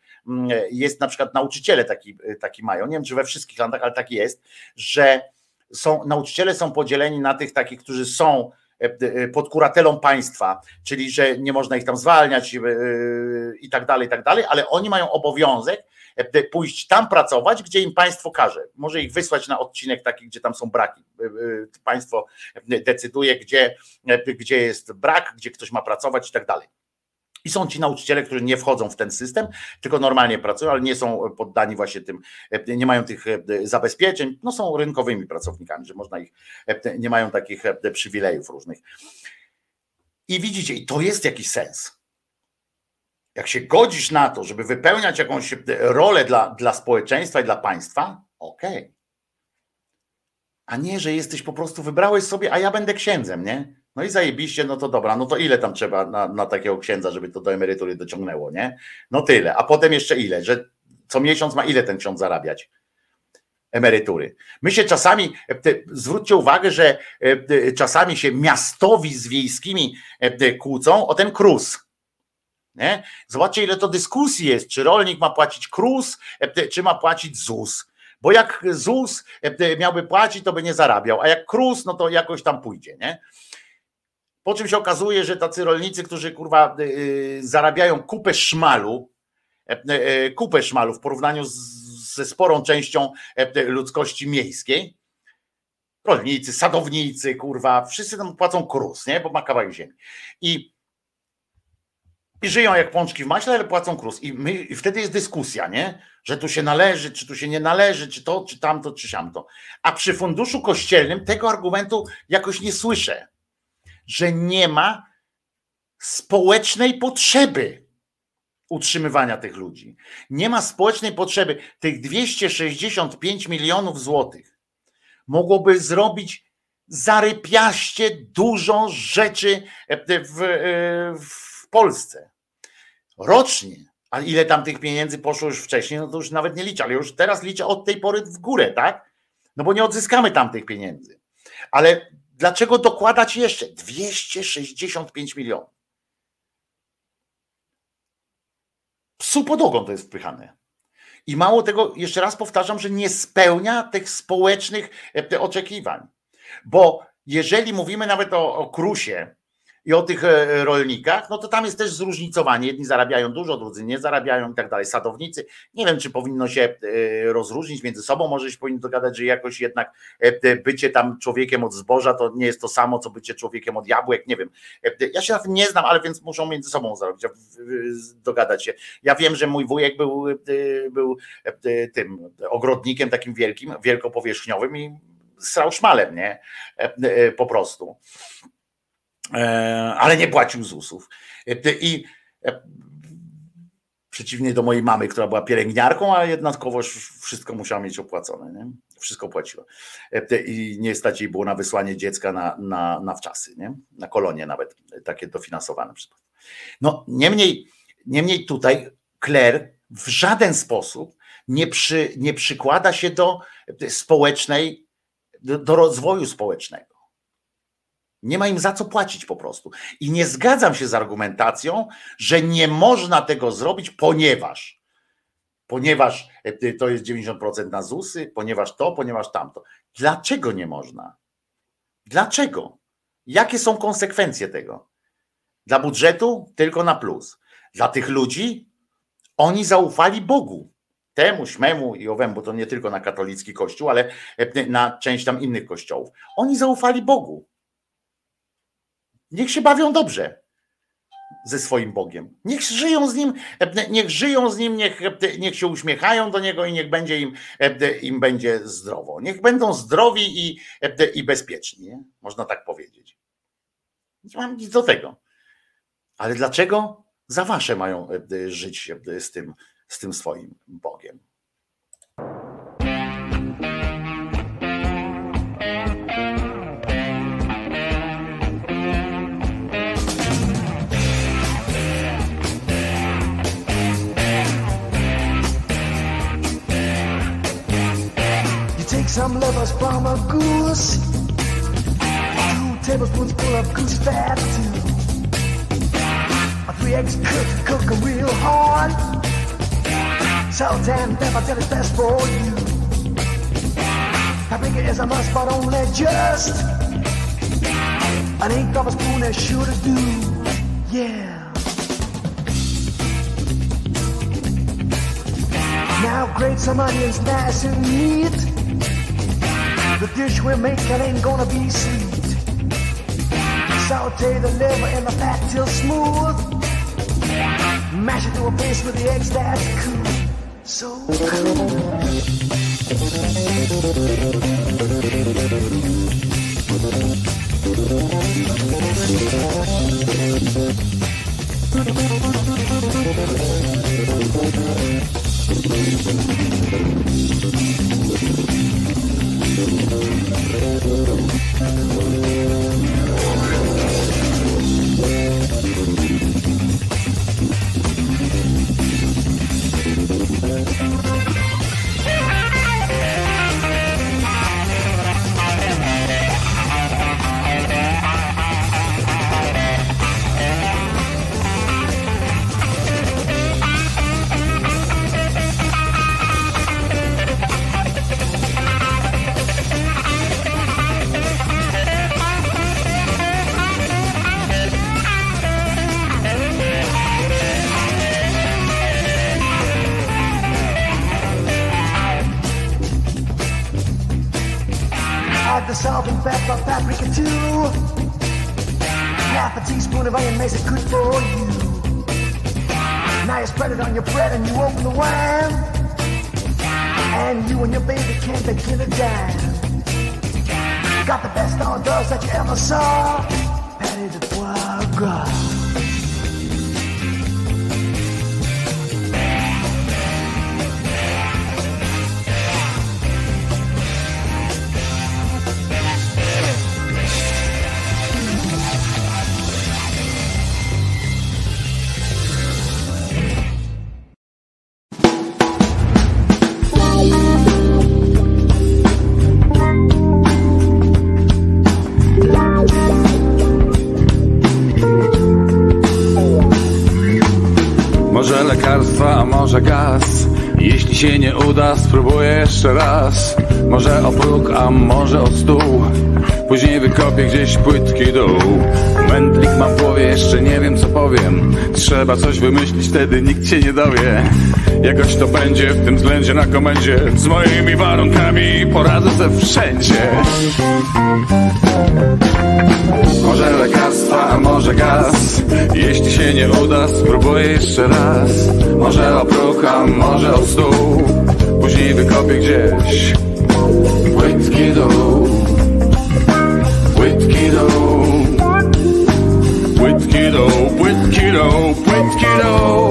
jest na przykład nauczyciele taki, taki mają, nie wiem czy we wszystkich landach, ale tak jest, że są, nauczyciele są podzieleni na tych takich, którzy są pod kuratelą państwa, czyli że nie można ich tam zwalniać i tak dalej, i tak dalej, ale oni mają obowiązek pójść tam pracować, gdzie im państwo każe. Może ich wysłać na odcinek taki, gdzie tam są braki. Państwo decyduje, gdzie, gdzie jest brak, gdzie ktoś ma pracować i tak dalej. I są ci nauczyciele, którzy nie wchodzą w ten system, tylko normalnie pracują, ale nie są poddani właśnie tym, nie mają tych zabezpieczeń, no są rynkowymi pracownikami, że można ich, nie mają takich przywilejów różnych. I widzicie, i to jest jakiś sens. Jak się godzisz na to, żeby wypełniać jakąś rolę dla, dla społeczeństwa i dla państwa, okej. Okay. A nie, że jesteś po prostu, wybrałeś sobie, a ja będę księdzem, nie? No i zajebiście, no to dobra, no to ile tam trzeba na, na takiego księdza, żeby to do emerytury dociągnęło, nie? No tyle, a potem jeszcze ile, że co miesiąc ma ile ten ksiądz zarabiać? Emerytury. My się czasami, zwróćcie uwagę, że e, czasami się miastowi z wiejskimi e, kłócą o ten krus. Nie? Zobaczcie, ile to dyskusji jest, czy rolnik ma płacić krus, e, czy ma płacić ZUS. Bo jak ZUS miałby płacić, to by nie zarabiał, a jak krus, no to jakoś tam pójdzie. Nie? Po czym się okazuje, że tacy rolnicy, którzy kurwa y, y, zarabiają kupę szmalu, e, e, kupę szmalu w porównaniu ze sporą częścią e, ludzkości miejskiej, rolnicy, sadownicy, kurwa, wszyscy tam płacą krus, nie? Bo ma kawałek ziemi. I, i żyją jak pączki w maśle, ale płacą krus. I, my, I wtedy jest dyskusja, nie? Że tu się należy, czy tu się nie należy, czy to, czy tamto, czy siamto. A przy funduszu kościelnym tego argumentu jakoś nie słyszę że nie ma społecznej potrzeby utrzymywania tych ludzi. Nie ma społecznej potrzeby. Tych 265 milionów złotych mogłoby zrobić zarypiaście dużo rzeczy w, w Polsce. Rocznie. A ile tam tych pieniędzy poszło już wcześniej, no to już nawet nie liczę, ale już teraz liczę od tej pory w górę, tak? No bo nie odzyskamy tam tych pieniędzy. Ale Dlaczego dokładać jeszcze 265 milionów? Psu pod ogon to jest wpychane. I mało tego, jeszcze raz powtarzam, że nie spełnia tych społecznych e, oczekiwań. Bo jeżeli mówimy nawet o, o Krusie, i o tych e, rolnikach, no to tam jest też zróżnicowanie. Jedni zarabiają dużo, drudzy nie zarabiają i tak dalej. Sadownicy, nie wiem, czy powinno się e, rozróżnić między sobą, może się powinno dogadać, że jakoś jednak e, bycie tam człowiekiem od zboża to nie jest to samo, co bycie człowiekiem od jabłek, nie wiem. Ja się na tym nie znam, ale więc muszą między sobą zrobić, dogadać się. Ja wiem, że mój wujek był, był tym ogrodnikiem takim wielkim, wielkopowierzchniowym i srał szmalem, nie? Po prostu. E, ale nie płacił ZUS-ów. E, I e, przeciwnie do mojej mamy, która była pielęgniarką, a jednakowo wszystko musiała mieć opłacone. Nie? Wszystko płaciła. I nie stać jej było na wysłanie dziecka na, na, na wczasy, nie? na kolonie nawet takie dofinansowane. No niemniej, niemniej tutaj Claire w żaden sposób nie, przy, nie przykłada się do społecznej, do, do rozwoju społecznego. Nie ma im za co płacić po prostu. I nie zgadzam się z argumentacją, że nie można tego zrobić, ponieważ ponieważ e, to jest 90% na ZUSy, ponieważ to, ponieważ tamto. Dlaczego nie można? Dlaczego? Jakie są konsekwencje tego? Dla budżetu tylko na plus. Dla tych ludzi oni zaufali Bogu. Temu, śmemu i owemu, bo to nie tylko na katolicki kościół, ale e, na część tam innych kościołów. Oni zaufali Bogu. Niech się bawią dobrze ze swoim Bogiem. Niech żyją z nim, niech żyją z nim, niech, niech się uśmiechają do niego i niech będzie im, im będzie zdrowo. Niech będą zdrowi i, i bezpieczni. Nie? Można tak powiedzieć. Nie mam nic do tego. Ale dlaczego za wasze mają żyć z tym, z tym swoim Bogiem? Some livers from a goose. Two tablespoons full of goose fat too. Three eggs cooked, cook them real hard. Salt and pepper till it's best for you. Paprika is a must, but only just. An ain't of a spoon as sure to do. Yeah. Now grate some onions nice and neat. The dish we're making ain't gonna be sweet. Saute the liver and the fat till smooth. Mash it to a paste with the eggs, that's cool. So Thank you. the killer jam. Got the best on girls that you ever saw. Może o próg, a może o stół. Później wykopię gdzieś płytki dół Mętlik mam w głowie, jeszcze nie wiem co powiem. Trzeba coś wymyślić, wtedy nikt się nie dowie. Jakoś to będzie w tym względzie na komendzie. Z moimi warunkami poradzę ze wszędzie. Może lekarstwa, a może gaz. Jeśli się nie uda, spróbuję jeszcze raz. Może o próg, a może o stół. Później wykopię gdzieś Płytki dół Płytki dół Płytki dół, płytki dół, płytki dół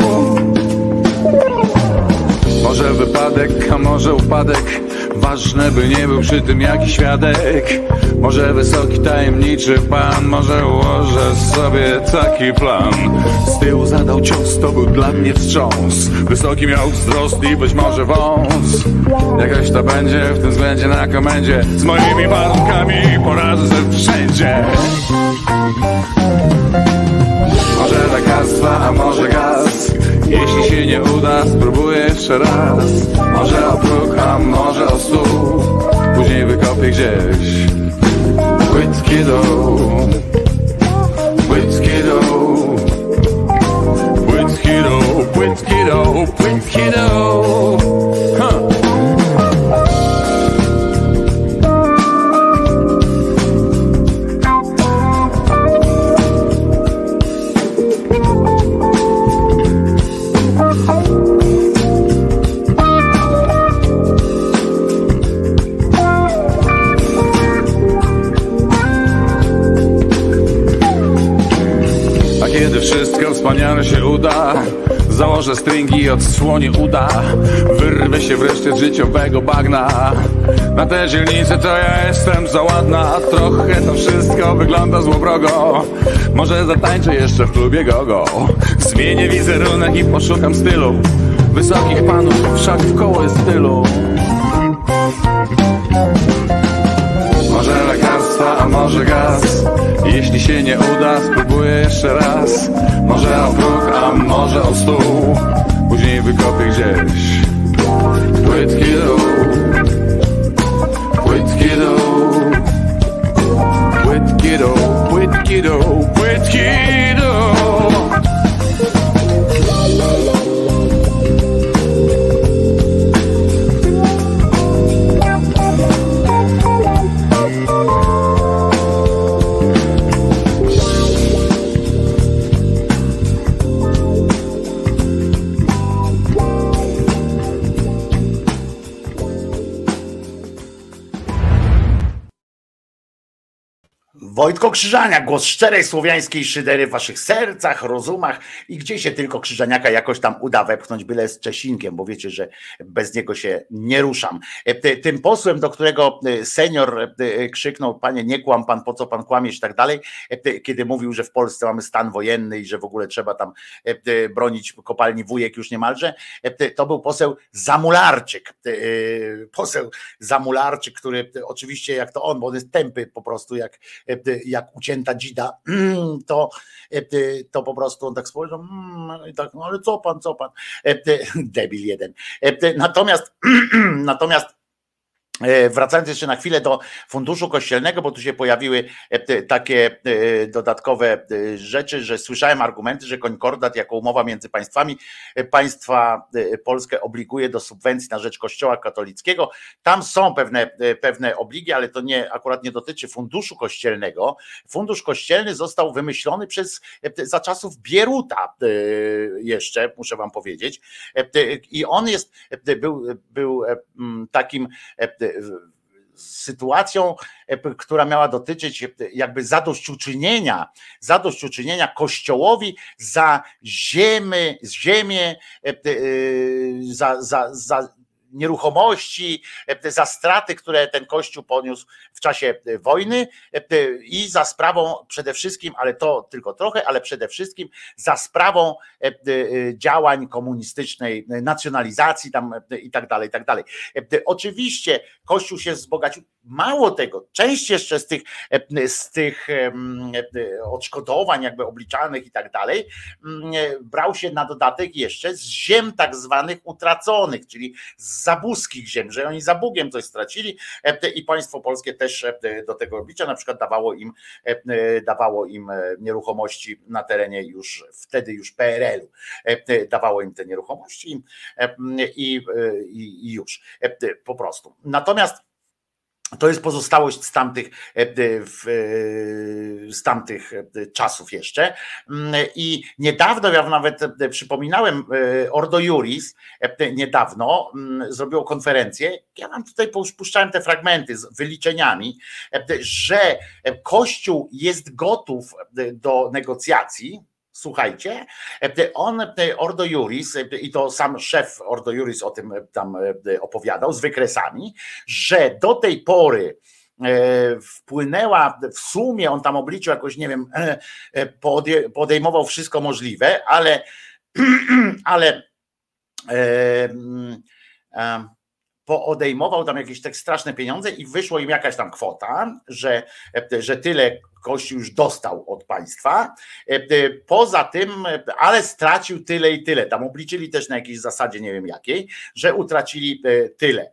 Może wypadek, a może upadek Ważne, by nie był przy tym jakiś świadek. Może wysoki, tajemniczy pan Może ułożę sobie taki plan. Z tyłu zadał cios, to był dla mnie wstrząs. Wysoki miał wzrost i być może wąs. Jakaś to będzie w tym względzie na komendzie. Z moimi warunkami poradzę ze wszędzie. Może lekarstwa, a może gaz. Jeśli się nie uda, spróbuję jeszcze raz. Może o próg, a może o stół. Później wykopię gdzieś. Płytki dół Płytki dół stringi odsłonię uda. Wyrwę się wreszcie z życiowego bagna. Na tę dzielnicę to ja jestem za ładna Trochę to wszystko wygląda złowrogo. Może zatańczę jeszcze w klubie gogo. Zmienię wizerunek i poszukam stylu. Wysokich panów wszak w koło jest tylu Jeśli się nie uda, spróbuję jeszcze raz. Może o próg, a może o stół. Później wykopię gdzieś Płytki dół. Płytki dół. Płytki dół, płytki dół, płytki. dół. Wojtko Krzyżania, głos szczerej słowiańskiej szydery w waszych sercach, rozumach i gdzie się tylko Krzyżaniaka jakoś tam uda wepchnąć, byle z Czesinkiem, bo wiecie, że bez niego się nie ruszam. E, tym posłem, do którego e, senior e, krzyknął, panie nie kłam pan, po co pan kłamiesz i tak dalej, kiedy mówił, że w Polsce mamy stan wojenny i że w ogóle trzeba tam bronić kopalni wujek już niemalże, to był poseł Zamularczyk. Poseł Zamularczyk, który oczywiście jak to on, bo on jest tępy po prostu jak jak ucięta dzida, to, to po prostu on tak spojrzał, mm, i tak, no ale co pan, co pan, debil jeden. Natomiast, natomiast E, wracając jeszcze na chwilę do funduszu kościelnego, bo tu się pojawiły e, takie e, dodatkowe rzeczy, że słyszałem argumenty, że konkordat jako umowa między państwami, państwa polskie obliguje do subwencji na rzecz Kościoła katolickiego. Tam są pewne, pewne obligi, ale to nie akurat nie dotyczy funduszu kościelnego. Fundusz kościelny został wymyślony przez za czasów Bieruta jeszcze, muszę wam powiedzieć. I on jest, był, był takim sytuacją, e, która miała dotyczyć e, jakby zadośćuczynienia, zadośćuczynienia Kościołowi za ziemię, ziemię e, za, za, za nieruchomości, e, za straty, które ten kościół poniósł w czasie e, wojny e, i za sprawą przede wszystkim, ale to tylko trochę, ale przede wszystkim za sprawą działań komunistycznej, nacjonalizacji tam i tak dalej, i tak dalej. Oczywiście kościół się wzbogacił, mało tego, część jeszcze z tych, z tych odszkodowań jakby obliczalnych i tak dalej brał się na dodatek jeszcze z ziem tak zwanych utraconych, czyli z zabuskich ziem, że oni za Bugiem coś stracili e, i państwo polskie też e, do tego oblicza, na przykład dawało im, e, dawało im nieruchomości na terenie już wtedy już PRL-u, dawało im te nieruchomości i, i, i już. Po prostu. Natomiast to jest pozostałość z tamtych, e, e, z tamtych e, czasów jeszcze. Mm, I niedawno, ja nawet przypominałem, Ordo Juris niedawno mm, zrobiło konferencję. Ja wam tutaj puszczałem te fragmenty z wyliczeniami, że Kościół jest gotów do negocjacji Słuchajcie, on, Ordo Juris, i to sam szef Ordo Juris o tym tam opowiadał z wykresami, że do tej pory e, wpłynęła w sumie, on tam obliczył jakoś, nie wiem, e, e, podejmował wszystko możliwe, ale, ale poodejmował tam jakieś tak straszne pieniądze i wyszło im jakaś tam kwota, że, że tyle Kościół już dostał od państwa. Poza tym, ale stracił tyle i tyle. Tam obliczyli też na jakiejś zasadzie, nie wiem jakiej, że utracili e, tyle.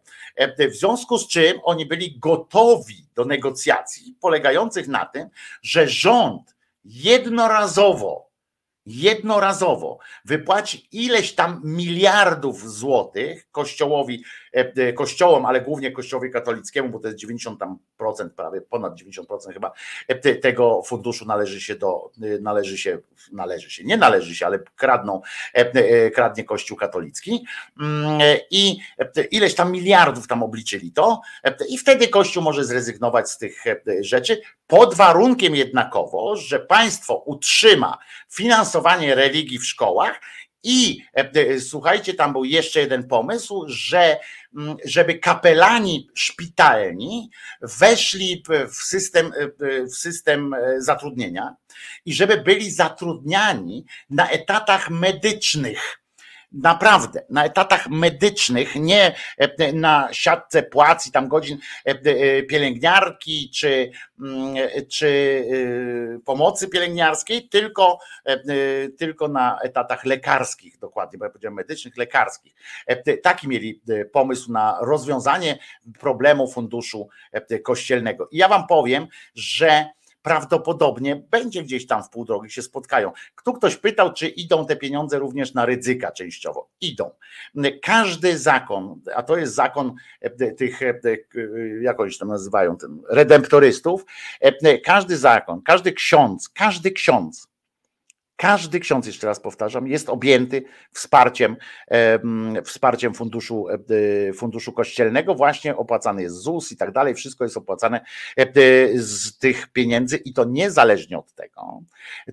W związku z czym oni byli gotowi do negocjacji polegających na tym, że rząd jednorazowo jednorazowo wypłaci ileś tam miliardów złotych kościołowi, e, e, kościołom, ale głównie kościołowi katolickiemu, bo to jest 90 tam procent, prawie ponad 90% chyba e, tego funduszu należy się do, należy się, należy się, nie należy się, ale kradną, kradnie kościół katolicki. Mm, i ileś tam miliardów tam obliczyli to i wtedy kościół może zrezygnować z tych rzeczy, pod warunkiem jednakowo, że państwo utrzyma finansowanie religii w szkołach i e, e, słuchajcie, tam był jeszcze jeden pomysł, że mm, żeby kapelani szpitalni weszli w system, e, w system zatrudnienia i żeby byli zatrudniani na etatach medycznych naprawdę na etatach medycznych, nie e, na siatce płac i tam godzin e, e, pielęgniarki czy, mm, czy pomocy pielęgniarskiej, tylko, tylko na etatach lekarskich, dokładnie, bo ja powiedziałem medycznych, lekarskich. Taki mieli pomysł na rozwiązanie problemu funduszu kościelnego. I ja wam powiem, że prawdopodobnie będzie gdzieś tam w pół drogi się spotkają. Tu ktoś pytał, czy idą te pieniądze również na ryzyka częściowo. Idą. Każdy zakon, a to jest zakon tych, jak oni się tam nazywają, redemptorystów, każdy zakon, każdy ksiądz, każdy ksiądz każdy ksiądz, jeszcze raz powtarzam, jest objęty wsparciem, wsparciem funduszu, e, funduszu kościelnego, właśnie opłacany jest ZUS i tak dalej, wszystko jest opłacane e, z tych pieniędzy i to niezależnie od tego,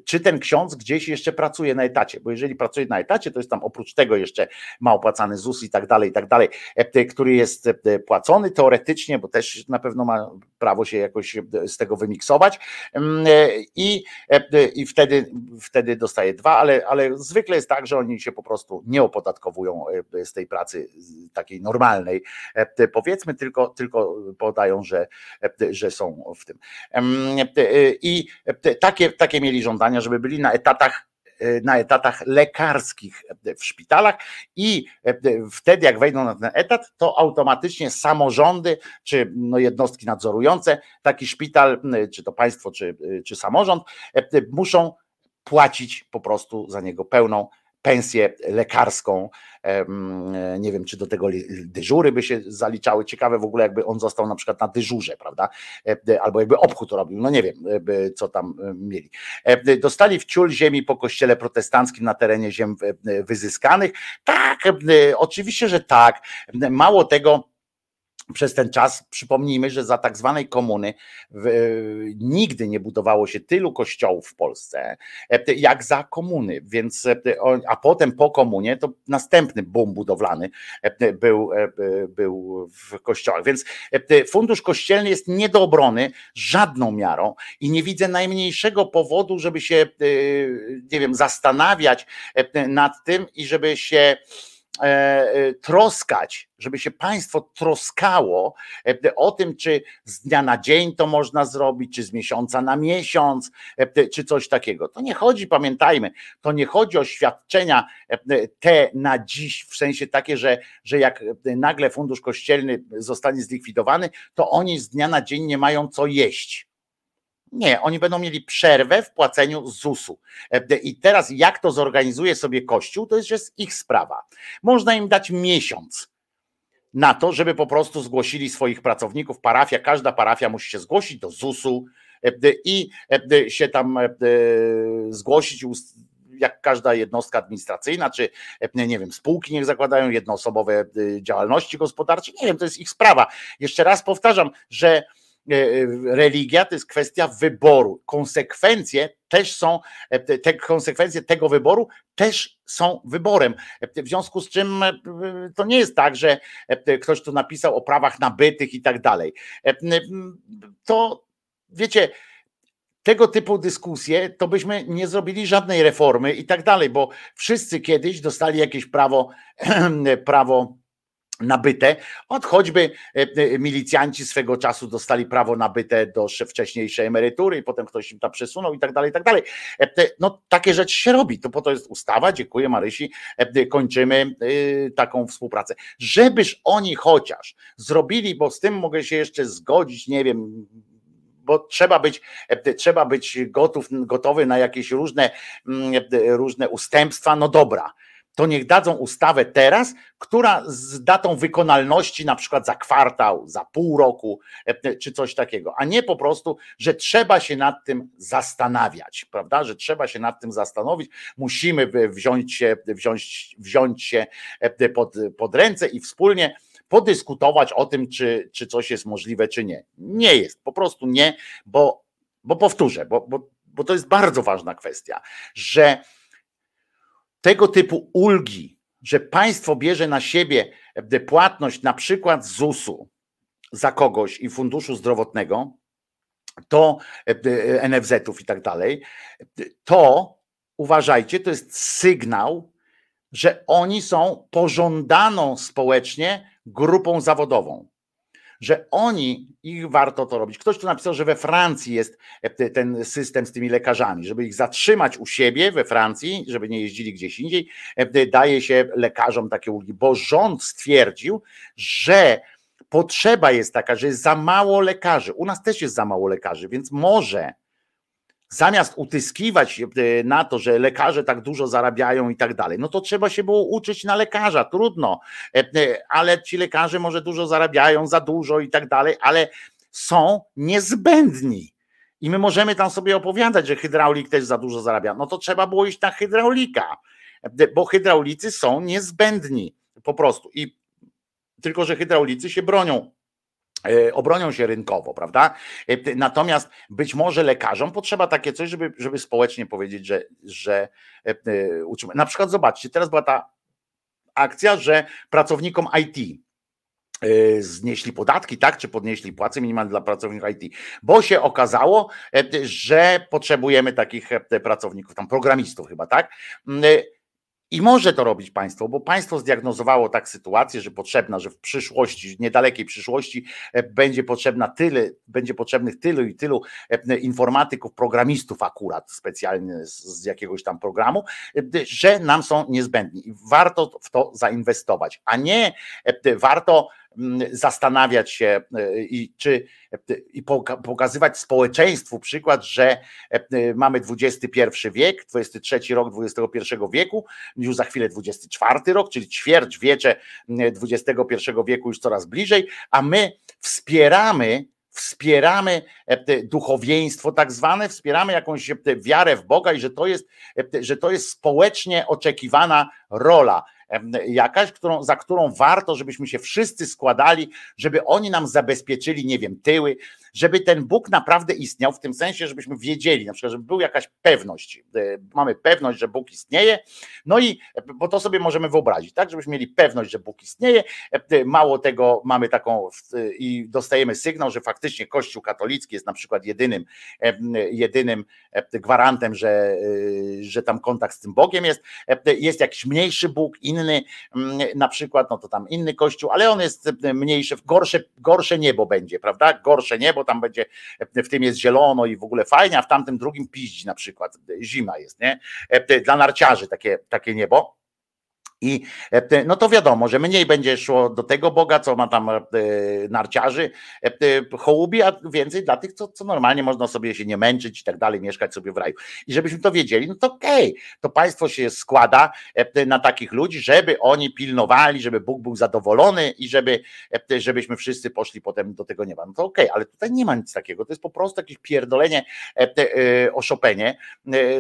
czy ten ksiądz gdzieś jeszcze pracuje na etacie, bo jeżeli pracuje na etacie, to jest tam oprócz tego jeszcze ma opłacany ZUS i tak dalej, i tak dalej, e, który jest płacony teoretycznie, bo też na pewno ma prawo się jakoś z tego wymiksować i, i wtedy, wtedy dostaje dwa, ale, ale zwykle jest tak, że oni się po prostu nie opodatkowują e, z tej pracy takiej normalnej, e, powiedzmy, tylko, tylko podają, że, e, że są w tym. I takie, takie mieli żądania, żeby byli na etatach na etatach lekarskich w szpitalach i wtedy jak wejdą na ten etat, to automatycznie samorządy czy no jednostki nadzorujące taki szpital, czy to państwo, czy, czy samorząd, muszą płacić po prostu za niego pełną pensję lekarską. Nie wiem, czy do tego dyżury by się zaliczały. Ciekawe w ogóle, jakby on został na przykład na dyżurze, prawda? E, albo jakby obchód robił. No nie wiem, co tam e, mieli. E, dostali w ciul ziemi po kościele protestanckim na terenie ziem wyzyskanych. Tak, oczywiście, że tak. Mało tego, przez ten czas przypomnijmy, że za tak zwanej komuny w, nigdy nie budowało się tylu kościołów w Polsce, e, jak za komuny, więc e, a potem po komunie to następny boom budowlany e, był, był w kościołach. Więc fundusz kościelny jest nie do obrony żadną miarą i nie widzę najmniejszego powodu, żeby się nie wiem, zastanawiać nad tym i żeby się E, e, troskać, żeby się państwo troskało e, o tym, czy z dnia na dzień to można zrobić, czy z miesiąca na miesiąc, czy coś takiego. To nie chodzi, pamiętajmy, to nie chodzi o świadczenia te na dziś, w sensie takie, że, że jak nagle fundusz kościelny zostanie zlikwidowany, to oni z dnia na dzień nie mają co jeść nie, oni będą mieli przerwę w płaceniu ZUS-u. E, I teraz jak to zorganizuje sobie Kościół, to jest, jest ich sprawa. Można im dać miesiąc na to, żeby po prostu zgłosili swoich pracowników. Parafia, każda parafia musi się zgłosić do ZUS-u e, i e, się tam zgłosić jak każda jednostka administracyjna, czy nie wiem, spółki niech zakładają jednoosobowe działalności gospodarcze. Nie wiem, to jest ich sprawa. Jeszcze raz powtarzam, że religia to jest kwestia wyboru. Konsekwencje też są, e, te konsekwencje tego wyboru też są wyborem. W związku z czym to nie jest tak, że ktoś tu napisał o prawach nabytych i tak dalej. To wiecie, tego typu dyskusje, to byśmy nie zrobili żadnej reformy i tak dalej, bo wszyscy kiedyś dostali jakieś prawo, prawo nabyte, od choćby e, e, milicjanci swego czasu dostali prawo nabyte do wcześniejszej emerytury i potem ktoś im to przesunął i tak dalej, i tak dalej. E, no takie rzeczy się robi, to po to jest ustawa, dziękuję Marysi, kończymy taką współpracę. Żebyż oni chociaż zrobili, bo z tym mogę się jeszcze zgodzić, nie wiem, bo trzeba być, trzeba być gotów, gotowy na jakieś różne, mm, różne ustępstwa, no dobra, to niech dadzą ustawę teraz, która z datą wykonalności na przykład za kwartał, za pół roku e, czy coś takiego, a nie po prostu, że trzeba się nad tym zastanawiać, prawda? Że trzeba się nad tym zastanowić, musimy wziąć się, wziąć, wziąć się e, pod, pod ręce i wspólnie podyskutować o tym, czy, czy coś jest możliwe, czy nie. Nie jest, po prostu nie, bo, bo powtórzę, bo, bo, bo to jest bardzo ważna kwestia, że tego typu ulgi, że państwo bierze na siebie płatność na przykład ZUS-u za kogoś i funduszu zdrowotnego, to e, e, NFZ-ów i tak dalej, to uważajcie, to jest sygnał, że oni są pożądaną społecznie grupą zawodową że oni, ich warto to robić. Ktoś tu napisał, że we Francji jest e, ten system z tymi lekarzami, żeby ich zatrzymać u siebie we Francji, żeby nie jeździli gdzieś indziej, e, daje się lekarzom takie ulgi, bo rząd stwierdził, że potrzeba jest taka, że jest za mało lekarzy. U nas też jest za mało lekarzy, więc może zamiast utyskiwać na to, że lekarze tak dużo zarabiają i tak dalej, no to trzeba się było uczyć na lekarza, trudno, ale ci lekarze może dużo zarabiają, za dużo i tak dalej, ale są niezbędni. I my możemy tam sobie opowiadać, że hydraulik też za dużo zarabia. No to trzeba było iść na hydraulika, bo hydraulicy są niezbędni po prostu. I tylko, że hydraulicy się bronią e, obronią się rynkowo, prawda? E, natomiast być może lekarzom potrzeba takie coś, żeby, żeby społecznie powiedzieć, że, że e, Na przykład zobaczcie, teraz była ta akcja, że pracownikom IT znieśli podatki, tak, czy podnieśli płace minimalne dla pracowników IT, bo się okazało, że potrzebujemy takich pracowników, tam programistów chyba, tak? I może to robić państwo, bo państwo zdiagnozowało tak sytuację, że potrzebna, że w przyszłości, niedalekiej przyszłości e, będzie potrzebna tyle, będzie potrzebnych tylu i tylu e, informatyków, programistów akurat specjalnie z, jakiegoś tam programu, e, że nam są niezbędni. I warto w to zainwestować, a nie warto zastanawiać się e, i, czy, e, i pokazywać społeczeństwu przykład, że e, mamy XXI wiek, 23 rok XXI wieku, już za chwilę XXIV rok, czyli ćwierć wiecze XXI wieku już coraz bliżej, a my wspieramy wspieramy duchowieństwo tak zwane, wspieramy jakąś wiarę w Boga i że to jest, że to jest społecznie oczekiwana rola jakaś, którą, za którą warto, żebyśmy się wszyscy składali, żeby oni nam zabezpieczyli, nie wiem, tyły, żeby ten Bóg naprawdę istniał, w tym sensie, żebyśmy wiedzieli, na przykład, żeby była jakaś pewność. E, mamy pewność, że Bóg istnieje, no i bo to sobie możemy wyobrazić, tak, żebyśmy mieli pewność, że Bóg istnieje. E, mało tego, mamy taką i dostajemy sygnał, że faktycznie Kościół katolicki jest na przykład jedynym, jedynym gwarantem, że, że tam kontakt z tym Bogiem jest. Jest jakiś mniejszy Bóg, inny, na przykład, no to tam inny Kościół, ale on jest mniejszy, gorsze, gorsze niebo będzie, prawda? Gorsze niebo bo tam będzie, w tym jest zielono i w ogóle fajnie, a w tamtym drugim piździ na przykład, zima jest, nie? Dla narciarzy takie, takie niebo. I e, no to wiadomo, że mniej będzie szło do tego Boga, co ma tam e, narciarzy, e, hołubi, a więcej dla tych, co, co normalnie można sobie się nie męczyć i tak dalej, mieszkać sobie w raju. I żebyśmy to wiedzieli, no to okej, okay. to państwo się składa na takich ludzi, żeby oni pilnowali, żeby Bóg był zadowolony i żeby, żebyśmy wszyscy poszli potem do tego nieba. No to okej, okay, ale tutaj nie ma nic takiego, to jest po prostu jakieś pierdolenie, oszopenie,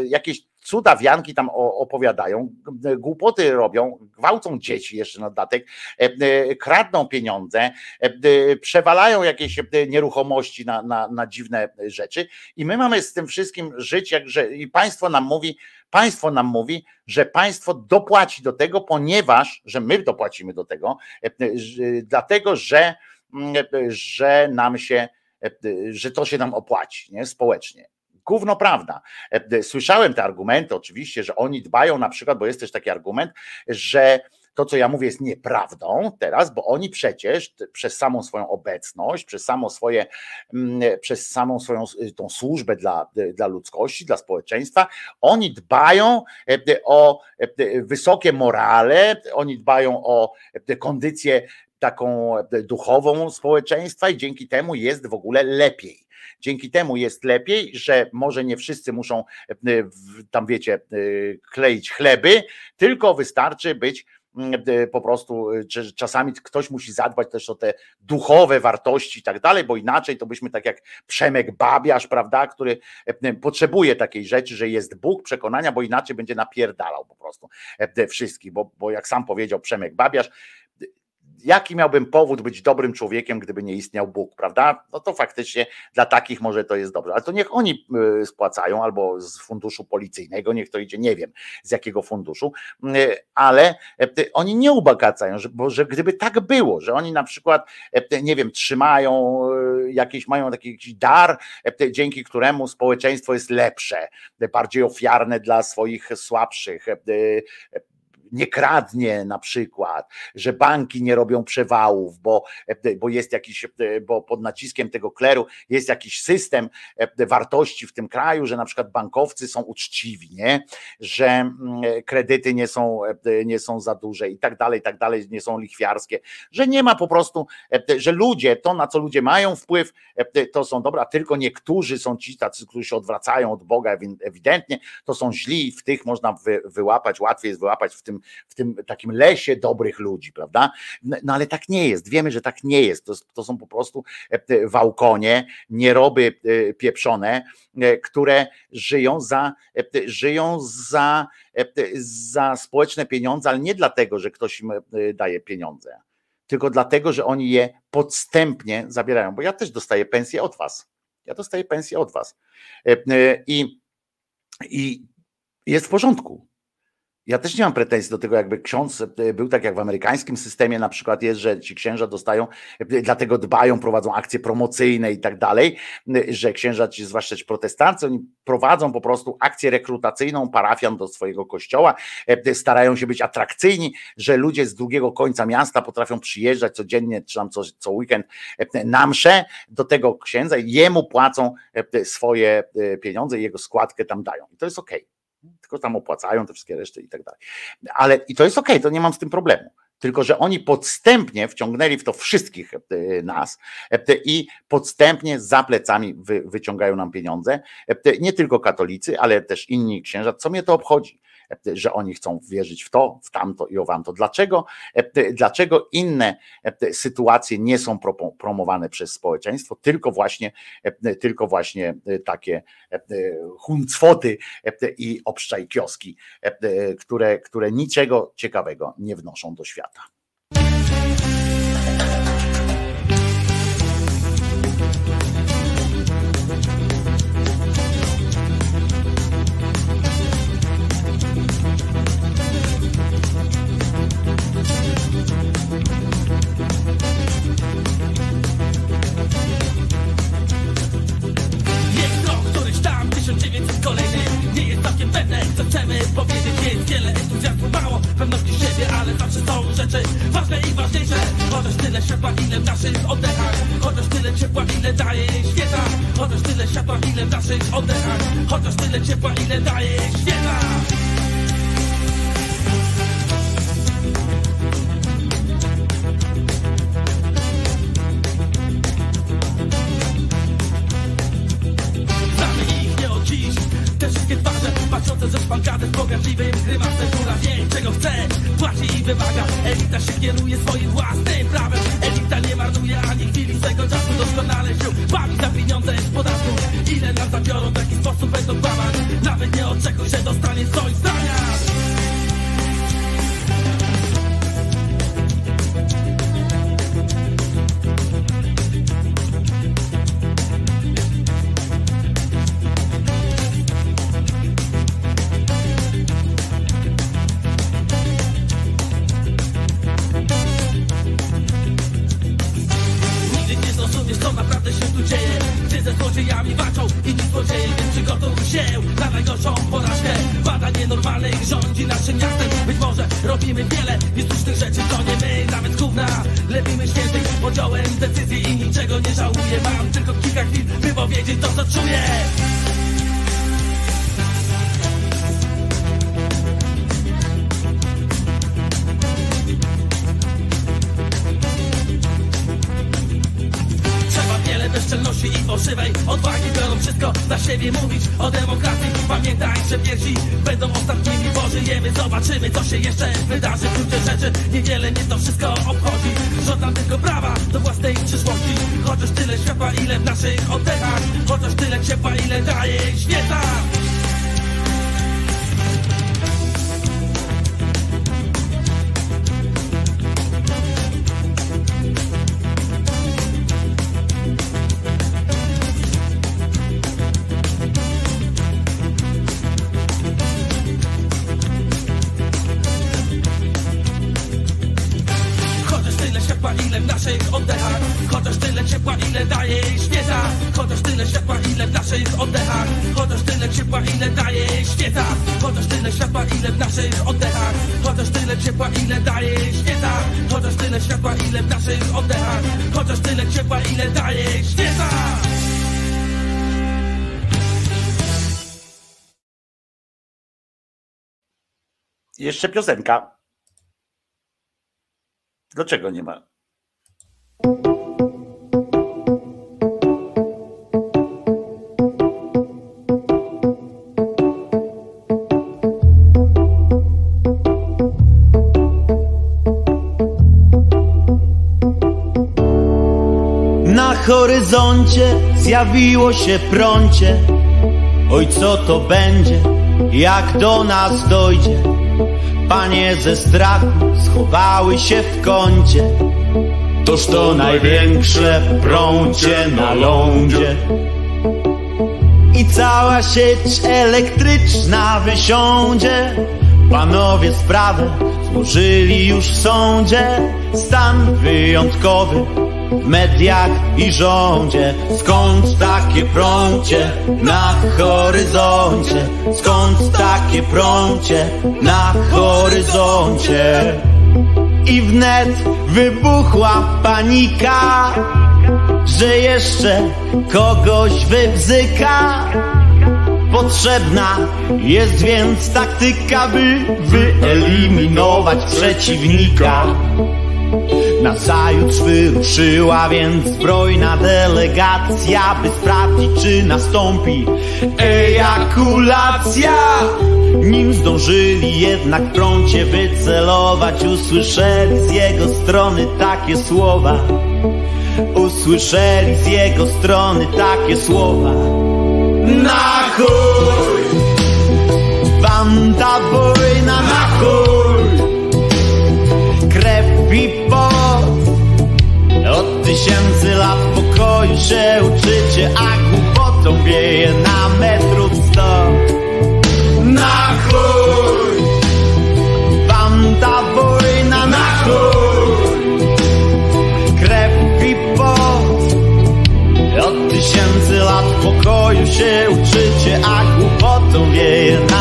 jakieś cuda wianki tam opowiadają, głupoty robią, gwałcą dzieci jeszcze na dodatek, e, e, kradną pieniądze, e, przewalają jakieś nieruchomości na, na, na dziwne rzeczy i my mamy z tym wszystkim żyć, jak że i państwo nam mówi, państwo nam mówi, że państwo dopłaci do tego, ponieważ, że my dopłacimy do tego, dlatego, że, że nam się, że to się nam opłaci, nie, społecznie. Gówno prawda. E, e, słyszałem te argumenty, oczywiście, że oni dbają na przykład, bo jest też taki argument, że to, co ja mówię, jest nieprawdą teraz, bo oni przecież przez samą swoją obecność, przez samo swoje, mm, przez samą swoją tą służbę dla, dla ludzkości, dla społeczeństwa, oni dbają e, o wysokie morale, oni dbają o kondycję taką duchową społeczeństwa i dzięki temu jest w ogóle lepiej. Dzięki temu jest lepiej, że może nie wszyscy muszą e, tam wiecie e, kleić chleby, tylko wystarczy być mm, e, po prostu, czasami ktoś musi zadbać też o te duchowe wartości i tak dalej, bo inaczej to byśmy tak jak Przemek Babiarz, prawda, który potrzebuje takiej rzeczy, że jest Bóg przekonania, bo inaczej będzie napierdalał po prostu wszystkich, bo, bo jak sam powiedział Przemek Babiarz, jaki miałbym powód być dobrym człowiekiem, gdyby nie istniał Bóg, prawda? No to faktycznie dla takich może to jest dobrze, ale to niech oni y, spłacają albo z funduszu policyjnego, niech to idzie, nie wiem z jakiego funduszu, y, ale y, oni nie ubagacają, bo że gdyby tak było, że oni na przykład, nie wiem, trzymają jakieś, mają taki jakiś dar, dzięki któremu społeczeństwo jest lepsze, bardziej ofiarne dla swoich słabszych, nie kradnie na przykład, że banki nie robią przewałów, bo, bo jest jakiś, bo pod naciskiem tego kleru jest jakiś system wartości w tym kraju, że na przykład bankowcy są uczciwi, nie? że mm, kredyty nie są, nie są za duże i tak dalej, i tak dalej, nie są lichwiarskie, że nie ma po prostu, że ludzie, to na co ludzie mają wpływ, to są dobra, tylko niektórzy są ci tacy, którzy się odwracają od Boga ewidentnie, to są źli w tych można wy, wyłapać, łatwiej jest wyłapać w tym, w tym takim lesie dobrych ludzi, prawda? No ale tak nie jest, wiemy, że tak nie jest, to, to są po prostu wałkonie, nieroby pieprzone, które żyją za, żyją za, za społeczne pieniądze, ale nie dlatego, że ktoś im daje pieniądze, tylko dlatego, że oni je podstępnie zabierają, bo ja też dostaję pensję od was. Ja dostaję pensję od was. I, i jest w porządku. Ja też nie mam pretensji do tego, jakby ksiądz e, był tak jak w amerykańskim systemie na przykład jest, że ci księża dostają, e, dlatego dbają, prowadzą akcje promocyjne i tak dalej, e, że księża, zwłaszcza ci protestanci, oni prowadzą po prostu akcję rekrutacyjną parafian do swojego kościoła, starają się być atrakcyjni, że ludzie z drugiego końca miasta potrafią przyjeżdżać codziennie, czy tam co, co weekend na msze do tego księdza i jemu płacą swoje pieniądze i jego składkę tam dają. I to jest okej. Okay tylko tam opłacają te wszystkie reszty i tak dalej. Ale i to jest okej, okay, to nie mam z tym problemu. Tylko, że oni podstępnie wciągnęli w to wszystkich e, nas e, i podstępnie za plecami wy, wyciągają nam pieniądze. E, nie tylko katolicy, ale też inni księża. Co mnie to obchodzi? Że oni chcą wierzyć w to, w tamto i o wamto. Dlaczego, dlaczego inne sytuacje nie są promowane przez społeczeństwo, tylko właśnie, tylko właśnie takie huncwoty i obszczaj kioski, które, które niczego ciekawego nie wnoszą do świata. Jeszcze piosenka. Dlaczego nie ma? Na horyzoncie zjawiło się prącie. Oj, co to będzie, jak do nas dojdzie? Panie ze strachu schowały się w kącie. Toż to największe prącie na lądzie. I cała sieć elektryczna wysiądzie. Panowie sprawę złożyli już w sądzie. Stan wyjątkowy mediach i rządzie. Skąd takie prącie na horyzoncie? Skąd takie prącie na horyzoncie? I wnet wybuchła panika, że jeszcze kogoś wybzyka. Potrzebna jest więc taktyka, by wyeliminować przeciwnika. Nazajutrz wyruszyła więc zbrojna delegacja, by sprawdzić, czy nastąpi ejakulacja. Nim zdążyli jednak prącie wycelować, usłyszeli z jego strony takie słowa. Usłyszeli z jego strony takie słowa. Na chuj! Wam ta wojna tysięcy lat pokoju się uczycie A głupotą wieje na metrów sto Na chuj! Wam ta wojna na chuj! Krew i pot od tysięcy lat pokoju się uczycie, a głupotą wieje na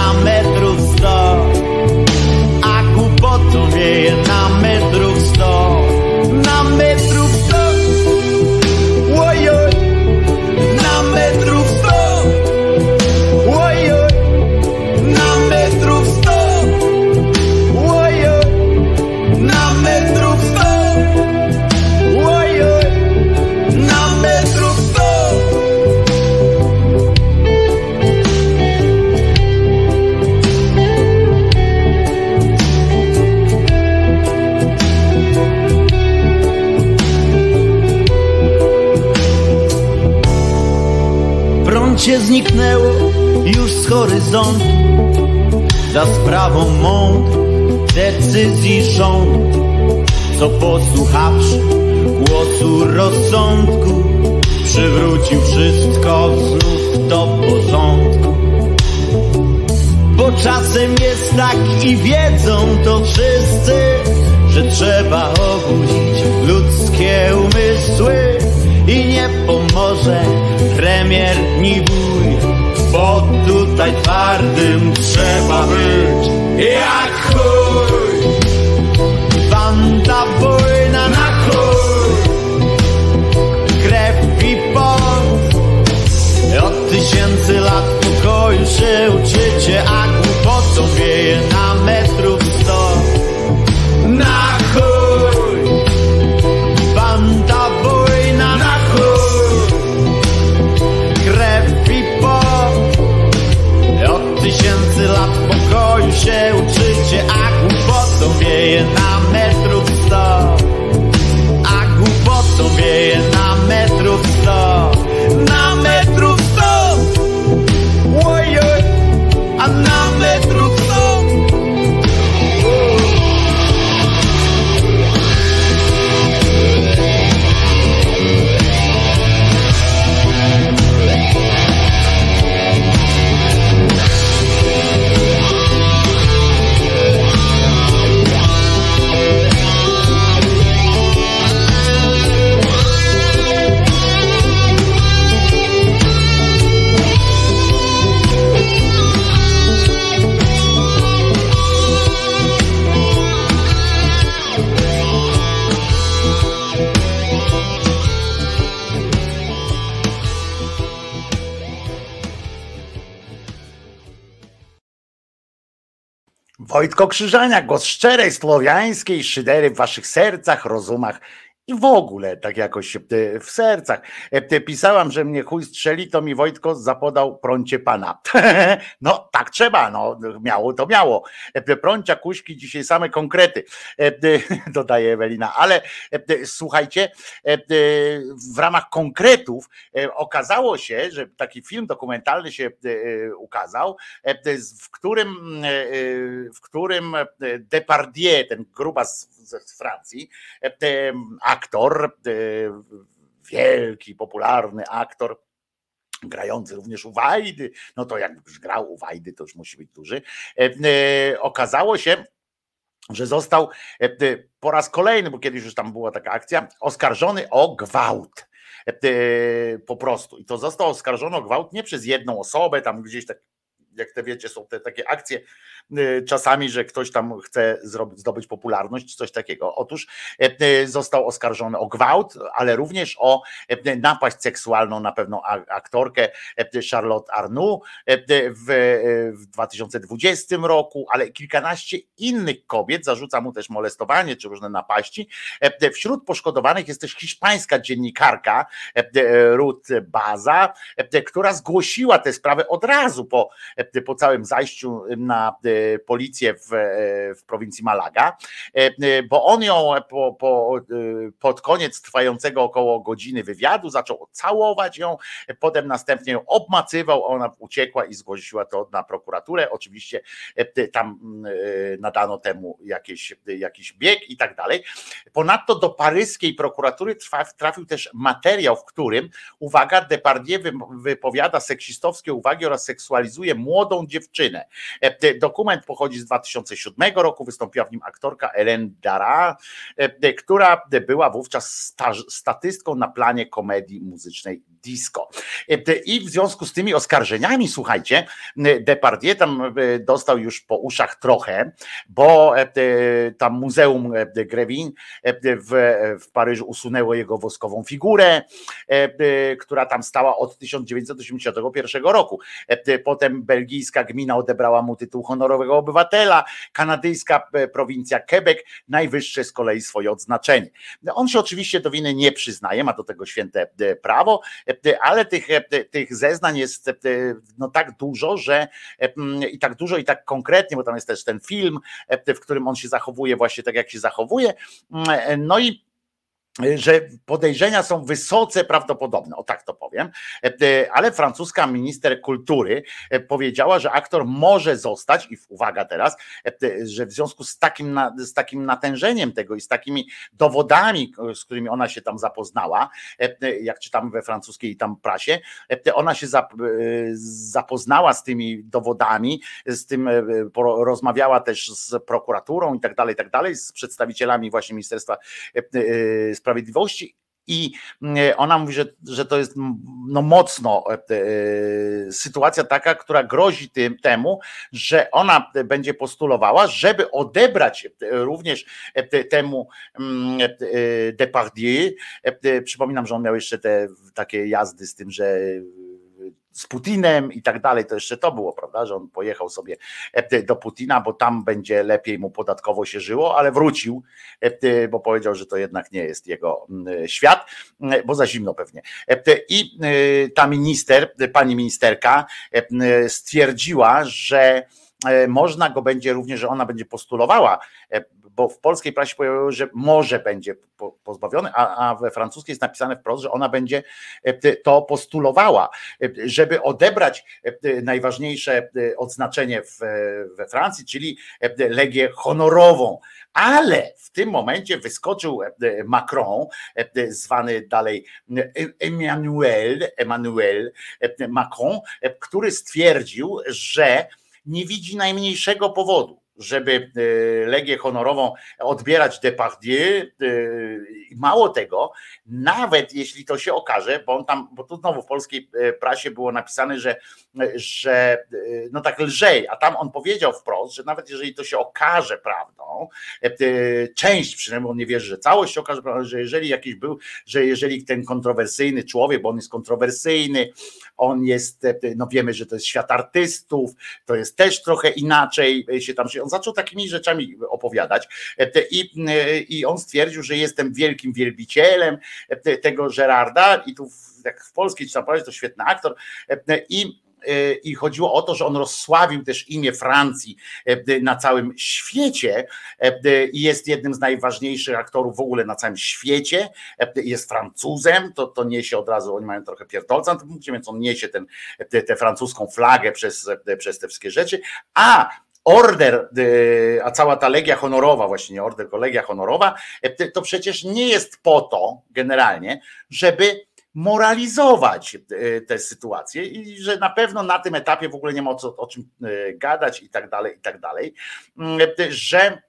zniknęło już z horyzontu. Za sprawą mądrych decyzji rządu Co posłuchawszy głosu rozsądku Przywrócił wszystko znów do porządku. Bo czasem jest tak i wiedzą to wszyscy Że trzeba obudzić ludzkie umysły I nie pomoże premier ni Bo tutaj twardym trzeba być. Jak chuj. Wam wojna na chuj. Krew i pot. Od tysięcy lat pokoju się uczycie A głupotą wieje na Wojtko Krzyżania, głos szczerej, słowiańskiej szydery w waszych sercach, rozumach i w ogóle tak jakoś e, w sercach. E, pisałam, że mnie chuj strzeli, to mi Wojtko zapodał prącie pana. No tak trzeba, no miało to miało. E, prącia, kuśki, dzisiaj same konkrety, dodaje Ewelina. Ale słuchajcie, w ramach konkretów okazało się, że taki film dokumentalny się ukazał, w którym, w którym Depardieu, ten grubas z Francji, aktor, e, wielki, popularny aktor, grający również u Wajdy, no to jak już grał u Wajdy, to już musi być duży. E, e, okazało się, że został po raz kolejny, bo kiedyś już tam była taka akcja, oskarżony o gwałt. Po prostu. I to został oskarżony o gwałt nie przez jedną osobę, tam gdzieś tak jak te wiecie, są te takie akcje czasami, że ktoś tam chce zdobyć popularność, coś takiego. Otóż e, y, został oskarżony o gwałt, ale również o napaść seksualną na pewną aktorkę Charlotte Arnoux w, w 2020 roku, ale kilkanaście innych kobiet zarzuca mu też molestowanie czy różne napaści. Wśród poszkodowanych jest też hiszpańska dziennikarka Ruth Baza, która zgłosiła tę sprawę od razu po po całym zajściu na policję w, e, w prowincji Malaga, bo on ją po, po, pod koniec trwającego około godziny wywiadu zaczął całować ją, potem następnie ją obmacywał, ona uciekła i zgłosiła to na prokuraturę. Oczywiście tam nadano temu jakieś, jakiś bieg i tak dalej. Ponadto do paryskiej prokuratury trafił też materiał, w którym, uwaga, Depardieu wypowiada seksistowskie uwagi oraz seksualizuje młodą dziewczynę. E, dokument pochodzi z 2007 roku, wystąpiła w nim aktorka Ellen Dara, e, która była wówczas statystką na planie komedii muzycznej disco. E, I w związku z tymi oskarżeniami, słuchajcie, Depardieu tam dostał już po uszach trochę, bo tam Muzeum Grevin w, Paryżu usunęło jego woskową figurę, która tam stała od 1981 roku. Potem belgijska gmina odebrała mu tytuł honorowego obywatela, kanadyjska e, prowincja Quebec najwyższe z kolei swoje odznaczenie. On się oczywiście do winy nie przyznaje, ma do tego święte e, prawo, e, ale tych, tych zeznań jest no tak dużo, że i tak dużo i tak konkretnie, bo tam jest też ten film, w którym on się zachowuje właśnie tak, jak się zachowuje. No i że podejrzenia są wysoce prawdopodobne, o tak to powiem, e, ale francuska minister kultury e, powiedziała, że aktor może zostać, i uwaga teraz, e, że w związku z takim, z takim natężeniem tego i z takimi dowodami, z którymi ona się tam zapoznała, jak czytamy we francuskiej tam prasie, ona się zapoznała z tymi dowodami, z tym rozmawiała też z prokuraturą i tak dalej, i tak dalej, z przedstawicielami właśnie Ministerstwa Sprawiedliwości, Sprawiedliwości i mm, ona mówi, że, że to jest no mocno e, e, sytuacja taka, która grozi tym, temu, że ona będzie postulowała, żeby odebrać również e, temu Depardieu. Przypominam, że on miał jeszcze te takie jazdy z tym, że z Putinem i tak dalej, to jeszcze to było, prawda, że on pojechał sobie e, do Putina, bo tam będzie lepiej mu podatkowo się żyło, ale wrócił, e, bo powiedział, że to jednak nie jest jego świat, bo za zimno pewnie. E, I ta minister, pani ministerka stwierdziła, że można go będzie również, że ona będzie postulowała bo w polskiej prasie pojawiło, że może będzie pozbawiony, a, a we francuskiej jest napisane wprost, że ona będzie e, to postulowała, e, żeby odebrać e, najważniejsze odznaczenie w, we Francji, czyli legię honorową. Ale w tym momencie wyskoczył Macron, zwany dalej Emmanuel, Emmanuel Macron, który stwierdził, że nie widzi najmniejszego powodu, żeby e, Legię Honorową odbierać Depardieu. E, mało tego, nawet jeśli to się okaże, bo on tam, bo tu znowu w polskiej e, prasie było napisane, że, że no tak lżej, a tam on powiedział wprost, że nawet jeżeli to się okaże prawdą, część przynajmniej on nie wierzy, że całość się okaże prawdą, że jeżeli jakiś był, że jeżeli ten kontrowersyjny człowiek, bo on jest kontrowersyjny, on jest, no wiemy, że to jest świat artystów, to jest też trochę inaczej się tam się, zaczął takimi rzeczami opowiadać i, i on stwierdził, że jestem wielkim wielbicielem tego Gerarda i tu jak w polskiej czy tam to świetny aktor i i chodziło o to, że on rozsławił też imię Francji na całym świecie i jest jednym z najważniejszych aktorów w ogóle na całym świecie. Jest Francuzem, to, to niesie od razu, oni mają trochę pierdolca więc on niesie ten, tę francuską flagę przez, przez te wszystkie rzeczy. A order, a cała ta legia honorowa, właśnie nie order, tylko legia honorowa, to przecież nie jest po to generalnie, żeby moralizować e, tę sytuację i że na pewno na tym etapie w ogóle nie ma o, co, o czym e, gadać i tak dalej, i tak dalej, mm, że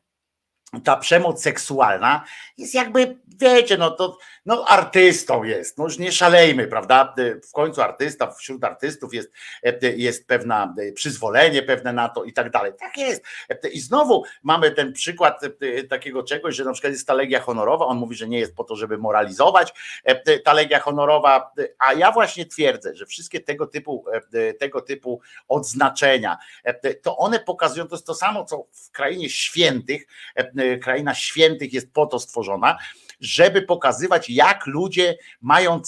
ta przemoc seksualna jest jakby, wiecie, no to no artystą jest, no już nie szalejmy, prawda? W końcu artysta, wśród artystów jest, jest pewne przyzwolenie pewne na to i tak dalej. Tak jest. I znowu mamy ten przykład takiego czegoś, że na przykład jest ta legia honorowa, on mówi, że nie jest po to, żeby moralizować ta legia honorowa, a ja właśnie twierdzę, że wszystkie tego typu, tego typu odznaczenia, to one pokazują, to jest to samo, co w krainie świętych, kraina świętych jest po to stworzona, żeby pokazywać, jak ludzie mają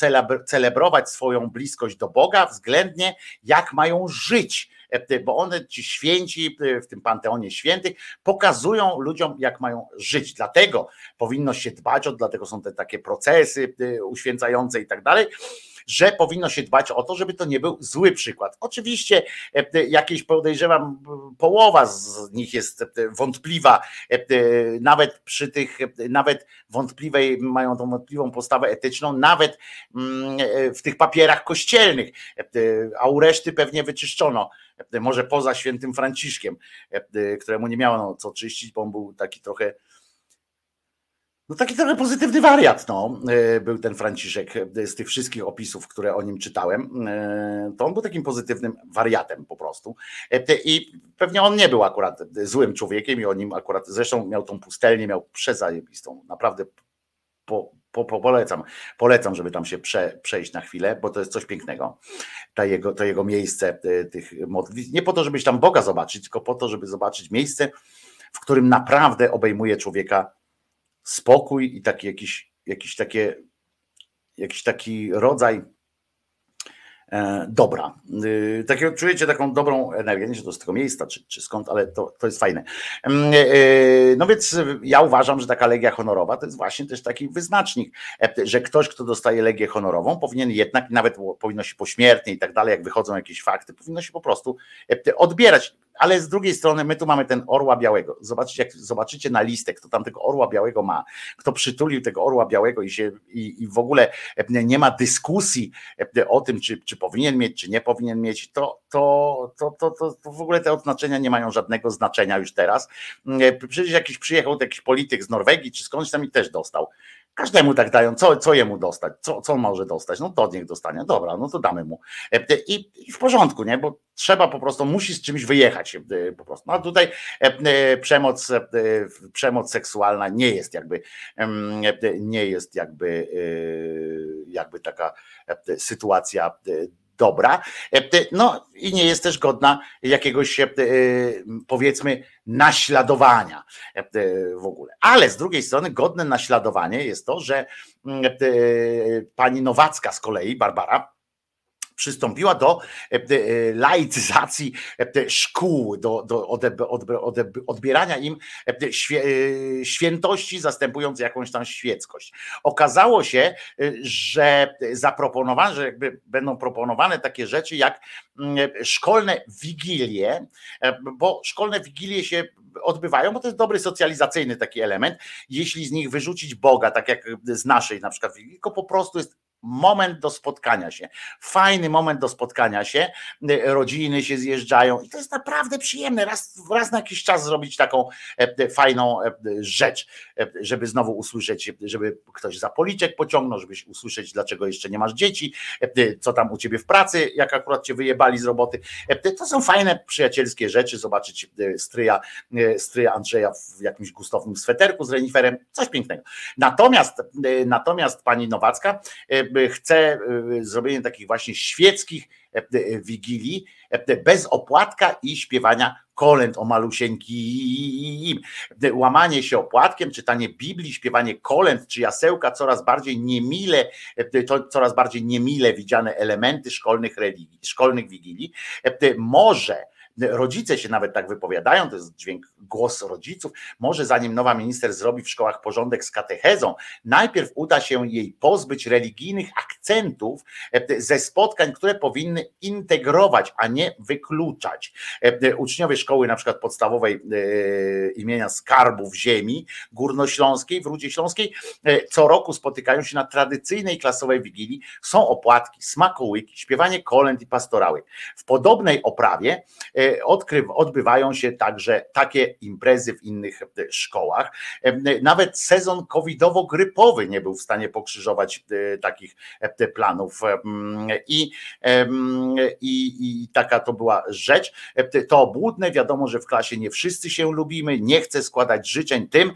celebrować swoją bliskość do Boga, względnie jak mają żyć bo one ci święci w tym panteonie świętych pokazują ludziom, jak mają żyć. Dlatego powinno się dbać o, dlatego są te takie procesy y, uświęcające i tak dalej że powinno się dbać o to, żeby to nie był zły przykład. Oczywiście e, e, jakieś podejrzewam, połowa z nich jest e, wątpliwa, nawet przy tych, nawet wątpliwej, mają tą wątpliwą postawę etyczną, nawet mm, w tych papierach kościelnych, a u reszty pewnie wyczyszczono może poza świętym Franciszkiem, któremu nie miało no, co czyścić, bo on był taki trochę no taki trochę pozytywny wariat no, e, był ten Franciszek e, z tych wszystkich opisów, które o nim czytałem. E, to on był takim pozytywnym wariatem po prostu. I pewnie on nie był akurat złym człowiekiem i o nim akurat, zresztą miał tą pustelnię, miał przezajebistą, naprawdę po, po, po, polecam, polecam, żeby tam się prze, przejść na chwilę, bo to jest coś pięknego. To jego, to jego miejsce tych modlitw. Nie po to, żebyś tam Boga zobaczyć, tylko po to, żeby zobaczyć miejsce, w którym naprawdę obejmuje człowieka spokój i taki jakiś, jakiś, takie, jakiś taki rodzaj e, dobra. Y, takie, czujecie taką dobrą energię, nie że to z tego miejsca, czy, czy skąd, ale to, to jest fajne. Mm, e, e, no więc ja uważam, że taka legia honorowa to jest właśnie też taki wyznacznik, że ktoś, kto dostaje legię honorową, powinien jednak, nawet powinno się pośmiertnie i tak dalej, jak wychodzą jakieś fakty, powinno się po prostu odbierać ale z drugiej strony my tu mamy ten orła białego. Zobaczycie, jak zobaczycie na listę, kto tam tego orła białego ma, kto przytulił tego orła białego i się i, i w ogóle nie ma dyskusji o tym, czy, czy powinien mieć, czy nie powinien mieć, to, to, to, to, to, to w ogóle te odznaczenia nie mają żadnego znaczenia już teraz. Przecież jakiś przyjechał jakiś polityk z Norwegii, czy skądś tam i też dostał. Każdemu tak dają, co, co jemu dostać, co, co może dostać, no to niech dostanie, dobra, no to damy mu. I, I, w porządku, nie, bo trzeba po prostu, musi z czymś wyjechać po prostu. No a tutaj przemoc, przemoc seksualna nie jest jakby, nie jest jakby, jakby taka sytuacja dobra. E, no i nie jest też godna jakiegoś e, powiedzmy naśladowania e, w ogóle. Ale z drugiej strony godne naśladowanie jest to, że mm, pani Nowacka z kolei, Barbara, przystąpiła do e, e, laicyzacji e, szkół, do, do odbierania im świętości, zastępując jakąś tam świeckość. Okazało się, że zaproponowane, że jakby będą proponowane takie rzeczy jak mm, szkolne wigilie, bo szkolne wigilie się odbywają, bo to jest dobry socjalizacyjny taki element. Jeśli z nich wyrzucić Boga, tak jak z naszej na przykład, tylko po prostu jest moment do spotkania się. Fajny moment do spotkania się. Rodziny się zjeżdżają i to jest naprawdę przyjemne. Raz, raz na jakiś czas zrobić taką e, fajną e, rzecz, e, żeby znowu usłyszeć, żeby ktoś za policzek pociągnął, żebyś usłyszeć, dlaczego jeszcze nie masz dzieci, co tam u ciebie w pracy, jak akurat cię wyjebali z roboty. To są fajne, przyjacielskie rzeczy. Zobaczyć stryja, stryja Andrzeja w jakimś gustownym sweterku z reniferem. Coś pięknego. Natomiast, natomiast pani Nowacka chce zrobienie takich właśnie świeckich wigilii bez opłatka i śpiewania kolęd o malusieńkim. Łamanie się opłatkiem, czytanie Biblii, śpiewanie kolęd czy jasełka coraz bardziej niemile, to coraz bardziej niemile widziane elementy szkolnych religii, szkolnych wigilii może Rodzice się nawet tak wypowiadają, to jest dźwięk, głos rodziców. Może zanim nowa minister zrobi w szkołach porządek z katechezą, najpierw uda się jej pozbyć religijnych akcentów e, ze spotkań, które powinny integrować, a nie wykluczać. E, uczniowie szkoły na przykład podstawowej e, imienia Skarbów Ziemi Górnośląskiej w Rudzie Śląskiej co roku spotykają się na tradycyjnej klasowej wigilii. Są opłatki, smakołyki, śpiewanie kolęd i pastorały. W podobnej oprawie E, odkryw, odbywają się także takie imprezy w innych e, szkołach. E, nawet sezon covidowo-grypowy nie był w stanie pokrzyżować takich planów. I, i, I taka to była rzecz. To obłudne, wiadomo, że w klasie nie wszyscy się lubimy, nie chcę składać życzeń tym,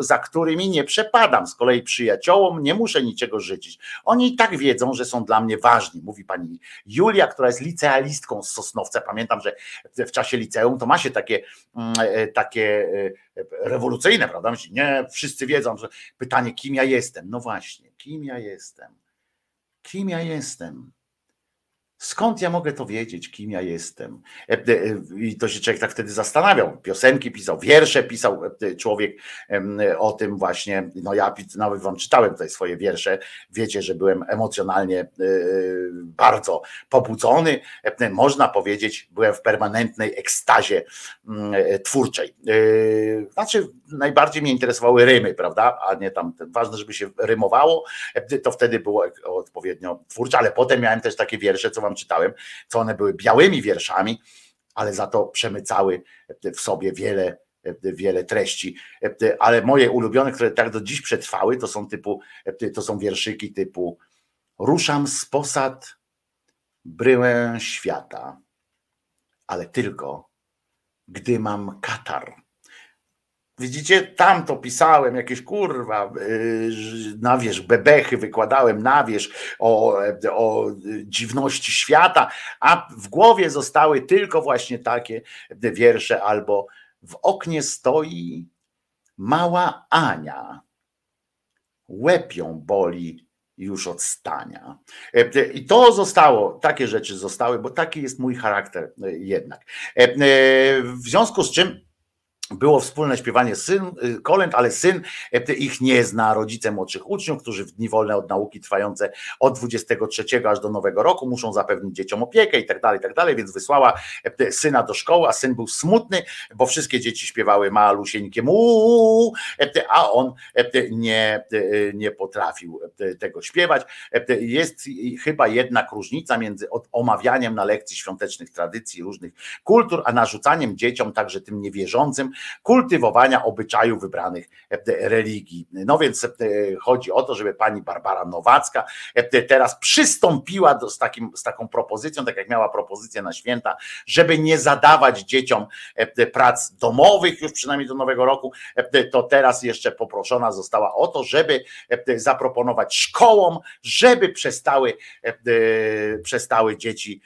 za którymi nie przepadam. Z kolei przyjaciołom nie muszę niczego życzyć. Oni i tak wiedzą, że są dla mnie ważni, mówi pani Julia, która jest licealistką z Sosnowca Pamiętam, że w czasie liceum to ma się takie, mm, e, takie e, rewolucyjne, prawda? Nie wszyscy wiedzą, że pytanie, kim ja jestem. No właśnie, kim ja jestem? Kim ja jestem? Skąd ja mogę to wiedzieć, kim ja jestem? E, e, I to się człowiek tak wtedy zastanawiał. Piosenki pisał, wiersze pisał e, człowiek o tym właśnie. No ja nawet wam czytałem tutaj swoje wiersze. Wiecie, że byłem emocjonalnie bardzo pobudzony. Można powiedzieć, byłem w permanentnej ekstazie twórczej. Znaczy, najbardziej mnie interesowały rymy, prawda? A nie tam, ważne, żeby się rymowało. To wtedy było odpowiednio twórcze, ale potem miałem też takie wiersze, co wam wam czytałem, co one były białymi wierszami, ale za to przemycały w sobie wiele, wiele treści. Ale moje ulubione, które tak do dziś przetrwały, to są typu, to są wierszyki typu Ruszam z posad bryłę świata, ale tylko gdy mam katar. Widzicie, tam to pisałem, jakieś kurwa, y, na wierzch bebechy wykładałem na wierzch o, o dziwności świata, a w głowie zostały tylko właśnie takie wiersze albo w oknie stoi mała Ania, łeb ją boli już od stania. I to zostało, takie rzeczy zostały, bo taki jest mój charakter jednak. W związku z czym było wspólne śpiewanie syn, y, kolęd, ale syn e, ich nie zna, rodzice młodszych uczniów, którzy w dni wolne od nauki trwające od 23 aż do nowego roku muszą zapewnić dzieciom opiekę i tak dalej, i tak dalej, więc wysłała e, syna do szkoły, a syn był smutny, bo wszystkie dzieci śpiewały malusieńkiem uuu, e, a on nie, nie potrafił tego śpiewać. Jest chyba jednak różnica między omawianiem na lekcji świątecznych tradycji różnych kultur, a narzucaniem dzieciom, także tym niewierzącym, kultywowania obyczajów wybranych e, religii. No więc e, chodzi o to, żeby pani Barbara Nowacka e, teraz przystąpiła do, z, takim, z taką propozycją, tak jak miała propozycję na święta, żeby nie zadawać dzieciom prac domowych już przynajmniej do nowego roku, to teraz jeszcze poproszona została o to, żeby zaproponować szkołom, żeby przestały, przestały dzieci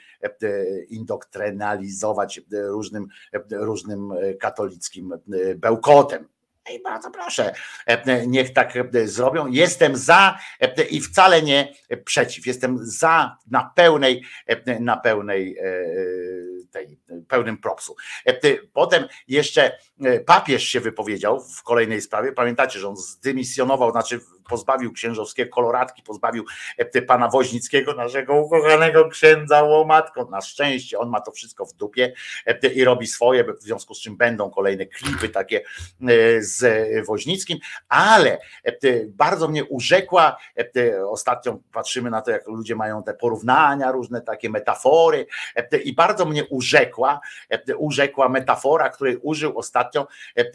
indoktrynalizować różnym, różnym katolickim bełkotem. I bardzo proszę, niech tak zrobią. Jestem za i wcale nie przeciw. Jestem za na pełnej, na pełnej tej, pełnym propsu. Potem jeszcze papież się wypowiedział w kolejnej sprawie. Pamiętacie, że on zdymisjonował, znaczy pozbawił księżowskie koloratki, pozbawił e, pana Woźnickiego, naszego ukochanego księdza łomatko. Na szczęście on ma to wszystko w dupie e, i robi swoje, w związku z czym będą kolejne klipy takie e, z Woźnickim, ale bardzo mnie urzekła, ostatnio patrzymy na to, jak ludzie mają te porównania, różne takie metafory i bardzo mnie urzekła, urzekła metafora, której użył ostatnio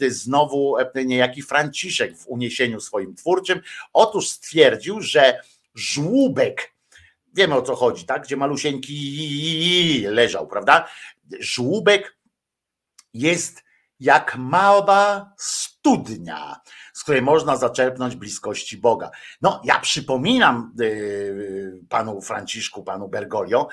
znowu niejaki Franciszek w uniesieniu swoim twórczym, Otóż stwierdził, że żłóbek, wiemy o co chodzi, tak? Gdzie malusieńki leżał, prawda? Żłóbek jest jak mała studnia, z której można zaczerpnąć bliskości Boga. No, ja przypominam yy, panu Franciszku, panu Bergoglio,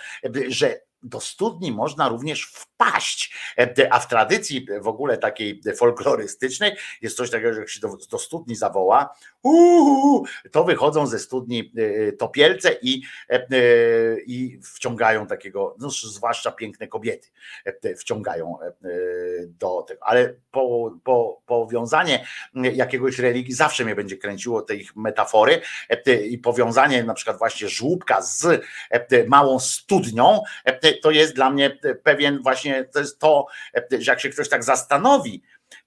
że do studni można również wpaść. E, a w tradycji w ogóle takiej folklorystycznej jest coś takiego, że jak się do studni zawoła, uu, to wychodzą ze studni e, topielce i, e, i wciągają takiego, no, zwłaszcza piękne kobiety wciągają do tego. Ale po, po, powiązanie jakiegoś religii zawsze mnie będzie kręciło tej metafory i powiązanie na przykład właśnie żłóbka z małą studnią, to jest dla mnie pewien właśnie, to jest to, że jak się ktoś tak zastanowi,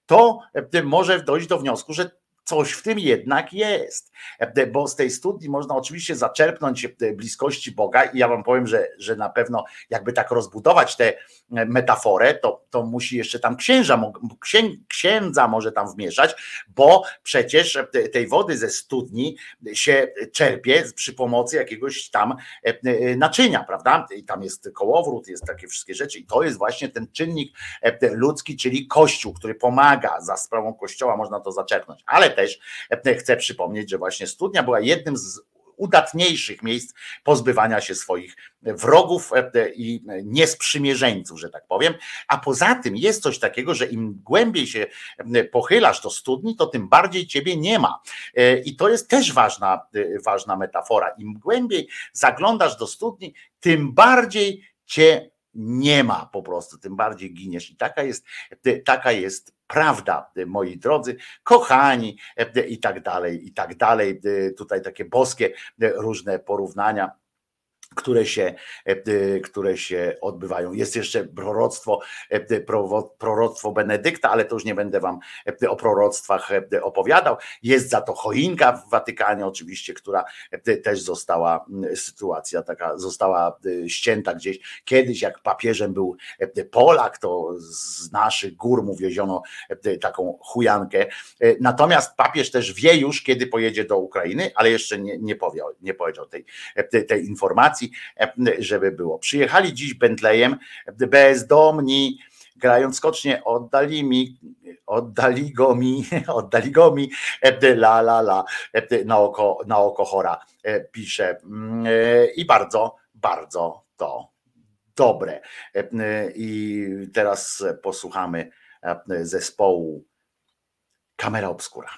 to może dojść do wniosku, że coś w tym jednak jest, bo z tej studni można oczywiście zaczerpnąć bliskości Boga i ja wam powiem, że, że na pewno jakby tak rozbudować tę metaforę, to, to musi jeszcze tam księża, księdza może tam wmieszać, bo przecież tej wody ze studni się czerpie przy pomocy jakiegoś tam naczynia, prawda? I tam jest kołowrót, jest takie wszystkie rzeczy i to jest właśnie ten czynnik ludzki, czyli Kościół, który pomaga, za sprawą Kościoła można to zaczerpnąć, ale też chcę przypomnieć, że właśnie studnia była jednym z udatniejszych miejsc pozbywania się swoich wrogów i niesprzymierzeńców, że tak powiem. A poza tym jest coś takiego, że im głębiej się pochylasz do studni, to tym bardziej ciebie nie ma. I to jest też ważna, ważna metafora. Im głębiej zaglądasz do studni, tym bardziej cię nie ma po prostu, tym bardziej giniesz. I taka jest, taka jest prawda, moi drodzy, kochani i tak dalej, i tak dalej. Tutaj takie boskie różne porównania które się, e, które się odbywają. Jest jeszcze proroctwo, e, proroctwo Benedykta, ale to już nie będę wam e, o proroctwach opowiadał. Jest za to choinka w Watykanie oczywiście, która też została, sytuacja taka została ścięta gdzieś. Kiedyś jak papieżem był Polak, to z naszych gór mu wieziono taką chujankę. Natomiast papież też wie już, kiedy pojedzie do Ukrainy, ale jeszcze nie, nie, powiedział, nie powiedział tej, tej informacji E, żeby było. Przyjechali dziś Bentleyem bezdomni, grając skocznie, oddali mi, oddali go mi, oddali go mi, e, la la la, e, na oko, na oko chora pisze. Mm, I bardzo, bardzo to dobre. I teraz posłuchamy zespołu Kamera Obskura.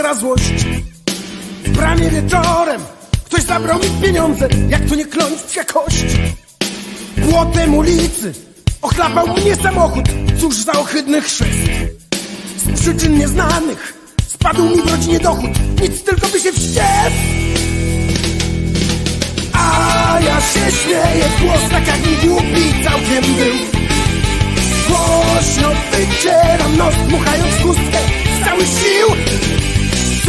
Końca wzbiera złość. W bramie wieczorem ktoś zabrał mi pieniądze, jak to nie klątwia kość. Błotem ulicy ochlapał mnie samochód, cóż za ohydny chrzest. Z przyczyn nieznanych spadł mi w rodzinie dochód, nic tylko by się wściekł. A ja się śmieję w głos, tak jak mi głupi całkiem był. Głośno wycieram nos, dmuchając chustkę z całych sił.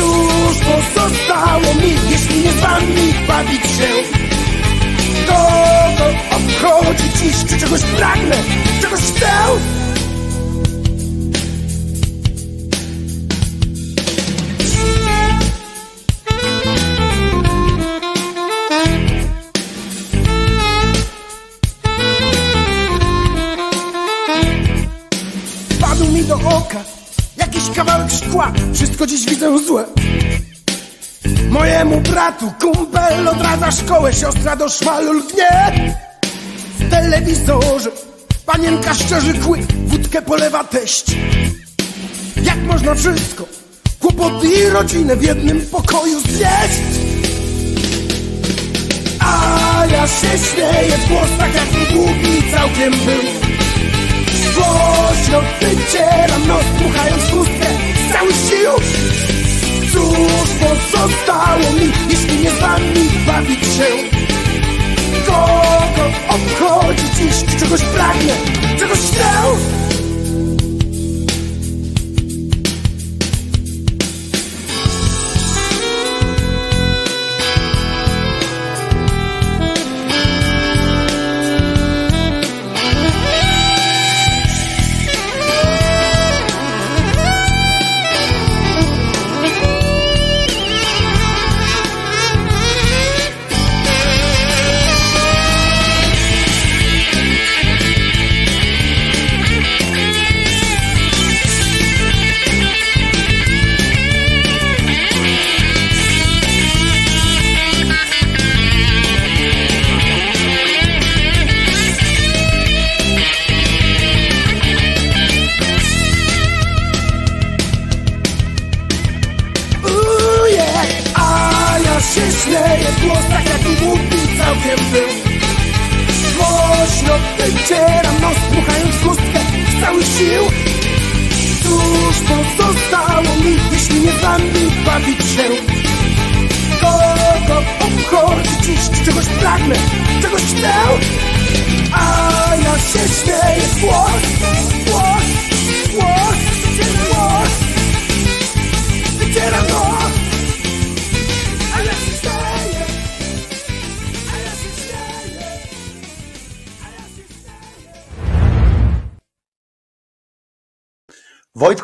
Cóż pozostało mi, jeśli nie z wami bawić się? Kogo obchodzi dziś, czy czegoś pragnę, czegoś chcę? Bratu kumpel odradza szkołę, siostra do szmalu lgnie. W telewizorze panienka szczerzy kły, wódkę polewa teść. Jak można wszystko, kłopoty i rodzinę w jednym pokoju znieść? A ja się śmieję w głos, tak jak głupi całkiem był. Głośno wycieram nos, dmuchając chustkę z całych sił. Cóż pozostało mi, jeśli nie z wami bawić się? Kogo obchodzi dziś, czy czegoś pragnę, czegoś chcę?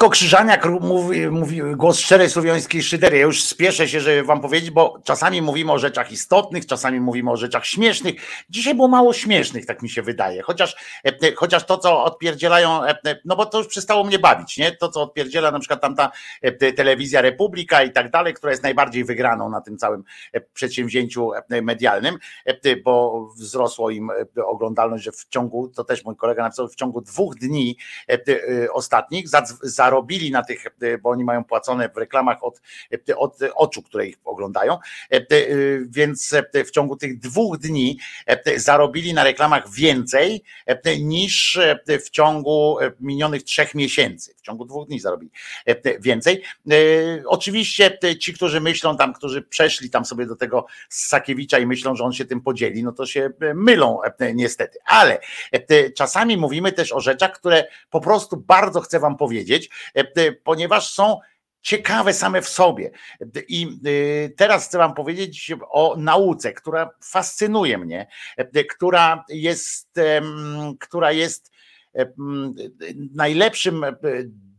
Wojtko Krzyżaniak mówi, mówi głos szczerej słowiańskiej szydery. Ja już spieszę się, żeby wam powiedzieć, bo czasami mówimy o rzeczach istotnych, czasami mówimy o rzeczach śmiesznych. Dzisiaj było mało śmiesznych, tak mi się wydaje. Chociaż, e, e, chociaż to, co odpierdzielają, e, no bo to już przestało mnie bawić, nie? To, co odpierdziela na przykład tamta te- telewizja Republika i tak dalej, która jest najbardziej wygraną na tym całym przedsięwzięciu medialnym, bo wzrosło im oglądalność, że w ciągu, to też mój kolega napisał, w ciągu dwóch dni ostatnich zadz- zarobili na tych, e, bo oni mają płacone w reklamach od, e, od oczu, które ich oglądają, e, więc w ciągu tych dwóch dni zarobili na reklamach więcej niż w ciągu minionych trzech miesięcy. Ciągu dwóch dni zarobili e, więcej. E, Oczywiście ci, którzy myślą tam, którzy przeszli tam sobie do tego Sakiewicza i myślą, że on się tym podzieli, no to się e, mylą niestety. Ale czasami mówimy też o rzeczach, które po prostu bardzo chcę wam powiedzieć, ponieważ są ciekawe same w sobie. I teraz chcę Wam powiedzieć o nauce, która fascynuje mnie, która jest, która jest najlepszym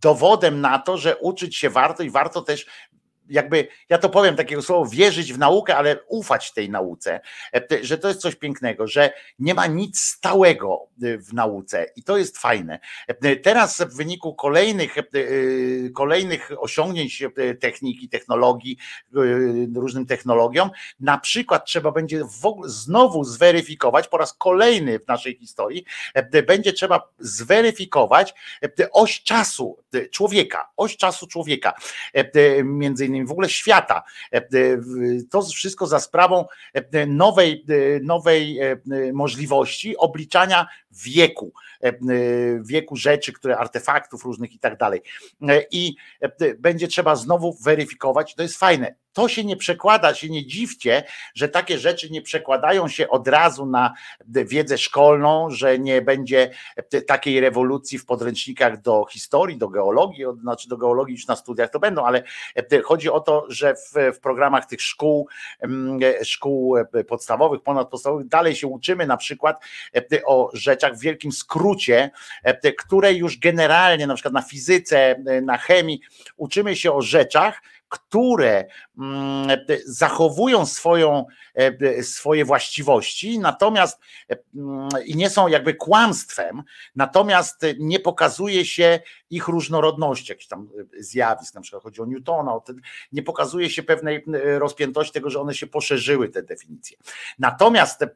dowodem na to, że uczyć się warto i warto też jakby, ja to powiem takiego słowa, wierzyć w naukę, ale ufać tej nauce, e, że to jest coś pięknego, że nie ma nic stałego e, w nauce i to jest fajne. E, teraz w wyniku kolejnych, kolejnych osiągnięć techniki, technologii, różnym technologiom, na przykład trzeba będzie znowu zweryfikować po raz kolejny w naszej historii, będzie trzeba zweryfikować oś czasu człowieka, oś czasu człowieka, między innymi w ogóle świata. E, e, to wszystko za sprawą e, nowej, nowej możliwości obliczania wieku, wieku rzeczy, które artefaktów różnych i tak dalej. I będzie trzeba znowu weryfikować, to jest fajne to się nie przekłada, się nie dziwcie, że takie rzeczy nie przekładają się od razu na wiedzę szkolną, że nie będzie takiej rewolucji w podręcznikach do historii, do geologii, znaczy do geologii już na studiach to będą, ale chodzi o to, że w, w programach tych szkół, szkół podstawowych, ponadpodstawowych dalej się uczymy na przykład o rzeczach w wielkim skrócie, które już generalnie na przykład na fizyce, na chemii uczymy się o rzeczach, które mm, zachowują swoją, e, swoje właściwości, natomiast mm, i nie są jakby kłamstwem, natomiast nie pokazuje się ich różnorodności, jakichś tam zjawisk, na przykład chodzi o Newtona, nie pokazuje się pewnej rozpiętości tego, że one się poszerzyły, te definicje. Natomiast e,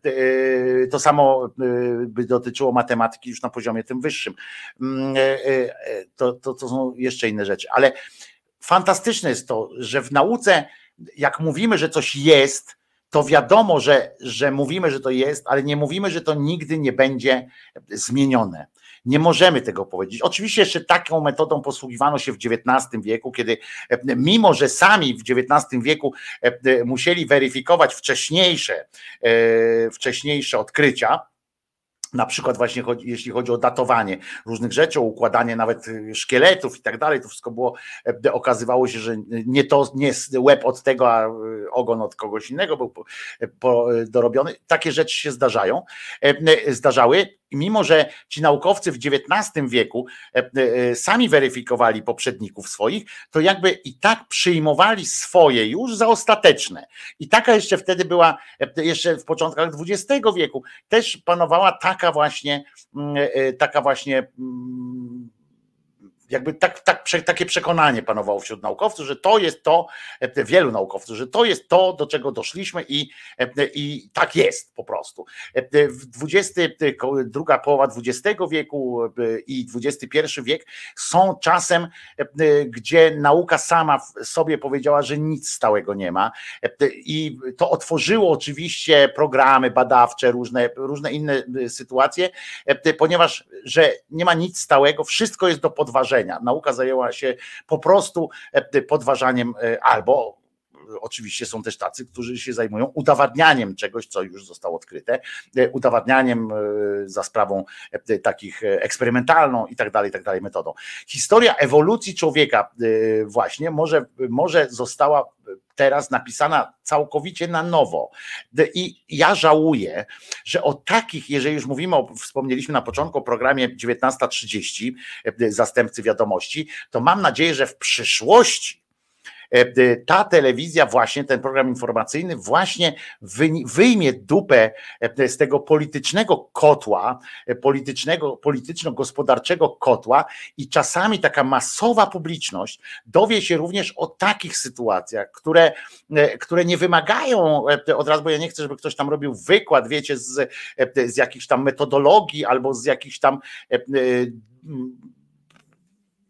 to samo e, by dotyczyło matematyki już na poziomie tym wyższym. Mm, to, to, to są jeszcze inne rzeczy, ale fantastyczne jest to, że w nauce, jak mówimy, że coś jest, to wiadomo, że, że mówimy, że to jest, ale nie mówimy, że to nigdy nie będzie zmienione. Nie możemy tego powiedzieć. Oczywiście jeszcze taką metodą posługiwano się w XIX wieku, kiedy mimo, że sami w XIX wieku e, musieli weryfikować wcześniejsze, e, wcześniejsze odkrycia, na przykład właśnie chodzi, jeśli chodzi o datowanie różnych rzeczy, o układanie nawet y, szkieletów i tak dalej, to wszystko było, e, okazywało się, że nie to, nie łeb od tego, a y, ogon od kogoś innego był dorobiony. Takie rzeczy się zdarzają, e, zdarzały mimo że ci naukowcy w XIX wieku e, e, sami weryfikowali poprzedników swoich, to jakby i tak przyjmowali swoje już za ostateczne. I taka jeszcze wtedy była, e, jeszcze w początkach XX wieku, też panowała taka właśnie, mm, taka właśnie mm, jakby tak, tak, takie przekonanie panowało wśród naukowców, że to jest to, e, wielu naukowców, że to jest to, do czego doszliśmy i, e, i tak jest po prostu. E, w 20, druga połowa XX wieku i XXI wiek są czasem, gdzie nauka sama sobie powiedziała, że nic stałego nie ma i to otworzyło oczywiście programy badawcze, różne, różne inne sytuacje, ponieważ, że nie ma nic stałego, wszystko jest do podważenia Nauka zajęła się po prostu e, podważaniem e, albo oczywiście są też tacy, którzy się zajmują udowadnianiem czegoś, co już zostało odkryte, e, udowadnianiem za sprawą takich eksperymentalną i tak dalej, i tak dalej metodą. Historia ewolucji człowieka właśnie może, może została teraz napisana całkowicie na nowo. I ja żałuję, że o takich, jeżeli już mówimy, o, wspomnieliśmy na początku o programie 19.30, zastępcy wiadomości, to mam nadzieję, że w przyszłości E, ta telewizja, właśnie ten program informacyjny, właśnie wyjmie dupę e, z tego politycznego kotła, e, politycznego, polityczno-gospodarczego kotła i czasami taka masowa publiczność dowie się również o takich sytuacjach, które, które nie wymagają od razu, bo ja nie chcę, żeby ktoś tam robił wykład, wiecie, z, z jakichś tam metodologii albo z jakichś tam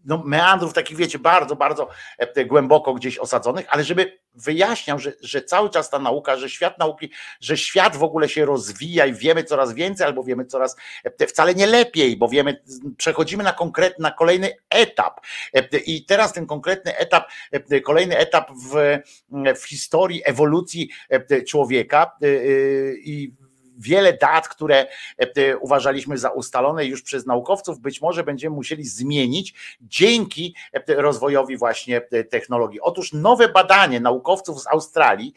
no, meandrów takich, wiecie, bardzo, bardzo e, głęboko gdzieś osadzonych, ale żeby wyjaśniał, że, że cały czas ta nauka, że świat nauki, że świat w ogóle się rozwija i wiemy coraz więcej, albo wiemy coraz e, wcale nie lepiej, bo wiemy, przechodzimy na konkretny, na kolejny etap. E, I teraz ten konkretny etap, kolejny etap w, w historii ewolucji człowieka i wiele dat, które uważaliśmy za ustalone już przez naukowców, być może będziemy musieli zmienić dzięki rozwojowi właśnie technologii. Otóż nowe badanie naukowców z Australii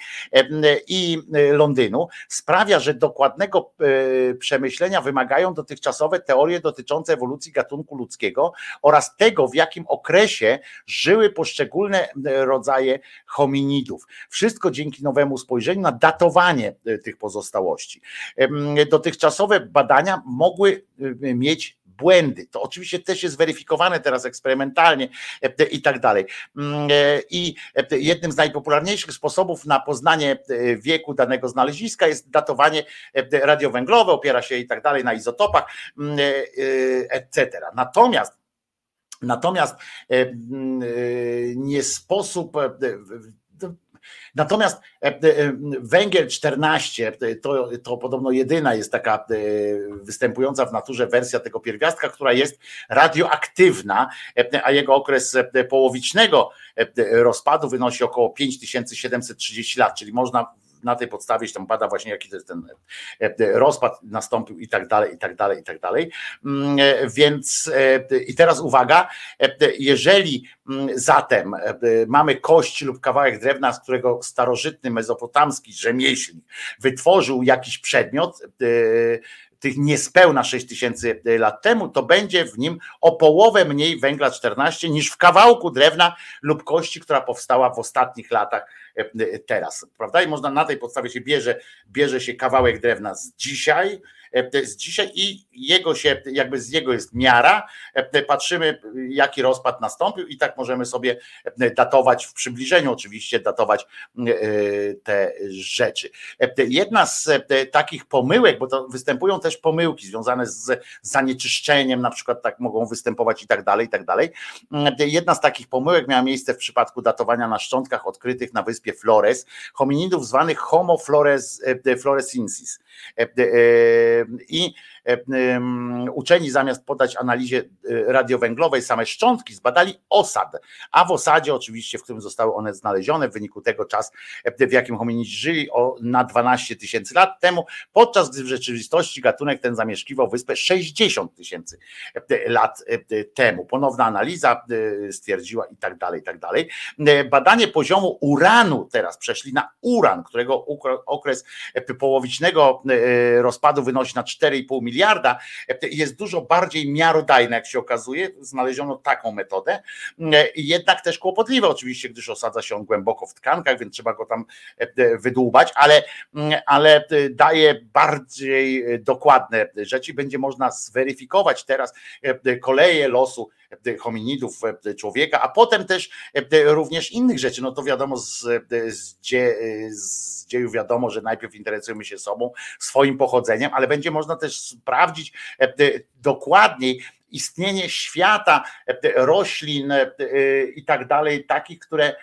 i Londynu sprawia, że dokładnego przemyślenia wymagają dotychczasowe teorie dotyczące ewolucji gatunku ludzkiego oraz tego, w jakim okresie żyły poszczególne rodzaje hominidów. Wszystko dzięki nowemu spojrzeniu na datowanie tych pozostałości. Dotychczasowe badania mogły mieć błędy. To oczywiście też jest weryfikowane teraz eksperymentalnie i tak dalej. I jednym z najpopularniejszych sposobów na poznanie wieku danego znaleziska jest datowanie radiowęglowe, opiera się i tak dalej na izotopach, etc. Natomiast Natomiast nie sposób Natomiast e, e, węgiel 14 e, to, to podobno jedyna jest taka występująca w naturze wersja tego pierwiastka, która jest radioaktywna, a jego okres połowicznego rozpadu wynosi około 5730 lat, czyli można na tej podstawie się tam bada właśnie jaki to jest ten rozpad nastąpił i tak dalej, i tak dalej, i tak dalej. Mm, więc i teraz uwaga, jeżeli mm, zatem mamy kość lub kawałek drewna, z którego starożytny mezopotamski rzemieślnik wytworzył jakiś przedmiot, tych niespełna 6 tysięcy lat temu, to będzie w nim o połowę mniej węgla 14 niż w kawałku drewna lub kości, która powstała w ostatnich latach E, teraz, prawda? I można na tej podstawie się bierze, bierze się kawałek drewna z dzisiaj, e, z dzisiaj i jego się, jakby z jego jest miara, e, patrzymy jaki rozpad nastąpił i tak możemy sobie datować w przybliżeniu oczywiście, datować te rzeczy. Jedna z takich pomyłek, bo to występują też pomyłki związane z zanieczyszczeniem, na przykład tak mogą występować i tak dalej, i tak dalej. Jedna z takich pomyłek miała miejsce w przypadku datowania na szczątkach odkrytych na wyspie Flores, hominidów zwanych Homo flores, e, floresensis. I uczeni zamiast podać analizie radiowęglowej same szczątki, zbadali osad, a w osadzie oczywiście, w którym zostały one znalezione, w wyniku tego czas, w jakim hominidzi żyli o, na 12 tysięcy lat temu, podczas gdy w rzeczywistości gatunek ten zamieszkiwał wyspę 60 tysięcy lat temu. Ponowna analiza stwierdziła i tak dalej, i tak dalej. Badanie poziomu uranu teraz przeszli na uran, którego okres połowicznego E, rozpadu wynosi na 4,5 miliarda, e, jest dużo bardziej miarodajne, jak się okazuje. Znaleziono taką metodę, e, jednak też kłopotliwe oczywiście, gdyż osadza się on głęboko w tkankach, więc trzeba go tam wydłubać, ale, ale daje bardziej dokładne rzeczy. Będzie można zweryfikować teraz koleje losu hominidów człowieka, a potem też również innych rzeczy. No to wiadomo z, z, z dziejów wiadomo, że najpierw interesujemy się sobą, swoim pochodzeniem, ale będzie można też sprawdzić dokładniej istnienie świata, roślin i tak dalej, takich, które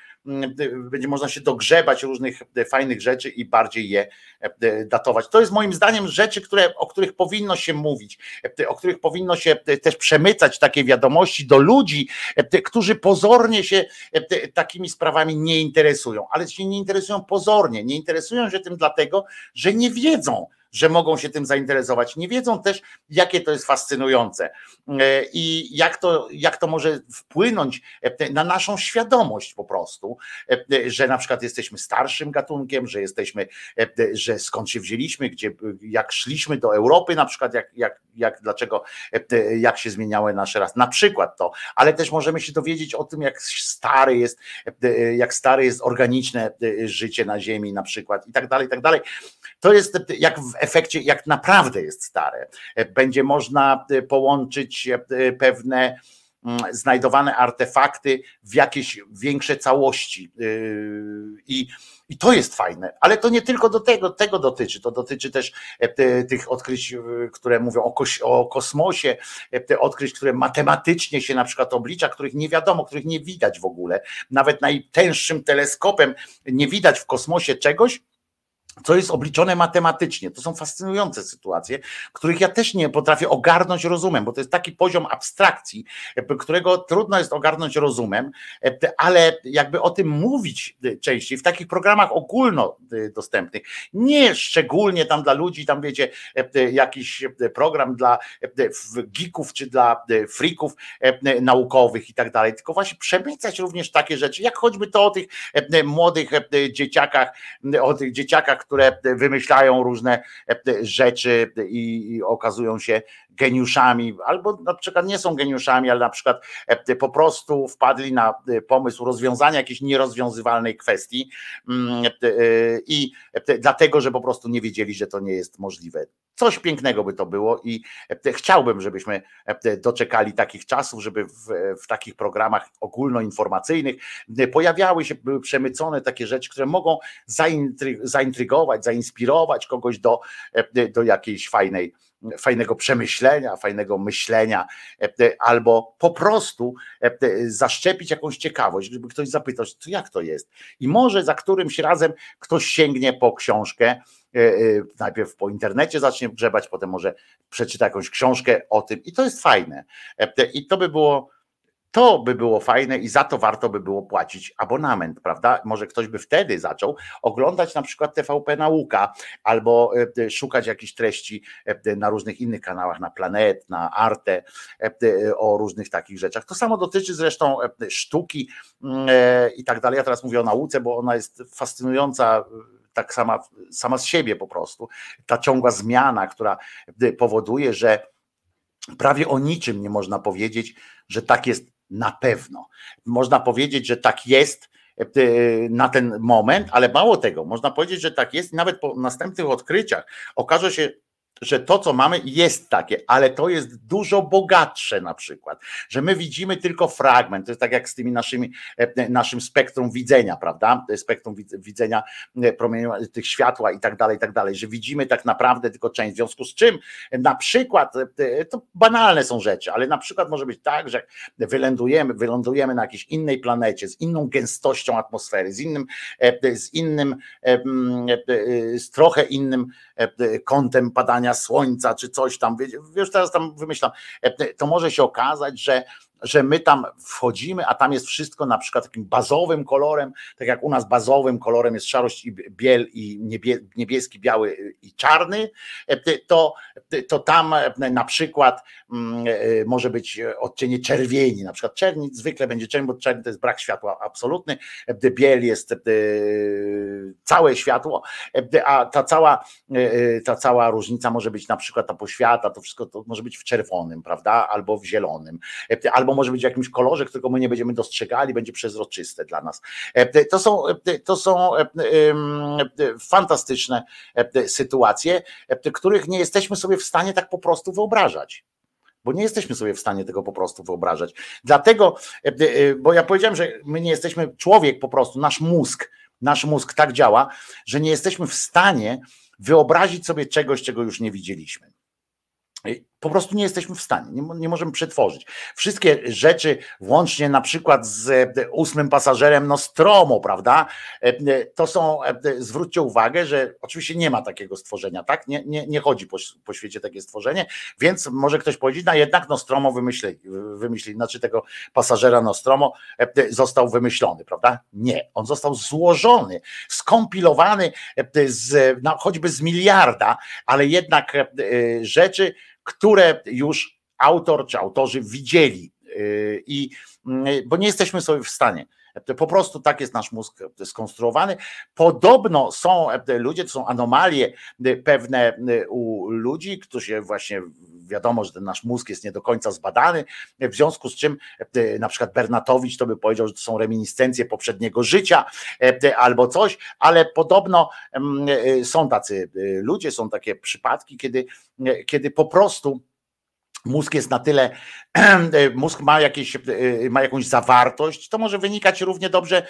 będzie można się dogrzebać różnych e, fajnych rzeczy i bardziej je e, datować. To jest moim zdaniem rzeczy, które, o których powinno się mówić, e, o których powinno się też przemycać takie wiadomości do ludzi, którzy pozornie się takimi sprawami nie interesują, ale się nie interesują pozornie, nie interesują się tym dlatego, że nie wiedzą że mogą się tym zainteresować. Nie wiedzą też, jakie to jest fascynujące e, i jak to, jak to może wpłynąć e, na naszą świadomość po prostu, e, że na przykład jesteśmy starszym gatunkiem, że jesteśmy, że skąd się wzięliśmy, gdzie, jak szliśmy do Europy, na przykład, jak, jak, jak dlaczego, jak się zmieniały nasze raz, na przykład to, ale też możemy się dowiedzieć o tym, jak stary jest, jak stare jest organiczne życie na Ziemi, na przykład, i tak dalej, i tak dalej. To jest jak w efekcie, jak naprawdę jest stare. Będzie można e, połączyć e, pewne mm, znajdowane artefakty w jakieś większe całości. E, I, I to jest fajne, ale to nie tylko do tego, tego dotyczy. To dotyczy też tych odkryć, które mówią o, o kosmosie, te odkryć, które matematycznie się na przykład oblicza, których nie wiadomo, których nie widać w ogóle. Nawet najtęższym teleskopem nie widać w kosmosie czegoś, co jest obliczone matematycznie. To są fascynujące sytuacje, których ja też nie potrafię ogarnąć rozumem, bo to jest taki poziom abstrakcji, którego trudno jest ogarnąć rozumem, ale jakby o tym mówić częściej w takich programach ogólnodostępnych, nie szczególnie tam dla ludzi, tam wiecie, jakiś program dla geeków czy dla freaków naukowych i tak dalej, tylko właśnie przemycać również takie rzeczy, jak choćby to o tych młodych dzieciakach, o tych dzieciakach, które wymyślają różne e, rzeczy i okazują się geniuszami, albo na przykład nie są geniuszami, ale na przykład e, po prostu wpadli na e, pomysł rozwiązania jakiejś nierozwiązywalnej kwestii mm, i dlatego, że po prostu nie wiedzieli, że to nie jest możliwe. Coś pięknego by to było i chciałbym, żebyśmy doczekali takich czasów, żeby w, w takich programach ogólnoinformacyjnych pojawiały się, były przemycone takie rzeczy, które mogą zaintrygować, zainspirować kogoś do, do jakiejś fajnej fajnego przemyślenia, fajnego myślenia, albo po prostu zaszczepić jakąś ciekawość, żeby ktoś zapytał, jak to jest. I może za którymś razem ktoś sięgnie po książkę, E, e, najpierw po internecie zacznie grzebać, potem może przeczyta jakąś książkę o tym i to jest fajne. E, I to by było to by było fajne i za to warto by było płacić abonament, prawda? Może ktoś by wtedy zaczął oglądać na przykład TVP Nauka albo szukać jakichś treści na różnych innych kanałach, na Planet, na Arte, o różnych takich rzeczach. To samo dotyczy zresztą sztuki mm, i tak dalej. Ja teraz mówię o nauce, bo ona jest fascynująca tak sama, sama z siebie po prostu. Ta ciągła zmiana, która powoduje, że prawie o niczym nie można powiedzieć, że tak jest na pewno. Można powiedzieć, że tak jest e, na ten moment, ale mało tego, można powiedzieć, że tak jest, nawet po następnych odkryciach okaże się, że to, co mamy, jest takie, ale to jest dużo bogatsze na przykład, że my widzimy tylko fragment, to jest tak jak z tymi naszymi, e, naszym spektrum widzenia, prawda, spektrum widzenia e, promieniu tych światła i tak dalej, i tak dalej, że widzimy tak naprawdę tylko część, w związku z czym na przykład, e, to banalne są rzeczy, ale na przykład może być tak, że wylądujemy, wylądujemy na jakiejś innej planecie, z inną gęstością atmosfery, z innym, z innym, z trochę innym kątem padania słońca, czy coś tam, wiesz, teraz tam wymyślam, e, to może się okazać, że że my tam wchodzimy, a tam jest wszystko na przykład takim bazowym kolorem, tak jak u nas bazowym kolorem jest szarość i biel i niebieski, biały i czarny, e, to, to tam e, na przykład mm, e, może być odcienie czerwieni, na przykład czerni zwykle będzie czerni, bo czerni to jest brak światła absolutny, biel jest całe światło, a ta cała, ta cała różnica może być na przykład ta poświata, to wszystko to może być w czerwonym, prawda, albo w zielonym, albo albo może być w jakimś kolorze, którego my nie będziemy dostrzegali, będzie przezroczyste dla nas. E, to są, e, to są e, fantastyczne sytuacje, których nie jesteśmy sobie w stanie tak po prostu wyobrażać bo nie jesteśmy sobie w stanie tego po prostu wyobrażać. Dlatego, bo ja powiedziałem, że my nie jesteśmy, człowiek po prostu, nasz mózg, nasz mózg tak działa, że nie jesteśmy w stanie wyobrazić sobie czegoś, czego już nie widzieliśmy. Po prostu nie jesteśmy w stanie, nie, nie, możemy przetworzyć. Wszystkie rzeczy, włącznie na przykład z e, ósmym pasażerem Nostromo, prawda? E, e, to są, zwróćcie uwagę, że oczywiście nie ma takiego stworzenia, tak? Nie, nie, nie chodzi po, po świecie takie stworzenie, więc może ktoś powiedzieć, no jednak Nostromo wymyślili, wymyślili, znaczy tego pasażera Nostromo został wymyślony, prawda? Nie, on został złożony, skompilowany z, no, choćby z miliarda, ale jednak rzeczy, które już autor czy autorzy widzieli. Y, I, y, bo nie jesteśmy sobie w stanie. Po prostu tak jest nasz mózg skonstruowany. Podobno są ludzie, to są anomalie pewne u ludzi, którzy właśnie wiadomo, że ten nasz mózg jest nie do końca zbadany, w związku z czym na przykład Bernatowicz to by powiedział, że to są reminiscencje poprzedniego życia albo coś, ale podobno są tacy ludzie, są takie przypadki, kiedy, kiedy po prostu mózg jest na tyle, mózg ma, jakieś, ma jakąś zawartość, to może wynikać równie dobrze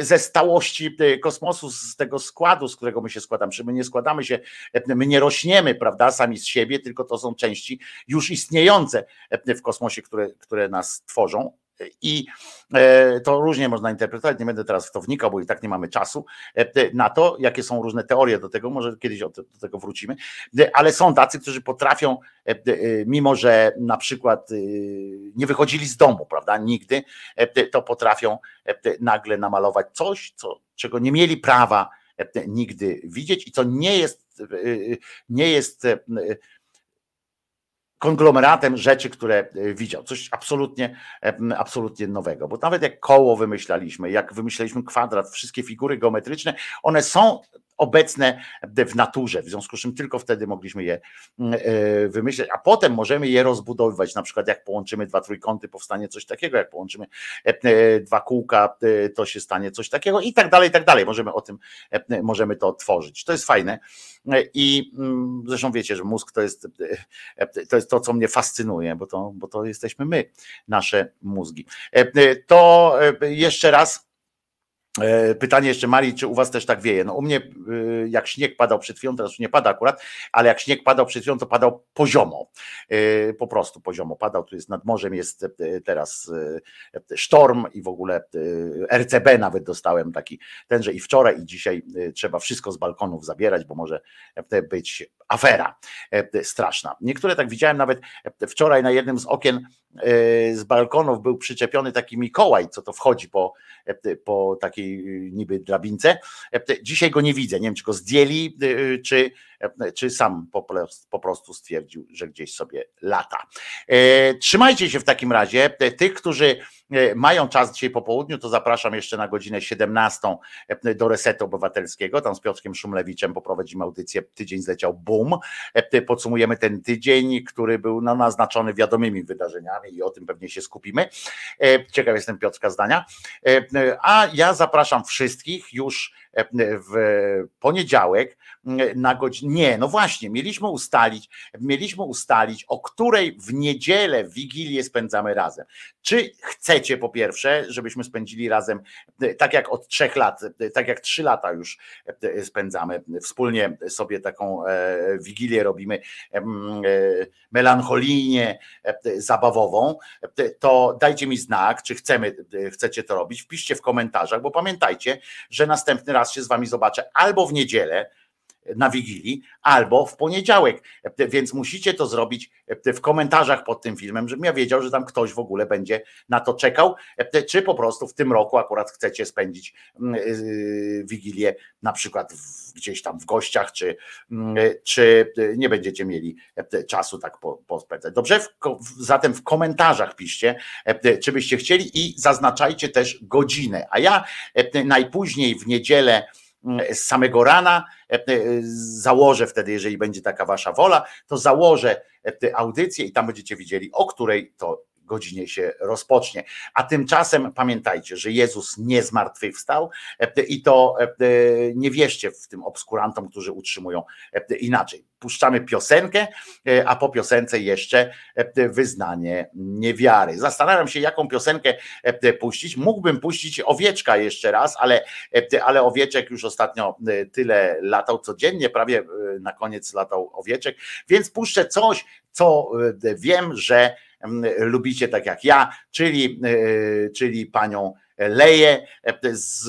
ze stałości kosmosu, z tego składu, z którego my się składamy. My nie składamy się, my nie rośniemy, prawda, sami z siebie, tylko to są części już istniejące w kosmosie, które, które nas tworzą I e, to różnie można interpretować, nie będę teraz w to wnikał, bo i tak nie mamy czasu e, na to, jakie są różne teorie do tego, może kiedyś do tego wrócimy, ale są tacy, którzy potrafią, mimo że na przykład nie wychodzili z domu, prawda, nigdy, to potrafią nagle namalować coś, co, czego nie mieli prawa nigdy widzieć i co nie jest, nie jest konglomeratem rzeczy, które e, widział. Coś absolutnie, e, absolutnie nowego. Bo nawet jak koło wymyślaliśmy, jak wymyślaliśmy kwadrat, wszystkie figury geometryczne, one są obecne w naturze, w związku z czym tylko wtedy mogliśmy je mm, e, wymyśleć, a potem możemy je rozbudowywać, na przykład jak połączymy dwa trójkąty, powstanie coś takiego, jak połączymy dwa kółka, to się stanie coś takiego i tak dalej, i tak dalej. Możemy o tym, możemy to tworzyć. To jest fajne i mm, zresztą wiecie, że mózg to jest, to jest to, co mnie fascynuje, bo to, bo to jesteśmy my, nasze mózgi. To jeszcze raz E, pytanie jeszcze Marii, czy u was też tak wieje? No u mnie y, jak śnieg padał przed chwilą, teraz już nie pada akurat, ale jak śnieg padał przed chwilą, to padał poziomo. E, po prostu poziomo padał, tu jest nad morzem, jest e, teraz sztorm i w ogóle RCB nawet dostałem taki tenże i wczoraj i dzisiaj trzeba wszystko z balkonów zabierać, bo może być afera straszna. Niektóre tak widziałem nawet wczoraj na jednym z okien z balkonów był przyczepiony taki Mikołaj, co to wchodzi po, po takiej niby drabince. Dzisiaj go nie widzę, nie wiem czy go zdjęli, czy, czy sam po prostu stwierdził, że gdzieś sobie lata. Trzymajcie się w takim razie. Tych, którzy mają czas dzisiaj po południu, to zapraszam jeszcze na godzinę 17 do Resetu Obywatelskiego. Tam z Piotrkiem Szumlewiczem poprowadzimy audycję. Tydzień zleciał boom. Podsumujemy ten tydzień, który był no, naznaczony wiadomymi wydarzeniami i o tym pewnie się skupimy. Ciekaw jestem Piotrka zdania. A ja zapraszam wszystkich już w poniedziałek na godzinę. Nie, no właśnie, mieliśmy ustalić, mieliśmy ustalić, o której w niedzielę w Wigilię spędzamy razem. Czy chcecie po pierwsze, żebyśmy spędzili razem, tak jak od trzech lat, tak jak trzy lata już spędzamy, wspólnie sobie taką e, Wigilię robimy e, melancholijnie zabawową, to dajcie mi znak, czy chcemy, chcecie to robić, wpiszcie w komentarzach, bo pamiętajcie, że następny raz się z wami zobaczę albo w niedzielę, na Wigilii, albo w poniedziałek. Więc musicie to zrobić w komentarzach pod tym filmem, żebym ja wiedział, że tam ktoś w ogóle będzie na to czekał, czy po prostu w tym roku akurat chcecie spędzić mm, y, Wigilię na przykład gdzieś tam w gościach, czy, mm, czy nie będziecie mieli czasu tak pospędzać. Dobrze? Zatem w komentarzach piszcie, czy byście chcieli i zaznaczajcie też godzinę. A ja najpóźniej w niedzielę z samego rana. E, e, założę wtedy, jeżeli będzie taka wasza wola, to założę e, audycję i tam będziecie widzieli, o której to godzinie się rozpocznie. A tymczasem pamiętajcie, że Jezus nie zmartwychwstał i to nie wierzcie w tym obskurantom, którzy utrzymują inaczej. Puszczamy piosenkę, a po piosence jeszcze wyznanie niewiary. Zastanawiam się, jaką piosenkę puścić. Mógłbym puścić owieczka jeszcze raz, ale, ale owieczek już ostatnio tyle latał codziennie, prawie na koniec latał owieczek, więc puszczę coś, co wiem, że lubicie tak jak ja, czyli, e, czyli panią leje z,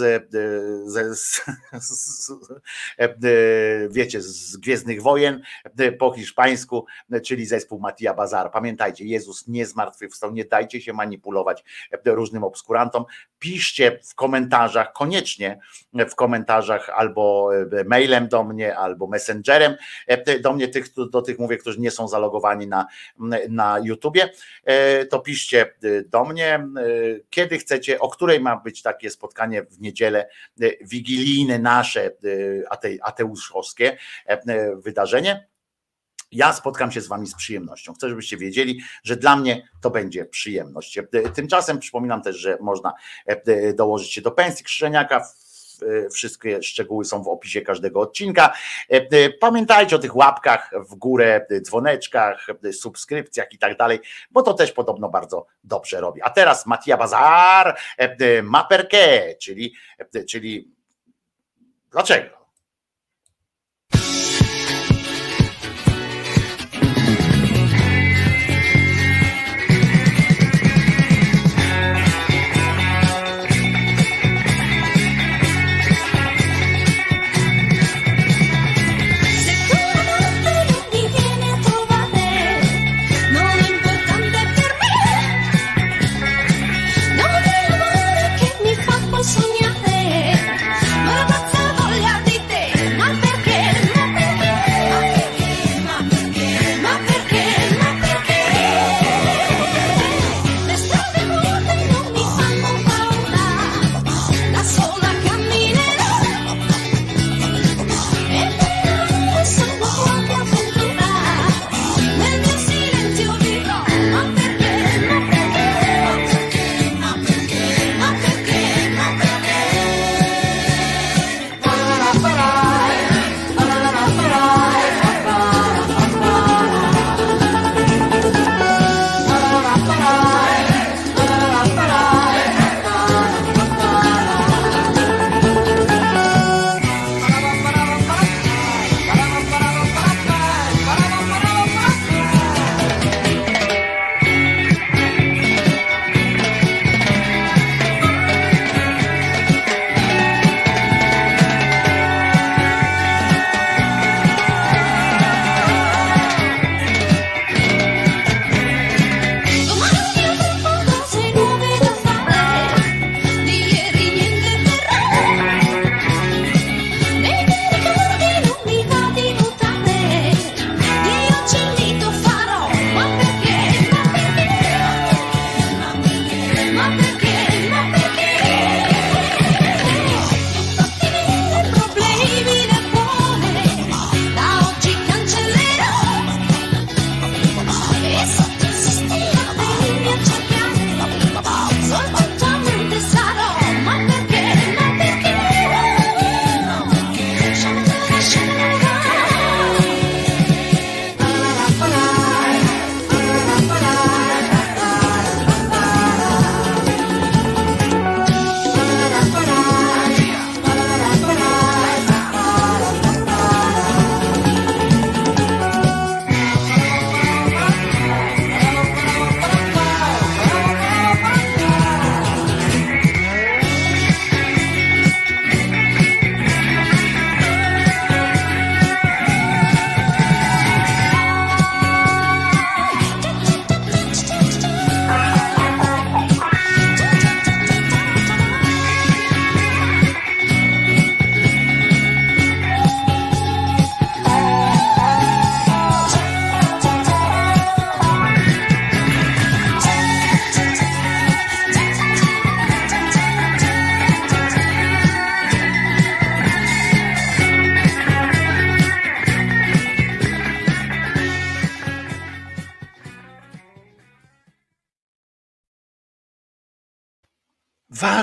z, z, wiecie, z Gwiezdnych Wojen po hiszpańsku, czyli zespół Matia Bazar. Pamiętajcie, Jezus nie zmartwychwstał, nie dajcie się manipulować różnym obskurantom. Piszcie w komentarzach, koniecznie w komentarzach albo mailem do mnie, albo messengerem do mnie, tych, do tych mówię, którzy nie są zalogowani na, na YouTubie, to piszcie do mnie, kiedy chcecie, o której ma być takie spotkanie w niedzielę e, wigilijne nasze e, ateuszowskie e, wydarzenie. Ja spotkam się z Wami z przyjemnością. Chcę, żebyście wiedzieli, że dla mnie to będzie przyjemność. Tymczasem przypominam też, że można dołożyć się do pensji Krzyżeniaka wszystkie szczegóły są w opisie każdego odcinka. E, e, pamiętajcie o tych łapkach w górę, dzwoneczkach, subskrypcjach i tak dalej, bo to też podobno bardzo dobrze robi. A teraz Mattia Bazar, Maperke, czyli, czyli dlaczego?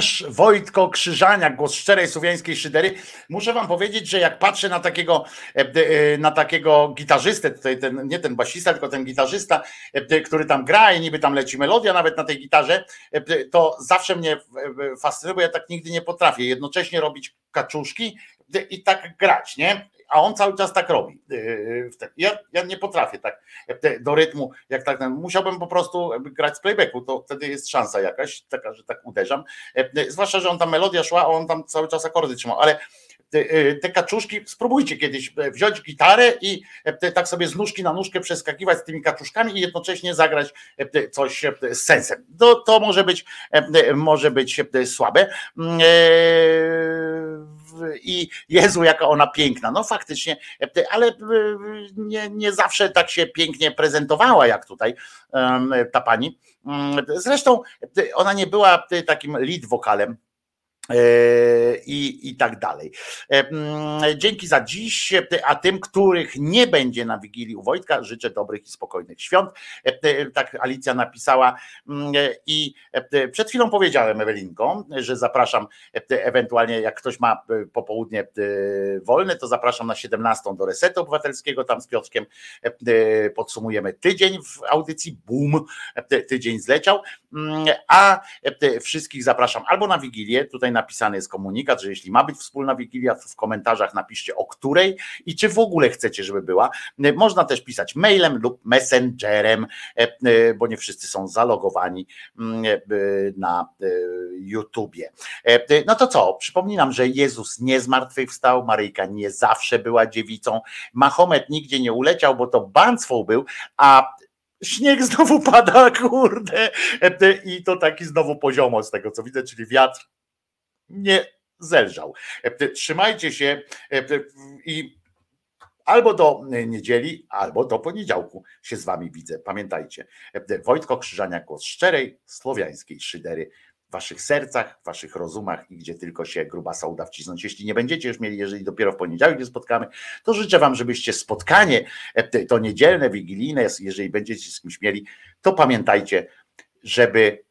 Wasz Wojtko Krzyżaniak, głos szczerej słowiańskiej szydery. Muszę wam powiedzieć, że jak patrzę na takiego, e, e, na takiego gitarzystę, tutaj ten, nie ten basista, tylko ten gitarzysta, e, który tam gra i niby tam leci melodia nawet na tej gitarze, to zawsze mnie fascynuje, bo ja tak nigdy nie potrafię jednocześnie robić kaczuszki i tak grać, nie? A on cały czas tak robi. Yy, ja, ja nie potrafię tak do rytmu, jak tak, musiałbym po prostu grać z playbacku, to wtedy jest szansa jakaś, taka, że tak uderzam. Yy, zwłaszcza, że on tam melodia szła, a on tam cały czas akordy trzymał, ale te kaczuszki, spróbujcie kiedyś wziąć gitarę i tak sobie z nóżki na nóżkę przeskakiwać z tymi kaczuszkami i jednocześnie zagrać coś z sensem. To, to może być może być słabe i Jezu, jaka ona piękna. No faktycznie, ale nie, nie zawsze tak się pięknie prezentowała, jak tutaj ta pani. Zresztą ona nie była takim lead wokalem E, i, i tak dalej. E, mm, dzięki za dziś, a tym, których nie będzie na Wigilii u Wojtka, życzę dobrych i spokojnych świąt. E, tak Alicja napisała mm, i przed chwilą powiedziałem Ewelinką, że zapraszam ewentualnie, jak ktoś ma popołudnie wolne, to zapraszam na 17 do Resetu Obywatelskiego, tam z Piotrkiem podsumujemy tydzień w audycji, boom, tydzień zleciał, mm, a wszystkich zapraszam albo na Wigilię, tutaj napisany jest komunikat, że jeśli ma być wspólna wigilia, to w komentarzach napiszcie o której i czy w ogóle chcecie, żeby była. Można też pisać mailem lub messengerem, e, e, bo nie wszyscy są zalogowani mm, e, na YouTubie. No to co? Przypominam, że Jezus nie zmartwychwstał, Maryjka nie zawsze była dziewicą, Mahomet nigdzie nie uleciał, bo to banstwo był, a śnieg znowu pada, kurde. I to taki znowu poziomo z tego co widzę, czyli wiatr nie zelżał. E, trzymajcie się e, i albo do niedzieli, albo do poniedziałku się z wami widzę. Pamiętajcie, e, Wojtko Krzyżania, głos szczerej, słowiańskiej szydery w waszych sercach, w waszych rozumach i gdzie tylko się grubasa uda wcisnąć. Jeśli nie będziecie już mieli, jeżeli dopiero w poniedziałek się spotkamy, to życzę wam, żebyście spotkanie to niedzielne, wigilijne, jeżeli będziecie z kimś mieli, to pamiętajcie, żeby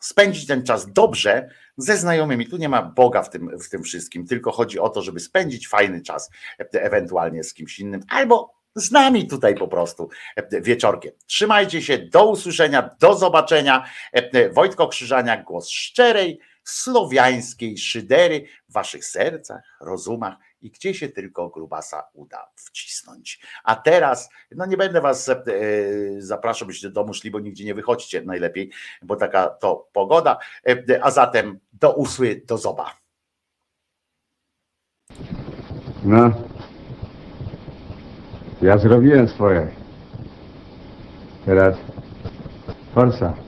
spędzić ten czas dobrze ze znajomymi. Tu nie ma Boga w tym, w tym wszystkim, tylko chodzi o to, żeby spędzić fajny czas, ewentualnie z kimś innym, albo z nami tutaj po prostu wieczorkiem. Trzymajcie się, do usłyszenia, do zobaczenia. Wojtko Krzyżania, głos szczerej, słowiańskiej szydery w waszych sercach, rozumach i gdzie się tylko grubasa uda wcisnąć. A teraz, no nie będę was e, zapraszał, byście do domu szli, bo nigdzie nie wychodźcie najlepiej, bo taka to pogoda. E, a zatem do usły, do zoba. No. Ja zrobiłem swoje. Teraz forsa.